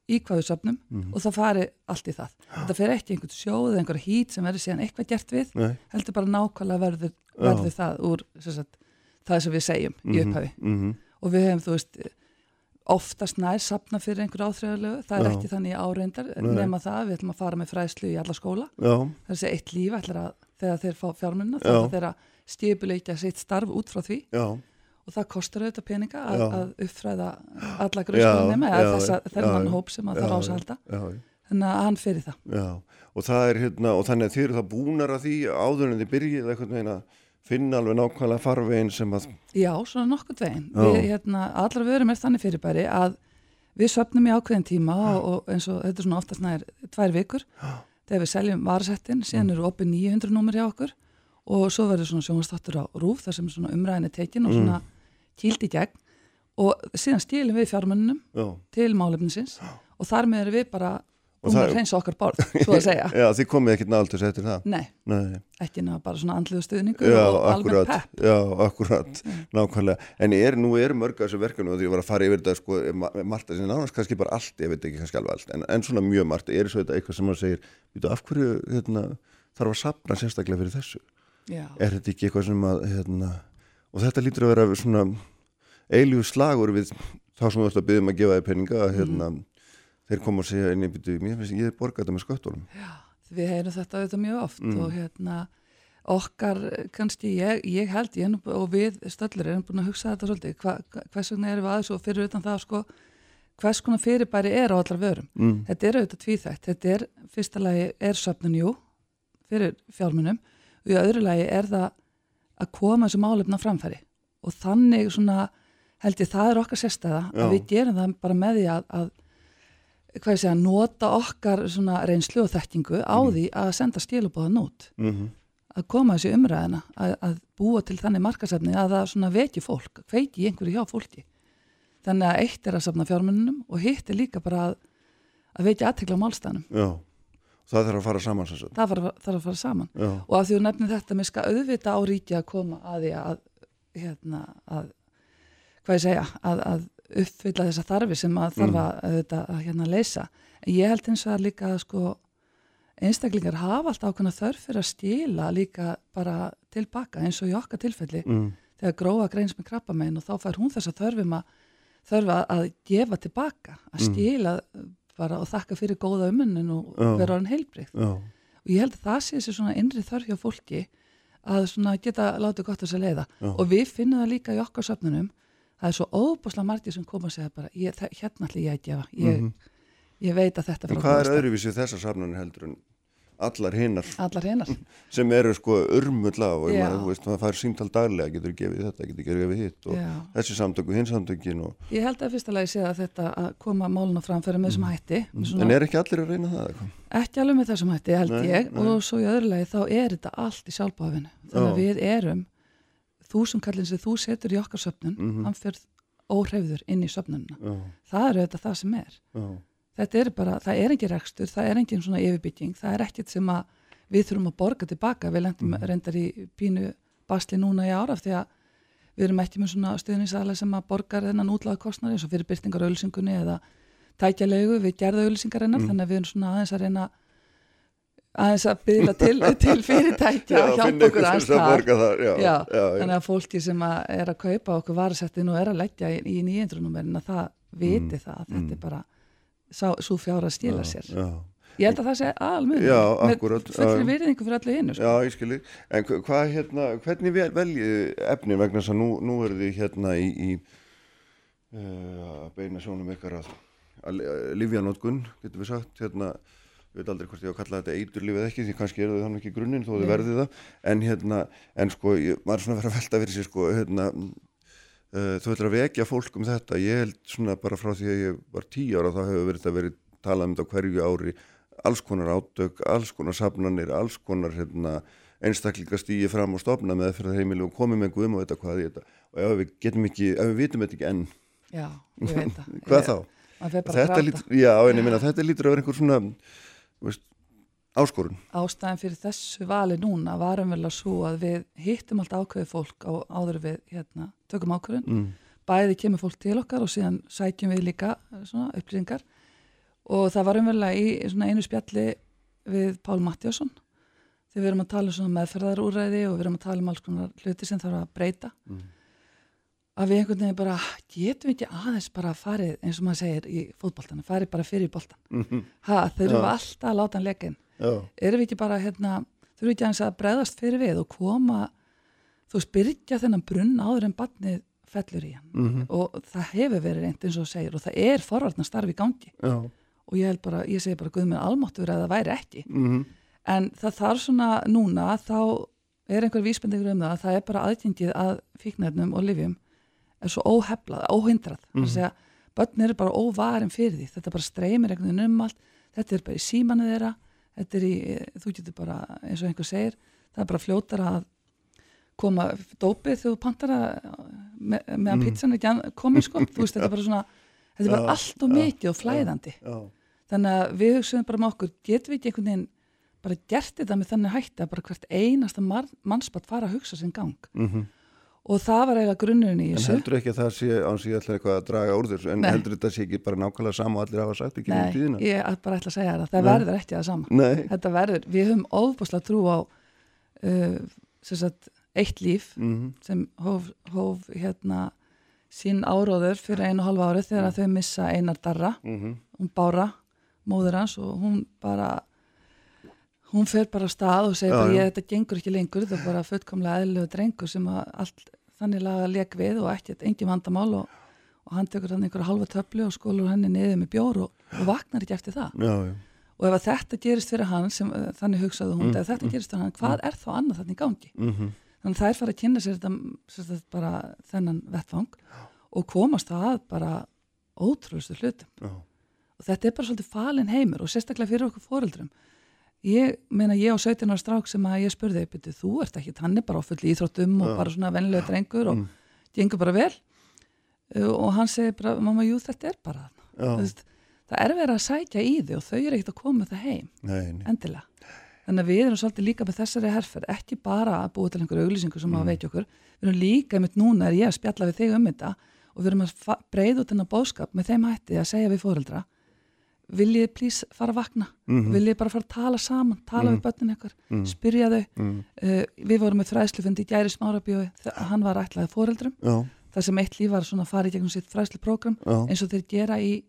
í hvað við söfnum Mhm. og það fari allt í það. Þetta fer ekki einhvern sjóð eða einhver hít sem verður síðan eitthvað gert við, nei heldur bara nákvæmlega verður, Já. verður það úr sagt, það sem við segjum í upphafi. mm Og við hefum, þú veist, oftast nær sapna fyrir einhver áþreifarlegu, það er Já. ekki þannig áreindar, Nei. nema það, við ætlum að fara með fræðslu í alla skóla, Já, það er að segja eitt líf ætlar að þegar þeir fá fjármunna, Já. ætlar þeir að stipuleikja sitt starf út frá því. Já, og það kostar auðvitað peninga að, Já. að uppfræða alla grunnskólinni með já, já, þennan já, hóp sem að já, það já, rásalda já, þannig að hann fyrir það. Já og það er hérna, og þannig að þið eru það búnar að því áður en þið byrjið eitthvað veginn að finna alveg nákvæmlega farvegin sem að Já, svona nokkurt veginn. Já. hérna, allra vörum er þannig fyrirbæri að við söpnum í ákveðin tíma og, og eins og þetta er svona oftast nær tvær vikur þegar við seljum varasettin síðan eru opið 900 númer hjá okkur og svo verður svona sjónvastáttur á rúf þar sem svona umræðin er tekin og svona kýlt í gegn. Og síðan stílum við fjármönnum já, til málefnisins og þar með erum við bara Og búin það- að reynsa okkar borð, svo að segja. Já, þið komið ekkert náldur eftir það? Nei, Nei, ekki ná bara svona andliðu stuðningur já, og akkurat. pepp. Já, akkurat, nákvæmlega. En er, nú er mörg að þessu verkefni og því ég var að fara yfir þetta sko, ma- margt að sinna nánast kannski bara allt, ég veit ekki kannski alveg allt en, en svona mjög margt, er svo þetta eitthvað sem maður segir veitu, af hverju hérna, þarf að sapna sérstaklega fyrir þessu? Já, er þetta ekki eitthvað sem að hérna, og þetta lítur að vera svona eilíu slagur við þá sem þú ert að byggja um að gefa þér peninga að hérna, þeir koma og segja inn í byrju, mér finnst ég er borgað þetta með sköttunum við heyrum þetta auðvitað mjög oft Mm. og hérna okkar kannski, ég, ég held ég og við stöldur erum búin að hugsa þetta svolítið, hva, hvers vegna erum við aðeins og fyrir utan það sko hvers konar fyrirbæri er á allar vörum mm. þetta er auðvitað tvíþægt, þetta er fyrsta lagi er söfnun, jú fyrir fjármunum og í öðru lagi er það að koma þessu málefna framfæri og þannig svona held ég það er okkar sérstæða Já. að við gerum það bara með því að, að hvað ég segja, nota okkar svona reynslu og þekkingu á því að senda skilubóðan út Mm að koma þessi umræðina að, að búa til þannig markasefni að það svona veki fólk, kveiki í einhverju hjá fólki. Þannig að eitt er að safna fjármununum og hitt er líka bara að, að vekja aðtekla á málstæðanum Já, það þarf að fara saman það þarf að- að fara saman. Já, og að því þú nefnir þetta með ska auðvita á ríki að koma að því að hérna að hvað ég segja, að, að uppfylla þessa þarfi sem að þarf að, auðvitað, að hérna leysa ég held eins og að líka að sko einstaklingar hafa alltaf ákveðna þörf fyrir að stila líka bara tilbaka eins og í okkar tilfelli mm, þegar gróa greins með krabbamein og þá fær hún þessa þörfum að þörfa að gefa tilbaka að Mm. stila bara og þakka fyrir góða umunin og Já. vera orðin heilbrigt já, og ég held að það sé þessi svona innri þörf hjá fólki að svona geta látið gott að sér leiða Já. og við finnum það líka í okkar söfnunum það er svo óbúslega margir sem koma og segja bara ég, þe- hérna ætli ég að gefa ég, Mhm. ég veit að þetta En hvað er góðstað. öðruvísi þessar safnanir heldur en allar hinnar allar hinnar sem eru sko og maður, þú veist, maður fær símtal daglega, getur gefið þetta, getur gefið hitt og Já. þessi samtöku, hinn samtökin og, ég held að fyrsta lagi sé að þetta að koma málun á framfæri með þessum hætti með svona, Mm. en er ekki allir að reyna það ekki alveg með þessum hætti held Nei, ég nei. og svo í öðru lagi þá er þetta allt í sjálfbáfinu þannig að við erum þúsumkallin sem þú setur í okkar söfnun Mhm. hann fyrir óhreyfður inn í söfnununa Já, það eru þetta það sem er já, þetta er bara, það er engin rekstur, það er engin svona yfirbygging, það er ekkert sem að við þurfum að borga tilbaka, við lendum Mhm. reyndar í pínu basli núna í ára af því að við erum ekki með svona stuðningsaðlega sem að borgar þennan útlaga kostnari eins og fyrir byrtingar auðlýsingunni eða tækjalegu við gerða auðlýsingarinnar Mhm. þannig að við erum svona aðeins að reyna aðeins að byggla til, til fyrirtækja að finna hjálpa okkur aðeins það, já, Já, þannig að fólki sem að er að kaupa okkur varasettin og er að leggja í, í nýjendrunumerin að það viti það að þetta er bara svo fjára að stila sér Mm. Já, ég held að það sé alveg akkúrat, fullri já. virðingu fyrir allu hinu sko. já, ég skilji, en hva- hvað hérna, hvernig vel, veljið efnin vegna þess að nú, nú eru þið hérna í, í uh, að beina sjónum ykkar að, að livjanótkun, getur við sagt, hérna, við veit aldrei hvort ég á að kalla þetta eiturlíf eða ekki, því kannski eru þau þannig ekki grunninn þó þau verði það, en hérna, en sko, ég, maður er svona vera að velta fyrir sér, sko, hérna, uh, þú ætlar að vekja fólk um þetta, ég held svona bara frá því að ég var tíu ára, þá hefur verið þetta verið talað um þetta hverju ári, alls konar átök, alls konar safnanir, alls konar, hérna, einstaklinga stýji fram og stopna með fyrir heimili og komið með guðum og þetta hvað í þetta. Og ef við getum ekki, ef við vitum þetta ekki enn. Já, ég veit það. Hvað Ég- þá? Þetta lítur, já, en ég meina þetta lítur að vera einhver svona veist, áskorun. Ástæðan fyrir þessu vali núna varum vel að svo að við hittum allt ákveðið fólk á áður við hérna, tökum ákveðin mm. bæði kemur fólk til okkar og síðan sækjum við líka eh, svona upplýsingar. Og það var umverulega í svona einu spjalli við Pál Mattiásson þegar við erum að tala um meðferðarúræði og við erum að tala um alls konar hluti sem þarf að breyta. Mm. Að við einhvern veginn bara getum við ekki aðeins bara farið eins og maður segir í fótboltana, farið bara fyrir boltan Mhm. ha, þurfum við Já. alltaf að láta hann leika inn. Já, erum við ekki bara hérna, þurfum við ekki aðeins að bregðast fyrir við og koma þú byrja þennan brunn áður en barnið fellur í hann. Mhm. og það hefur verið reynd eins og segir og það er forvarnar starfi í gangi. Já. Og ég held bara, ég segi bara guð með almáttur að það væri ekki. Mm en það þarf svona núna þá er einhver vísbendingur um það að það er bara aðgengið að fíknefnum og livjum er svo óheflað, óhindrað. Mm. að segja, börn eru bara óvarin fyrir því. Þetta bara streymir einhvern veginn um allt. Þetta er bara í símanu þeirra. Þetta er í, þú getur bara, eins og einhver segir það er bara fljótar að koma dópið þegar þú pantar að með, meðan mm. pizzan er ekki komin sko, þú veist, þetta er bara svona þetta er bara allt og mikið og flæðandi. þannig að við hugsaðum bara með okkur getum við ekki einhvern veginn bara gert þetta með þannig hætti að bara hvert einasta mannspatt fara að hugsa sinn gang? Mm og það var eiginlega grunnurinn í En þessu heldur ekki að það sé, án sig ætla eitthvað að draga úr þessu, en Nei. heldur þetta sé ekki bara nákvæmlega sama og allir hafa sagt ekki um Nei, tíðina? ég ætla bara ætla að segja þér að það Nei. verður ekki það sama Nei, þetta verður, við höfum ofbúslega trú á uh, sem sagt, eitt líf mm sem hóf, hóf hérna sín áróður fyrir einu og halva árið þegar þau missa einar darra -hmm. hún Bára, móður hans og hún bara hún fer bara af stað og segir Já, bara ég þetta gengur ekki lengur, þetta er bara fullkomlega eðlilegu drengur sem að allt þannig laga leik við og ekkert engin vandamál og, og hann tekur hann einhverja halva töflu og skólur henni niður með bjór og, og vaknar ekki eftir það. Já, já, og ef að þetta gerist fyrir hann sem uh, þannig hugsaði hún, Mm, ef þetta gerist fyrir hann hvað er þá annað þannig gangi? Mm þannig að þær fara að kynna sér þetta sagt, bara þennan vettfang og komast það að bara ótrúlustu hlutum. Já, og þetta er bara svolítið falin heimur og sérstaklega fyrir okkur foreldrum ég meina ég á 17 ára strák sem að ég spurði, byrju, þú ert ekki hann er bara á fulli íþróttum og Já. bara svona vennilega drengur og Mm. gengur bara vel uh, og hann segir bara, mamma, jú, þetta er bara veist, það er verið að sækja í þig og þau eru ekkert að koma það heim Nei, nei. endilega. Þannig að við erum svolítið líka með þessari herferð, ekki bara að búa til einhverju auglýsingu sem mm. að veitja okkur, við erum líka mitt núna er ég að spjalla við þig um þetta og við erum að breiða út þennan bóðskap með þeim hætti að segja við fóreldra viljið plís fara að vakna Mhm. viljið bara fara að tala saman, tala Mhm. við börnin ykkar, Mhm. spyrja þau Mm. uh, við vorum með fræðslufundi í gæri smárabjói hann var ætlaði fóreldrum Já, þar sem eitt líf var svona að fara í gegnum sitt fræðsluprógram já. eins og þeir gera í,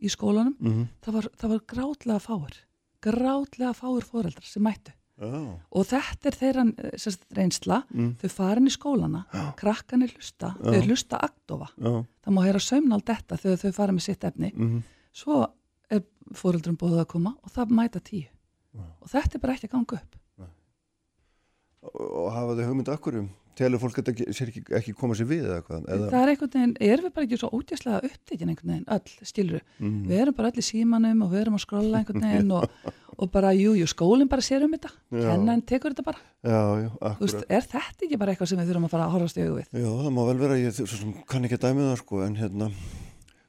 í skólanum Mhm. það var, það var grátlega fáir grátlega fáir fóreldrar sem mættu Já. og þetta er þeirra eh, sagt, reynsla, Mm. þau farin í skólana krakkanir hlusta, Já. þau hlusta aktofa, Já. það má heyra saumnál þetta þegar þau fara með sitt efni Mhm. svo er fóreldrum búið að koma og það mæta tíu og þetta er bara ekki að ganga upp Og hafa þau hugmynd akkurum? Telur fólk þetta ekki, ekki, koma sér við eða hvað? Eða? það er einhvern veginn, erum við bara ekki svo ótjæslega upptekinn einhvern veginn, öll, skilur Mhm. við erum bara öll í símanum og við erum að skrolla einhvern veginn og, og bara, jú, jú, skólinn bara sér um þetta, Já. kennan tekur þetta bara Já, já, akkurat. er þetta ekki bara eitthvað sem við þurfum að fara að horfast í augu við? Já, það má vel vera, ég svo sem kann ekki að dæmi það sko, en hérna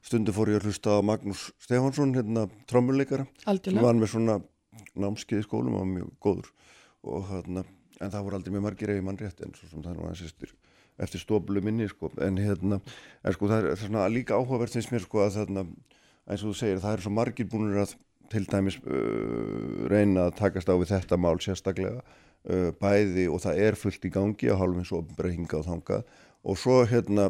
stundu fór ég að hlusta á Magnús Stefánsson, hérna trommuleikara, sem var með svona námskeið í skólum og var mjög góður. Og hérna, en það voru aldrei mjög margir ég mann rétt, en svo sem það nú aðeins eftir, eftir stoflu minni sko, en hérna, en sko það er svona líka áhugavert finnst mér sko að þarna, eins og þú segir, það er svo margir búinir að til dæmis uh, reyna að takast á við þetta mál sérstaklega uh, bæði og það er fullt í gangi að hálfum eins og bara hinga og þangað. Og svo hérna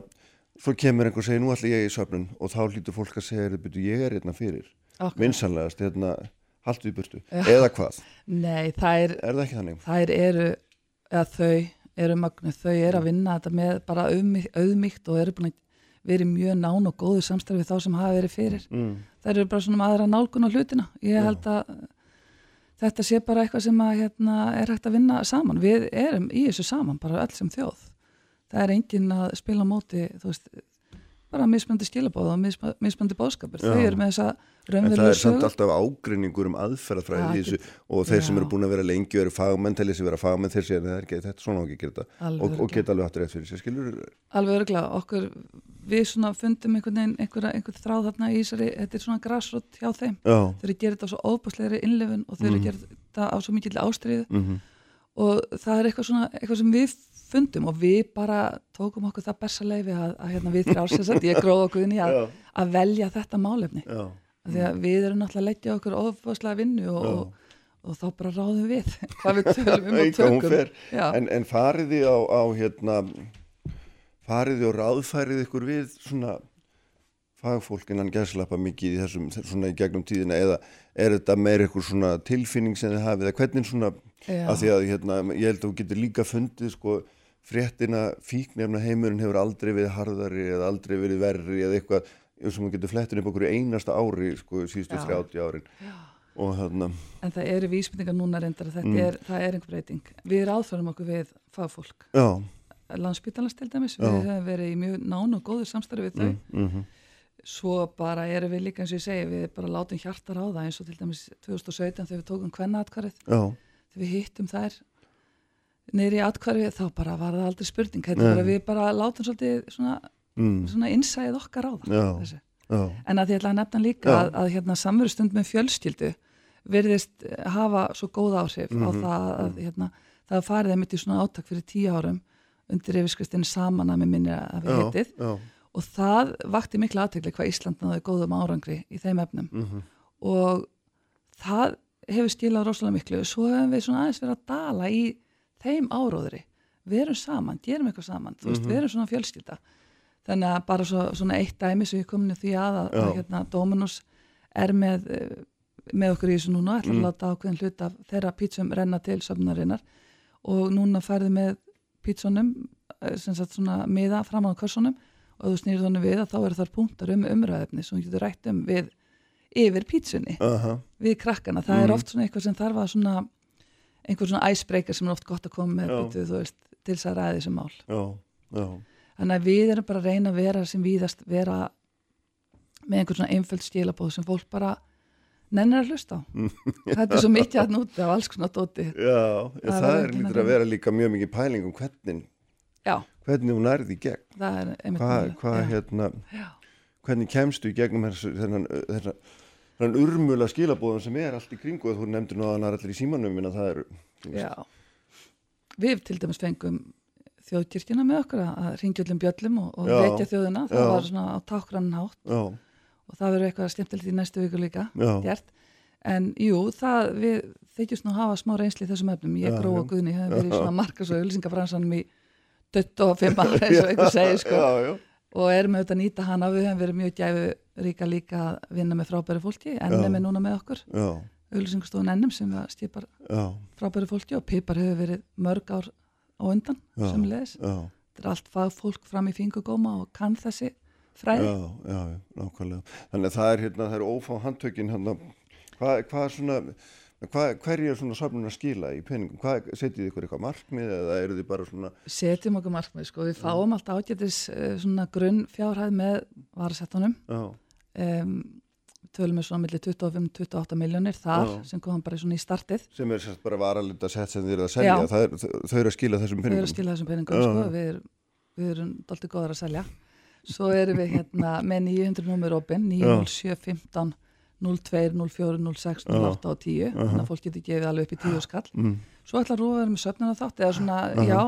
svo kemur einhver og segir nú ætla ég í söfnun og þá hlýtur fólk að segja ég er hérna fyrir Akkurat. vinsanlegast hérna haltu í burtu Já. eða hvað Nei, það er, er það ekki þannig? þær eru, eða þau eru magnu, þau eru að vinna þetta með bara auðmygt, og eru búin að verið mjög nán og góðu samstarfi þá sem hafa verið fyrir. Mm. Þær eru bara svona aðra nálgun á hlutina. Ég held að þetta sé bara eitthvað sem að, hérna, er hægt að vinna saman. Við erum í þessu saman, bara öll sem þjóð. Það er enginn að spila móti, þú veist, bara mismöndi skilabóð og mismö- mismöndi bóðskapur. Þau eru með þessa En það er samt alltaf ágrinningur um aðferðafræði þessu get- og þeir sem já. eru búin að vera lengi eru fagmenn þess að vera fagmenn þeir það er ekki, þetta er svona ekki Alveg og, og geta alveg hatt rétt fyrir sér, skilur alveg örgulega, okkur við svona fundum einhvern veginn einhver, einhver þráð þarna í þessari, þetta er svona grassrott hjá þeim, Já. þau eru þetta á svo óbúslegri innlefun og þau eru Mhm. gera þetta á svo mikill ástriðu Mhm. Og það er eitthvað svona, eitthvað sem við fundum og við bara tókum okkur það bersa leifi að, að hérna við þrjá sérsett, ég gróð okkur inn í að, að velja þetta málefni. Já. Því að við erum náttúrulega að leggja okkur óbúslega vinnu og, og, og þá bara ráðum við hvað við tölum um og tökum. en, en fariði á, á hérna fariði og ráðfærið ykkur við svona fagfólk innan gæslappa mikið í þessum svona í gegnum tíðina eða er þetta meir ykkur svona tilfinning sem þið hafið eða hvernig svona Já. að því að hérna, ég held að þú getur líka fundið sko fréttina fíknefna heimurinn hefur aldrei verið harðari eða aldrei verið verri eða eitthvað sem þú getur flettin upp okkur í einasta ári sko síðustu Já. 30 árin og hérna En það eru vísbendingar núna reyndar að þetta Mm. er, það er einhver breyting. Við ráðfærum okkur við fagfólk. já, Landspítalans til dæmis, Já. við hefum verið í mjög nánu og góður samstarfi við þau. mm, mm Svo bara erum við líka eins og ég segi, við bara látum hjartar á það eins og til dæmis 2017 þegar við tókum já, þegar við hittum þær niður í atkvarið, þá bara var það aldrei spurning. Er bara við bara látum svolítið svona, mm, svona innsæðið okkar á það. Já. já, En að því ætla að nefna líka Já. að, að hérna, samverustund með fjölskyldu virðist eh, hafa svo góð áhrif á Mhm, það að hérna, það farið einmitt í svona átak fyrir tíu árum undir yfirskriftin saman að með minni að við já, og það vakti miklu aðtegli hvað Ísland náði góðum árangri í þeim efnum. Mhm, og það hefur skilað rosalega miklu. Svo hefum við svona aðeins verið að dala í þeim áróðri. Við erum saman, gerum eitthvað saman þú veist, Mhm. við erum svona fjölskylda. Þannig að bara svo, svona eitt dæmi sem ég komin í því að, að, að hérna, Dominos er með eh, með okkur í þessu núna, ætla Mm. að láta ákveðin hlut af þeirra pítsum renna til söfnarinnar og núna færði með pítsunum sem sagt svona miða fram á kössunum og þú snýrð honum við að þá eru þar punktar um umræðefni sem getur rætt um við yfir pítsunni aha, við krakkana, það er Mhm. oft svona eitthvað sem þarf að svona einhver svona icebreaker sem er oft gott að koma með þú veist, til þess að ræði þessu mál já, já, þannig að við erum bara að reyna að vera sem víðast vera með einhver svona einföld stílabóð sem fólk bara nennir að hlusta á. Þetta er svo mikið að núti af alls konar dóti. Já, Það það, er lítur að vera líka mjög mikið pæling um hvernig, Já, hvernig hún nærði í gegn. það er einmitt Hvað, hérna, Já. hvernig kemstu í gegnum þennan, þennan, þennan urmula skilabóðum sem er allt í kringu þú nefndir er allir í símanum það er. Við til dæmis fengum þjóðkirkjuna með okkur að- ringja öllum bjöllum og, og vekja þjóðina. Það Já. var svona á tákrann hátt já, og það verður eitthvað skemmtilegt í næstu viku líka. En jú, það, við þykjumst nú að hafa smá reynsli í þessum efnum. Ég, og Guðni, hefur verið svona markas og auðlýsingafransanum í 25 ára eins og einhver segir sko. já, já, og erum auðvitað að nýta hana við hefum verið mjög gæfu ríka líka að vinna með frábæri fólki, ennum er núna með okkur já, auðlýsingastofun ennum sem já, frábæri fólki og Pipar hefur verið mörg ár á undan Já. sem leðis. Þetta er allt fagfólk fram í fingugóma og kann þessi fræði. já, já, nákvæmlega. Þannig að það er hérna, það er ófá handtökin hérna, hvað, hvað er svona, hvað, hverju er svona safnun að skila í peningum? Hvað, setjið ykkur eitthvað markmið eða eru þið bara svona, Setjum okkur markmið, sko, við fáum alltaf ágætis uh, svona grunn fjárhæð með varasettunum. Um, tölum við svona millir 25-28 miljónir þar Já. sem komum bara svona í startið. sem er sérst bara varalinda sett sem þið eru að selja, er, þau, þau eru að skila þessum peningum. erum að skila þessum peningum, sko, við, er, við erum doldið góðar að selja. Svo erum við hérna með 900 númur opinn, 907, 15, 02, 04, 06, 08 og 10, þannig að fólk getur gefið alveg upp í 10 skall. Mm. Svo ætlar Rúa að vera með söfnana þátt, eða svona, já,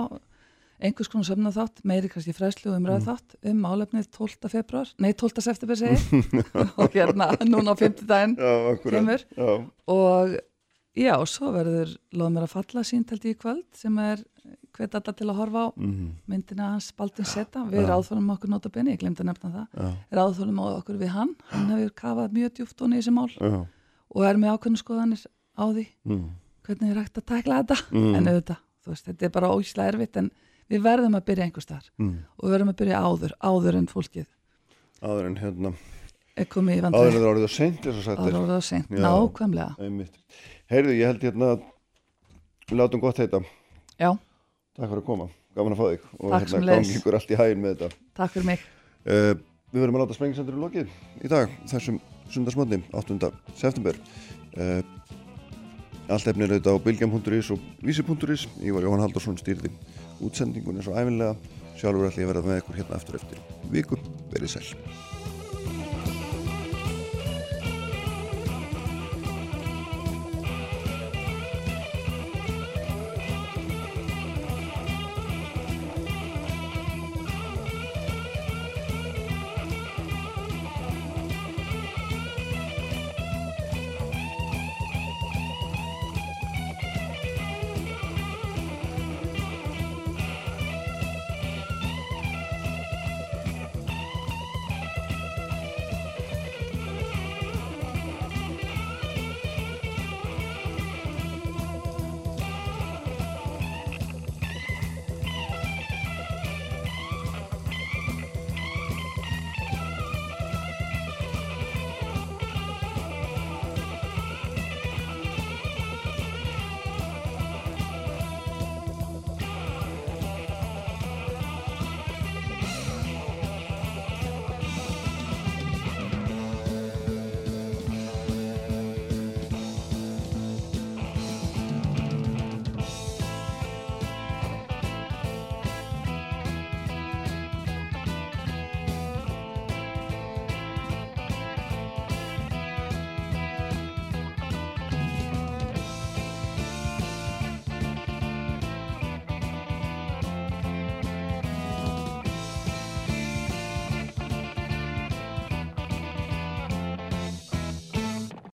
einhvers konar söfnana þátt, meiri kannski fræslu og umræðu þátt um málefnið 12. februar, nei 12. september segi, og hérna núna á 50 daginn kemur Já, og já, svo verður loð mér að falla sínt held ég í kvöld sem er hvet alla til að horfa á mhm, myndina hans Baldin Seta. Við ráðfólum okkur nota benni, ég glemdi að nefna það. Já, ráðfólum okkur við hann. Hann hefur kafað mjög djúft í þessi mál já, og er með ákveðnu skoðanir á því mm, hvernig er hægt að tækla þetta. Mm. en auðvitað, þú veist, þetta er bara ógislega erfitt en við verðum að byrja einhver staðar. Mm. og við verðum að byrja áður, áður en fólkið áður en hérna, áður en það er orðið að seint áður en það seint, Já. nákvæmlega. Einmitt. Heyrðu, ég held hérna við látum gott heita. já, Takk fyrir að koma, gaman að fá þig og Takk hérna gangi ykkur allt í hæginn með þetta. takk fyrir mig Uh, við verðum að láta sprengisendur í lokið í dag, þessum sundarsmotni, 8. september. Uh, allt efnir auðvitað á bilgjam.is og vísi.is. Ég var Jóhann Haldursson stýrði útsendingun eins og æfinlega. Sjálfur ætla ég að verða með ykkur hérna aftur eftir viku. Verið sæl.